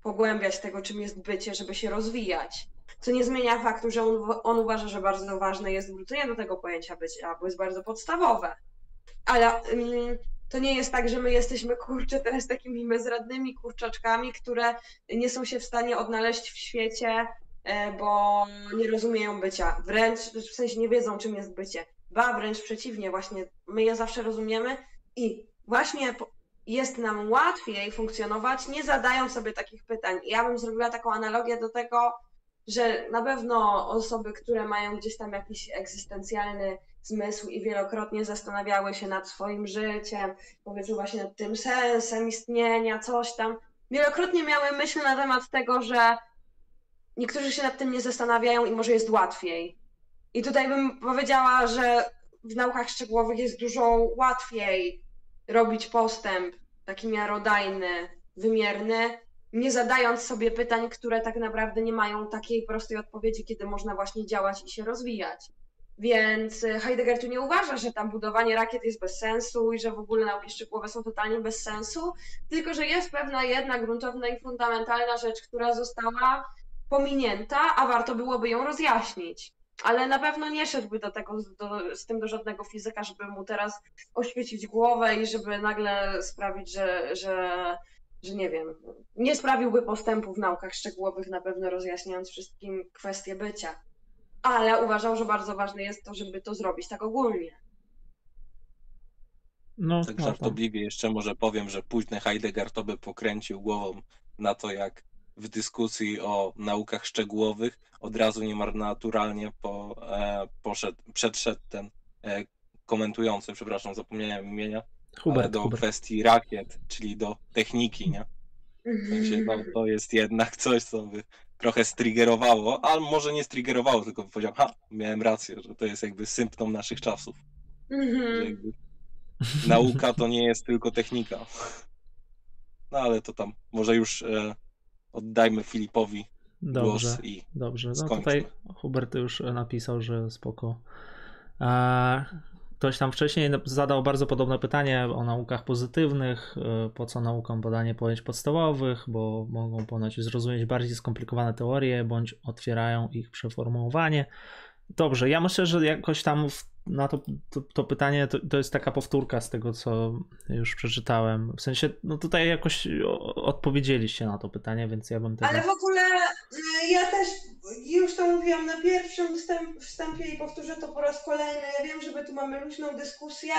pogłębiać tego, czym jest bycie, żeby się rozwijać co nie zmienia faktu, że on, on uważa, że bardzo ważne jest wrócenie do tego pojęcia bycia, bo jest bardzo podstawowe. Ale um, to nie jest tak, że my jesteśmy, kurczę, teraz takimi bezradnymi kurczaczkami, które nie są się w stanie odnaleźć w świecie, e, bo nie rozumieją bycia. Wręcz, w sensie nie wiedzą, czym jest bycie. Ba, wręcz przeciwnie, właśnie my je zawsze rozumiemy i właśnie jest nam łatwiej funkcjonować, nie zadając sobie takich pytań. Ja bym zrobiła taką analogię do tego, że na pewno osoby, które mają gdzieś tam jakiś egzystencjalny zmysł i wielokrotnie zastanawiały się nad swoim życiem, powiedzmy właśnie nad tym sensem istnienia, coś tam, wielokrotnie miały myśl na temat tego, że niektórzy się nad tym nie zastanawiają i może jest łatwiej. I tutaj bym powiedziała, że w naukach szczegółowych jest dużo łatwiej robić postęp taki miarodajny, wymierny, nie zadając sobie pytań, które tak naprawdę nie mają takiej prostej odpowiedzi, kiedy można właśnie działać i się rozwijać. Więc y, Heidegger tu nie uważa, że tam budowanie rakiet jest bez sensu i że w ogóle nauki szczegółowe są totalnie bez sensu, tylko że jest pewna jedna gruntowna i fundamentalna rzecz, która została pominięta, a warto byłoby ją rozjaśnić. Ale na pewno nie szedłby do tego, do, z tym do żadnego fizyka, żeby mu teraz oświecić głowę i żeby nagle sprawić, że, że, że nie wiem, nie sprawiłby postępu w naukach szczegółowych, na pewno rozjaśniając wszystkim kwestie bycia ale uważał, że bardzo ważne jest to, żeby to zrobić tak ogólnie. No, Tak no, żartobliwie jeszcze może powiem, że późny Heidegger to by pokręcił głową na to, jak w dyskusji o naukach szczegółowych od razu niemarnaturalnie po, e, poszedł, przedszedł ten e, komentujący, przepraszam, zapomniałem imienia, ale Hubert, do Hubert. kwestii rakiet, czyli do techniki, nie? W sensie, no, to jest jednak coś, co by trochę striggerowało, ale może nie striggerowało, tylko by powiedział, ha, miałem rację, że to jest jakby symptom naszych czasów. Mhm. jakby nauka to nie jest tylko technika. No ale to tam może już e, oddajmy Filipowi Dobrze, głos i dobrze. No skończmy. tutaj Hubert już napisał, że spoko. A, ktoś tam wcześniej zadał bardzo podobne pytanie o naukach pozytywnych. e, Po co naukom badanie pojęć podstawowych, bo mogą ponoć zrozumieć bardziej skomplikowane teorie, bądź otwierają ich przeformułowanie. Dobrze, ja myślę, że jakoś tam w, na to, to, to pytanie to, to jest taka powtórka z tego, co już przeczytałem. W sensie, no tutaj jakoś odpowiedzieliście na to pytanie, więc ja bym tego... Ale w ogóle y, ja też już to mówiłam na pierwszym wstęp, wstępie i powtórzę to po raz kolejny. Ja wiem, że my tu mamy luźną dyskusję,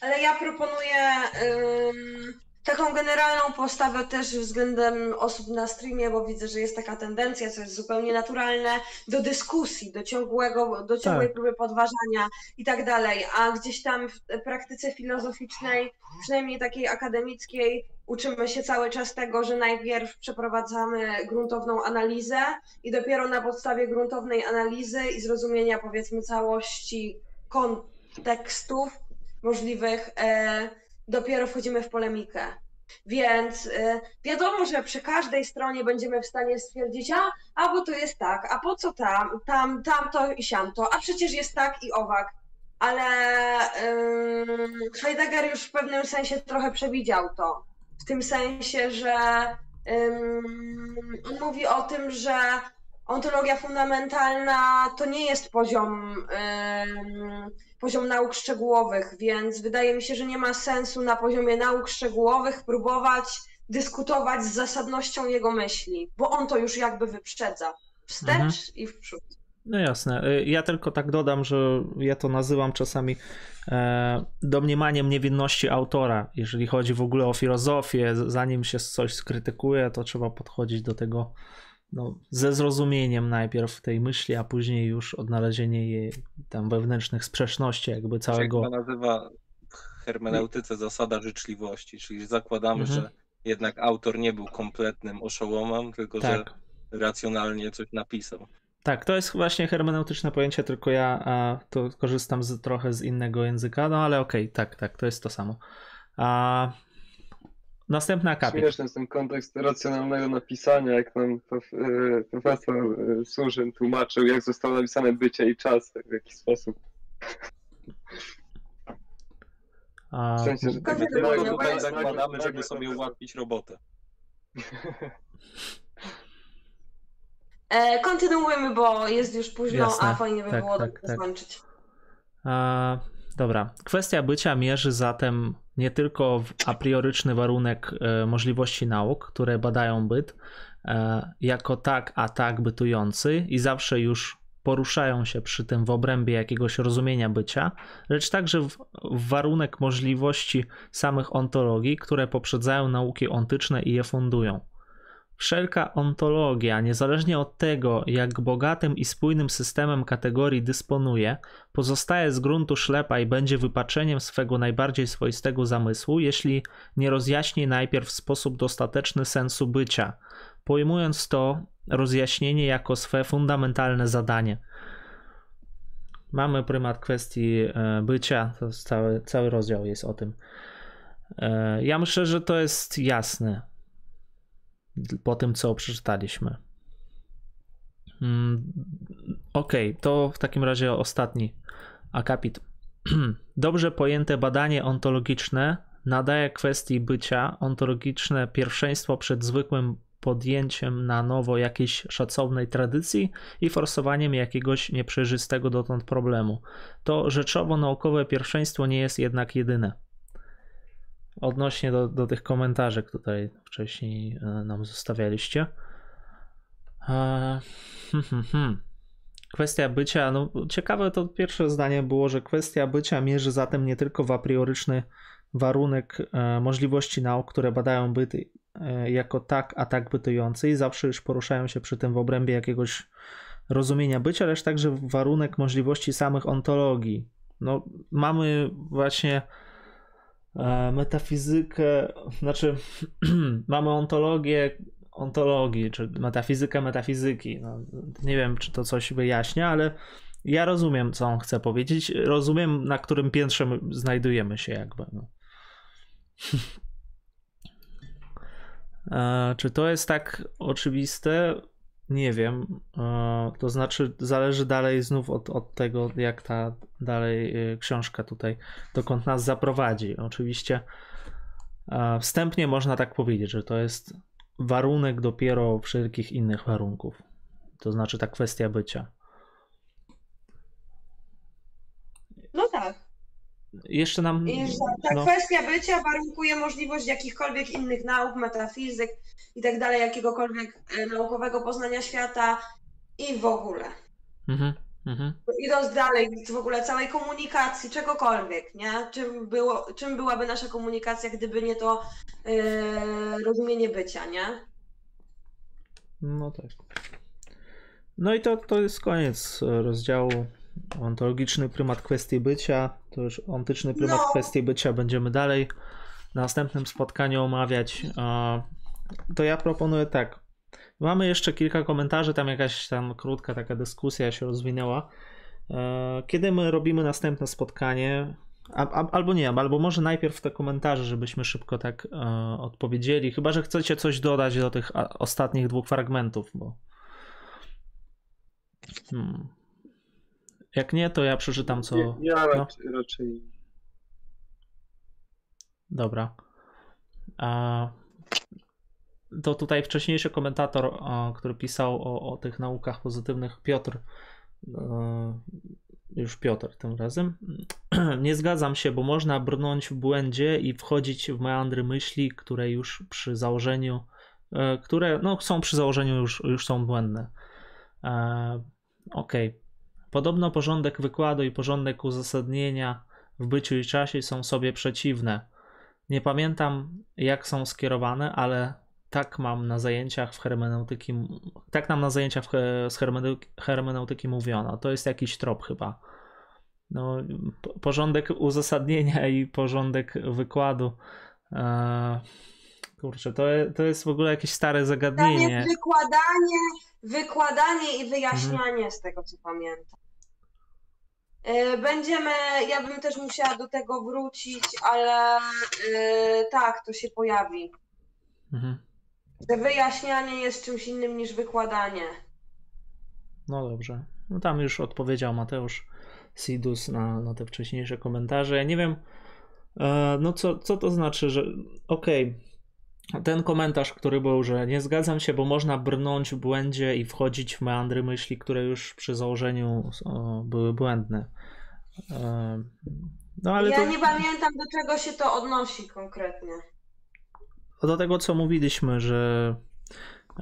ale ja proponuję ym, taką generalną postawę też względem osób na streamie, bo widzę, że jest taka tendencja, co jest zupełnie naturalne, do dyskusji, do ciągłego, do ciągłej Tak. próby podważania i tak dalej. A gdzieś tam w praktyce filozoficznej, przynajmniej takiej akademickiej, uczymy się cały czas tego, że najpierw przeprowadzamy gruntowną analizę i dopiero na podstawie gruntownej analizy i zrozumienia powiedzmy całości kontekstów możliwych e, dopiero wchodzimy w polemikę. Więc e, wiadomo, że przy każdej stronie będziemy w stanie stwierdzić, a, a bo to jest tak, a po co tam, tam, tamto i siamto, a przecież jest tak i owak. Ale ym, Heidegger już w pewnym sensie trochę przewidział to. W tym sensie, że ym, on mówi o tym, że ontologia fundamentalna to nie jest poziom, poziom nauk szczegółowych, więc wydaje mi się, że nie ma sensu na poziomie nauk szczegółowych próbować dyskutować z zasadnością jego myśli, bo on to już jakby wyprzedza. Wstecz Mhm. i w przód. No jasne. Y, Ja tylko tak dodam, że ja to nazywam czasami e, domniemaniem niewinności autora. Jeżeli chodzi w ogóle o filozofię, zanim się coś skrytykuje, to trzeba podchodzić do tego no, ze zrozumieniem najpierw tej myśli, a później już odnalezienie jej tam wewnętrznych sprzeczności, jakby jak całego. to nazywa w hermeneutyce zasada życzliwości, czyli zakładamy, Mhm. że jednak autor nie był kompletnym oszołomem, tylko że Tak. racjonalnie coś napisał. Tak, to jest właśnie hermeneutyczne pojęcie, tylko ja to korzystam z, trochę z innego języka, no ale okej, tak, tak, to jest to samo. A, następny akapit. Śmieszny jest ten kontekst racjonalnego napisania, jak nam prof, profesor e, Surzyn tłumaczył, jak zostało napisane bycie i czas, w jaki sposób. A, W sensie, że tak Dlatego no tutaj zakładamy, żeby sobie ułatwić robotę. E, kontynuujmy, bo jest już późno, Jasne. a fajnie by Tak, było tak, to tak. skończyć. A, dobra. Kwestia bycia mierzy zatem nie tylko w a prioryczny warunek e, możliwości nauk, które badają byt, e, jako tak, a tak bytujący i zawsze już poruszają się przy tym w obrębie jakiegoś rozumienia bycia, lecz także w, w warunek możliwości samych ontologii, które poprzedzają nauki ontyczne i je fundują. Wszelka ontologia, niezależnie od tego, jak bogatym i spójnym systemem kategorii dysponuje, pozostaje z gruntu ślepa i będzie wypaczeniem swego najbardziej swoistego zamysłu, jeśli nie rozjaśni najpierw w sposób dostateczny sensu bycia, pojmując to rozjaśnienie jako swe fundamentalne zadanie. Mamy prymat kwestii e, bycia, to cały, cały rozdział jest o tym. E, Ja myślę, że to jest jasne. Po tym, co przeczytaliśmy. Mm, okay, to w takim razie ostatni akapit. Dobrze pojęte badanie ontologiczne nadaje kwestii bycia ontologiczne pierwszeństwo przed zwykłym podjęciem na nowo jakiejś szacownej tradycji i forsowaniem jakiegoś nieprzejrzystego dotąd problemu. To rzeczowo-naukowe pierwszeństwo nie jest jednak jedyne. Odnośnie do, do tych komentarzy, tutaj wcześniej e, nam zostawialiście. Eee, hmm, hmm, hmm. Kwestia bycia, no ciekawe to pierwsze zdanie było, że kwestia bycia mierzy zatem nie tylko w a prioryczny warunek e, możliwości nauk, które badają byty e, jako tak, a tak bytujący i zawsze już poruszają się przy tym w obrębie jakiegoś rozumienia bycia, lecz także warunek możliwości samych ontologii. No, mamy właśnie e, metafizykę, znaczy mamy ontologię ontologii, czy metafizykę metafizyki. No, nie wiem, czy to coś wyjaśnia, ale ja rozumiem, co on chce powiedzieć. Rozumiem, na którym piętrze znajdujemy się, jakby. No. E, czy to jest tak oczywiste? Nie wiem. E, to znaczy, zależy dalej znów od, od tego, jak ta dalej e, książka tutaj, dokąd nas zaprowadzi. Oczywiście wstępnie można tak powiedzieć, że to jest warunek dopiero wszelkich innych warunków. To znaczy ta kwestia bycia. No tak. Jeszcze nam. Ta no. kwestia bycia warunkuje możliwość jakichkolwiek innych nauk, metafizyk i tak dalej, jakiegokolwiek e, naukowego poznania świata i w ogóle. Mhm, mhm. Idąc dalej, w ogóle całej komunikacji, czegokolwiek, nie? Czym, było, czym byłaby nasza komunikacja, gdyby nie to yy, rozumienie bycia, nie? No tak. No i to, to jest koniec rozdziału ontologiczny prymat kwestii bycia. To już ontyczny prymat No. kwestii bycia będziemy dalej na następnym spotkaniu omawiać. To ja proponuję tak. Mamy jeszcze kilka komentarzy, tam jakaś tam krótka taka dyskusja się rozwinęła. E, Kiedy my robimy następne spotkanie? Albo nie, albo może najpierw te komentarze, żebyśmy szybko tak e, odpowiedzieli. Chyba, że chcecie coś dodać do tych ostatnich dwóch fragmentów, bo. Hmm. Jak nie, to ja przeczytam co. Ja, ja no. raczej, raczej Dobra. A, to tutaj wcześniejszy komentator, który pisał o, o tych naukach pozytywnych, Piotr, e, już Piotr tym razem. Nie zgadzam się, bo można brnąć w błędzie i wchodzić w meandry myśli, które już przy założeniu, e, które no, są przy założeniu już, już są błędne. E, Okej. Podobno porządek wykładu i porządek uzasadnienia w byciu i czasie są sobie przeciwne. Nie pamiętam, jak są skierowane, ale tak mam na zajęciach w hermeneutyki, tak nam na zajęciach z hermeneutyki, mówiono. To jest jakiś trop chyba. No, po- porządek uzasadnienia i porządek wykładu. Eee, kurczę, to, to jest w ogóle jakieś stare zagadnienie. Wykładanie, wykładanie i wyjaśnianie z tego, co pamiętam. Yy, Będziemy, ja bym też musiała do tego wrócić, ale yy, tak, to się pojawi. Mhm. Że wyjaśnianie jest czymś innym niż wykładanie. No dobrze. No tam już odpowiedział Mateusz Sidus na, na te wcześniejsze komentarze. Ja nie wiem, e, no co, co to znaczy, że okej, ten komentarz, który był, że nie zgadzam się, bo można brnąć w błędzie i wchodzić w meandry myśli, które już przy założeniu o, były błędne. E, no ale ja to nie pamiętam, do czego się to odnosi konkretnie. do tego, co mówiliśmy, że,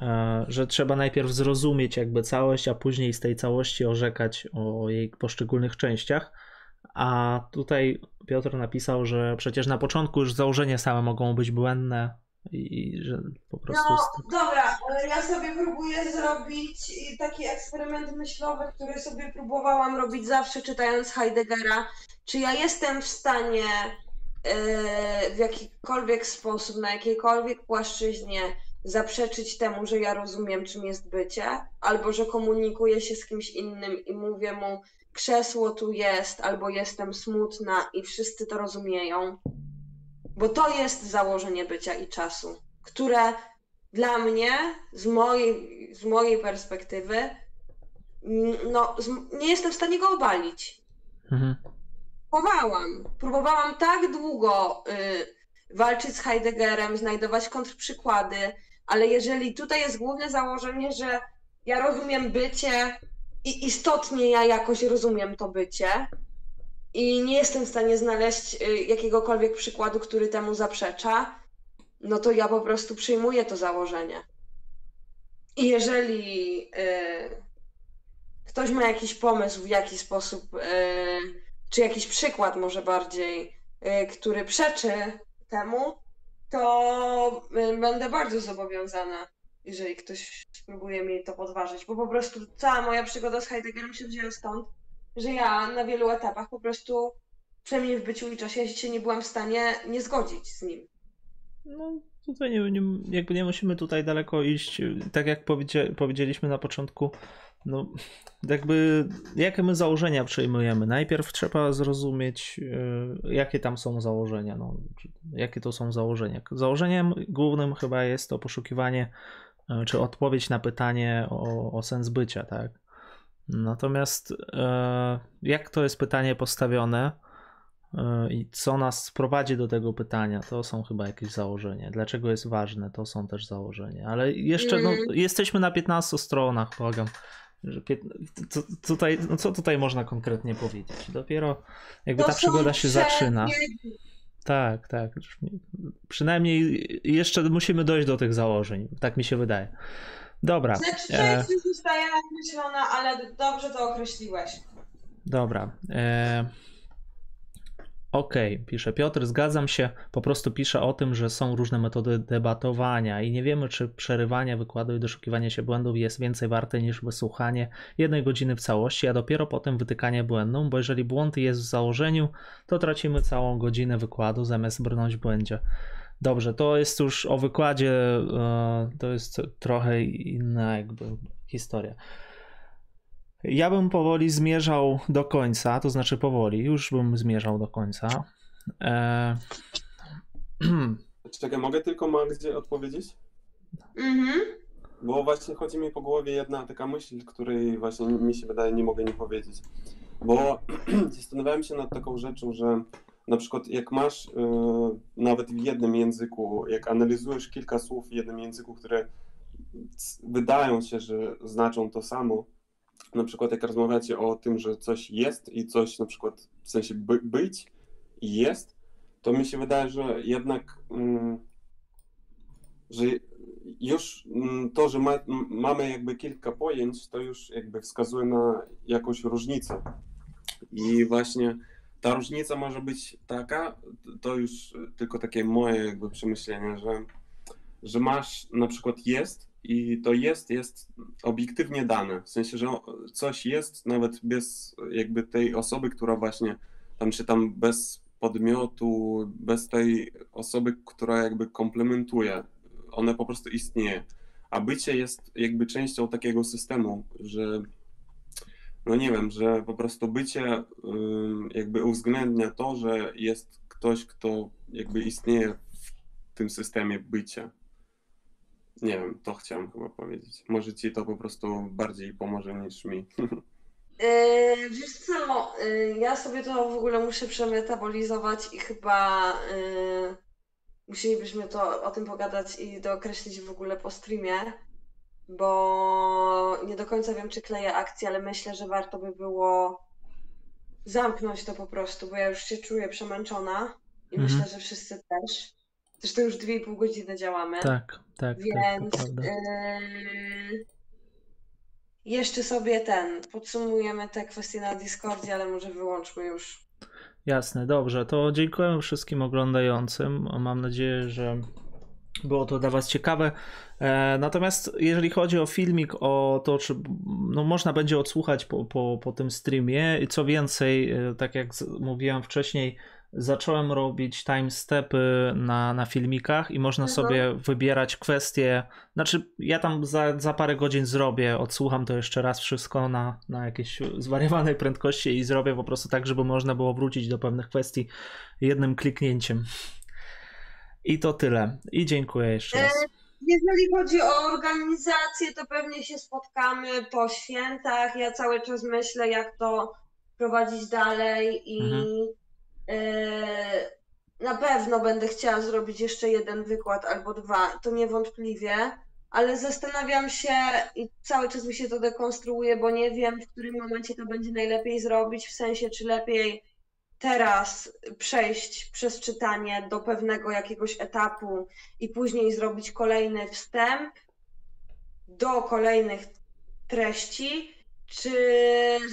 e, że trzeba najpierw zrozumieć jakby całość, a później z tej całości orzekać o jej poszczególnych częściach. A tutaj Piotr napisał, że przecież na początku już założenia same mogą być błędne i że po prostu. No dobra, ale ja sobie próbuję zrobić taki eksperyment myślowy, który sobie próbowałam robić zawsze czytając Heideggera. Czy ja jestem w stanie e, w jakikolwiek sposób, na jakiejkolwiek płaszczyźnie zaprzeczyć temu, że ja rozumiem, czym jest bycie, albo że komunikuję się z kimś innym i mówię mu, krzesło tu jest, albo jestem smutna i wszyscy to rozumieją. Bo to jest założenie bycia i czasu, które dla mnie, z mojej, z mojej perspektywy, no, z, nie jestem w stanie go obalić. Mhm. Próbowałam. Próbowałam tak długo y, walczyć z Heideggerem, znajdować kontrprzykłady, ale jeżeli tutaj jest główne założenie, że ja rozumiem bycie i istotnie ja jakoś rozumiem to bycie i nie jestem w stanie znaleźć y, jakiegokolwiek przykładu, który temu zaprzecza, no to ja po prostu przyjmuję to założenie. I jeżeli y, ktoś ma jakiś pomysł, w jaki sposób, y, czy jakiś przykład może bardziej, który przeczy temu, to będę bardzo zobowiązana, jeżeli ktoś spróbuje mi to podważyć, bo po prostu cała moja przygoda z Heideggerem się wzięła stąd, że ja na wielu etapach po prostu, przynajmniej w byciu i czasie, się nie byłam w stanie nie zgodzić z nim. No, tutaj nie, nie, jakby nie musimy tutaj daleko iść. Tak jak powiedzieliśmy na początku, no jakby jakie my założenia przyjmujemy. Najpierw trzeba zrozumieć, yy, jakie tam są założenia. No, jakie to są założenia. Założeniem głównym chyba jest to poszukiwanie, yy, czy odpowiedź na pytanie o, o sens bycia, tak? Natomiast yy, jak to jest pytanie postawione, Yy, I co nas prowadzi do tego pytania, to są chyba jakieś założenia. Dlaczego jest ważne, to są też założenia. Ale jeszcze no, Mm. jesteśmy na 15 stronach, błagam. To, tutaj, no co tutaj można konkretnie powiedzieć? Dopiero jakby ta przygoda się zaczyna. Tak, tak. Przynajmniej jeszcze musimy dojść do tych założeń. Tak mi się wydaje. Dobra. Znaczy, e, zostaje nakreślona, ale dobrze to określiłeś. Dobra. E... Okej, pisze Piotr, zgadzam się. Po prostu pisze o tym, że są różne metody debatowania i nie wiemy, czy przerywanie wykładu i doszukiwanie się błędów jest więcej warte niż wysłuchanie jednej godziny w całości, a dopiero potem wytykanie błędom, bo jeżeli błąd jest w założeniu, to tracimy całą godzinę wykładu zamiast brnąć w błędzie. Dobrze, to jest już o wykładzie, e, to jest trochę inna jakby historia. Ja bym powoli zmierzał do końca, to znaczy powoli, już bym zmierzał do końca. E... Czekaj, mogę tylko Magdzie odpowiedzieć? Mhm. Bo właśnie chodzi mi po głowie jedna taka myśl, której właśnie mi się wydaje nie mogę nie powiedzieć. Bo zastanawiałem się nad taką rzeczą, że na przykład jak masz y, nawet w jednym języku, jak analizujesz kilka słów w jednym języku, które wydają się, że znaczą to samo, na przykład jak rozmawiacie o tym, że coś jest i coś na przykład w sensie by, być i jest, to mi się wydaje, że jednak mm, że już mm, to, że ma, mamy jakby kilka pojęć, to już jakby wskazuje na jakąś różnicę. I właśnie ta różnica może być taka, to już tylko takie moje jakby przemyślenie, że, że masz na przykład jest i to jest jest obiektywnie dane. W sensie, że coś jest nawet bez jakby tej osoby, która właśnie tam czy tam bez podmiotu, bez tej osoby, która jakby komplementuje. One po prostu istnieje. A bycie jest jakby częścią takiego systemu, że no nie wiem, że po prostu bycie jakby uwzględnia to, że jest ktoś, kto jakby istnieje w tym systemie bycia. Nie wiem, to chciałem chyba powiedzieć. Może ci to po prostu bardziej pomoże niż mi. Yy, wiesz co, yy, ja sobie to w ogóle muszę przemetabolizować i chyba yy, musielibyśmy to o tym pogadać i dookreślić w ogóle po streamie, bo nie do końca wiem, czy kleję akcję, ale myślę, że warto by było zamknąć to po prostu, bo ja już się czuję przemęczona i Mhm. myślę, że wszyscy też. Zresztą już dwie i pół godziny działamy. Tak, tak, tak, Więc prawda. yy, jeszcze sobie ten, podsumujemy te kwestie na Discordzie, ale może wyłączmy już. Jasne, dobrze. To dziękuję wszystkim oglądającym. Mam nadzieję, że było to dla Was ciekawe. E, natomiast jeżeli chodzi o filmik, o to, czy no, można będzie odsłuchać po, po, po tym streamie, i co więcej, e, tak jak mówiłem wcześniej, zacząłem robić timestepy na, na filmikach i można Mhm. sobie wybierać kwestie. Znaczy, ja tam za, za parę godzin zrobię, odsłucham to jeszcze raz wszystko na, na jakiejś zwariowanej prędkości i zrobię po prostu tak, żeby można było wrócić do pewnych kwestii jednym kliknięciem. I to tyle. I dziękuję jeszcze raz. jeżeli chodzi o organizację, to pewnie się spotkamy po świętach. Ja cały czas myślę, jak to prowadzić dalej i Mhm. e, na pewno będę chciała zrobić jeszcze jeden wykład albo dwa, to niewątpliwie, ale zastanawiam się i cały czas mi się to dekonstruuje, bo nie wiem, w którym momencie to będzie najlepiej zrobić, w sensie, czy lepiej teraz przejść przez czytanie do pewnego jakiegoś etapu i później zrobić kolejny wstęp do kolejnych treści, czy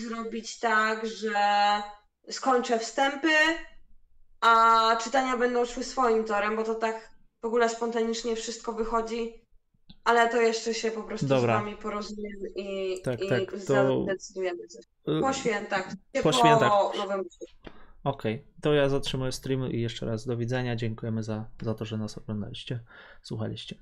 zrobić tak, że skończę wstępy, a czytania będą szły swoim torem, bo to tak w ogóle spontanicznie wszystko wychodzi, ale to jeszcze się po prostu Dobra. z wami porozumiem i, Tak, i tak, to- zadecydujemy. Po świętach. Po Po, świętach. Nowym Okej, to ja zatrzymuję stream i jeszcze raz do widzenia. Dziękujemy za, za to, że nas oglądaliście, słuchaliście.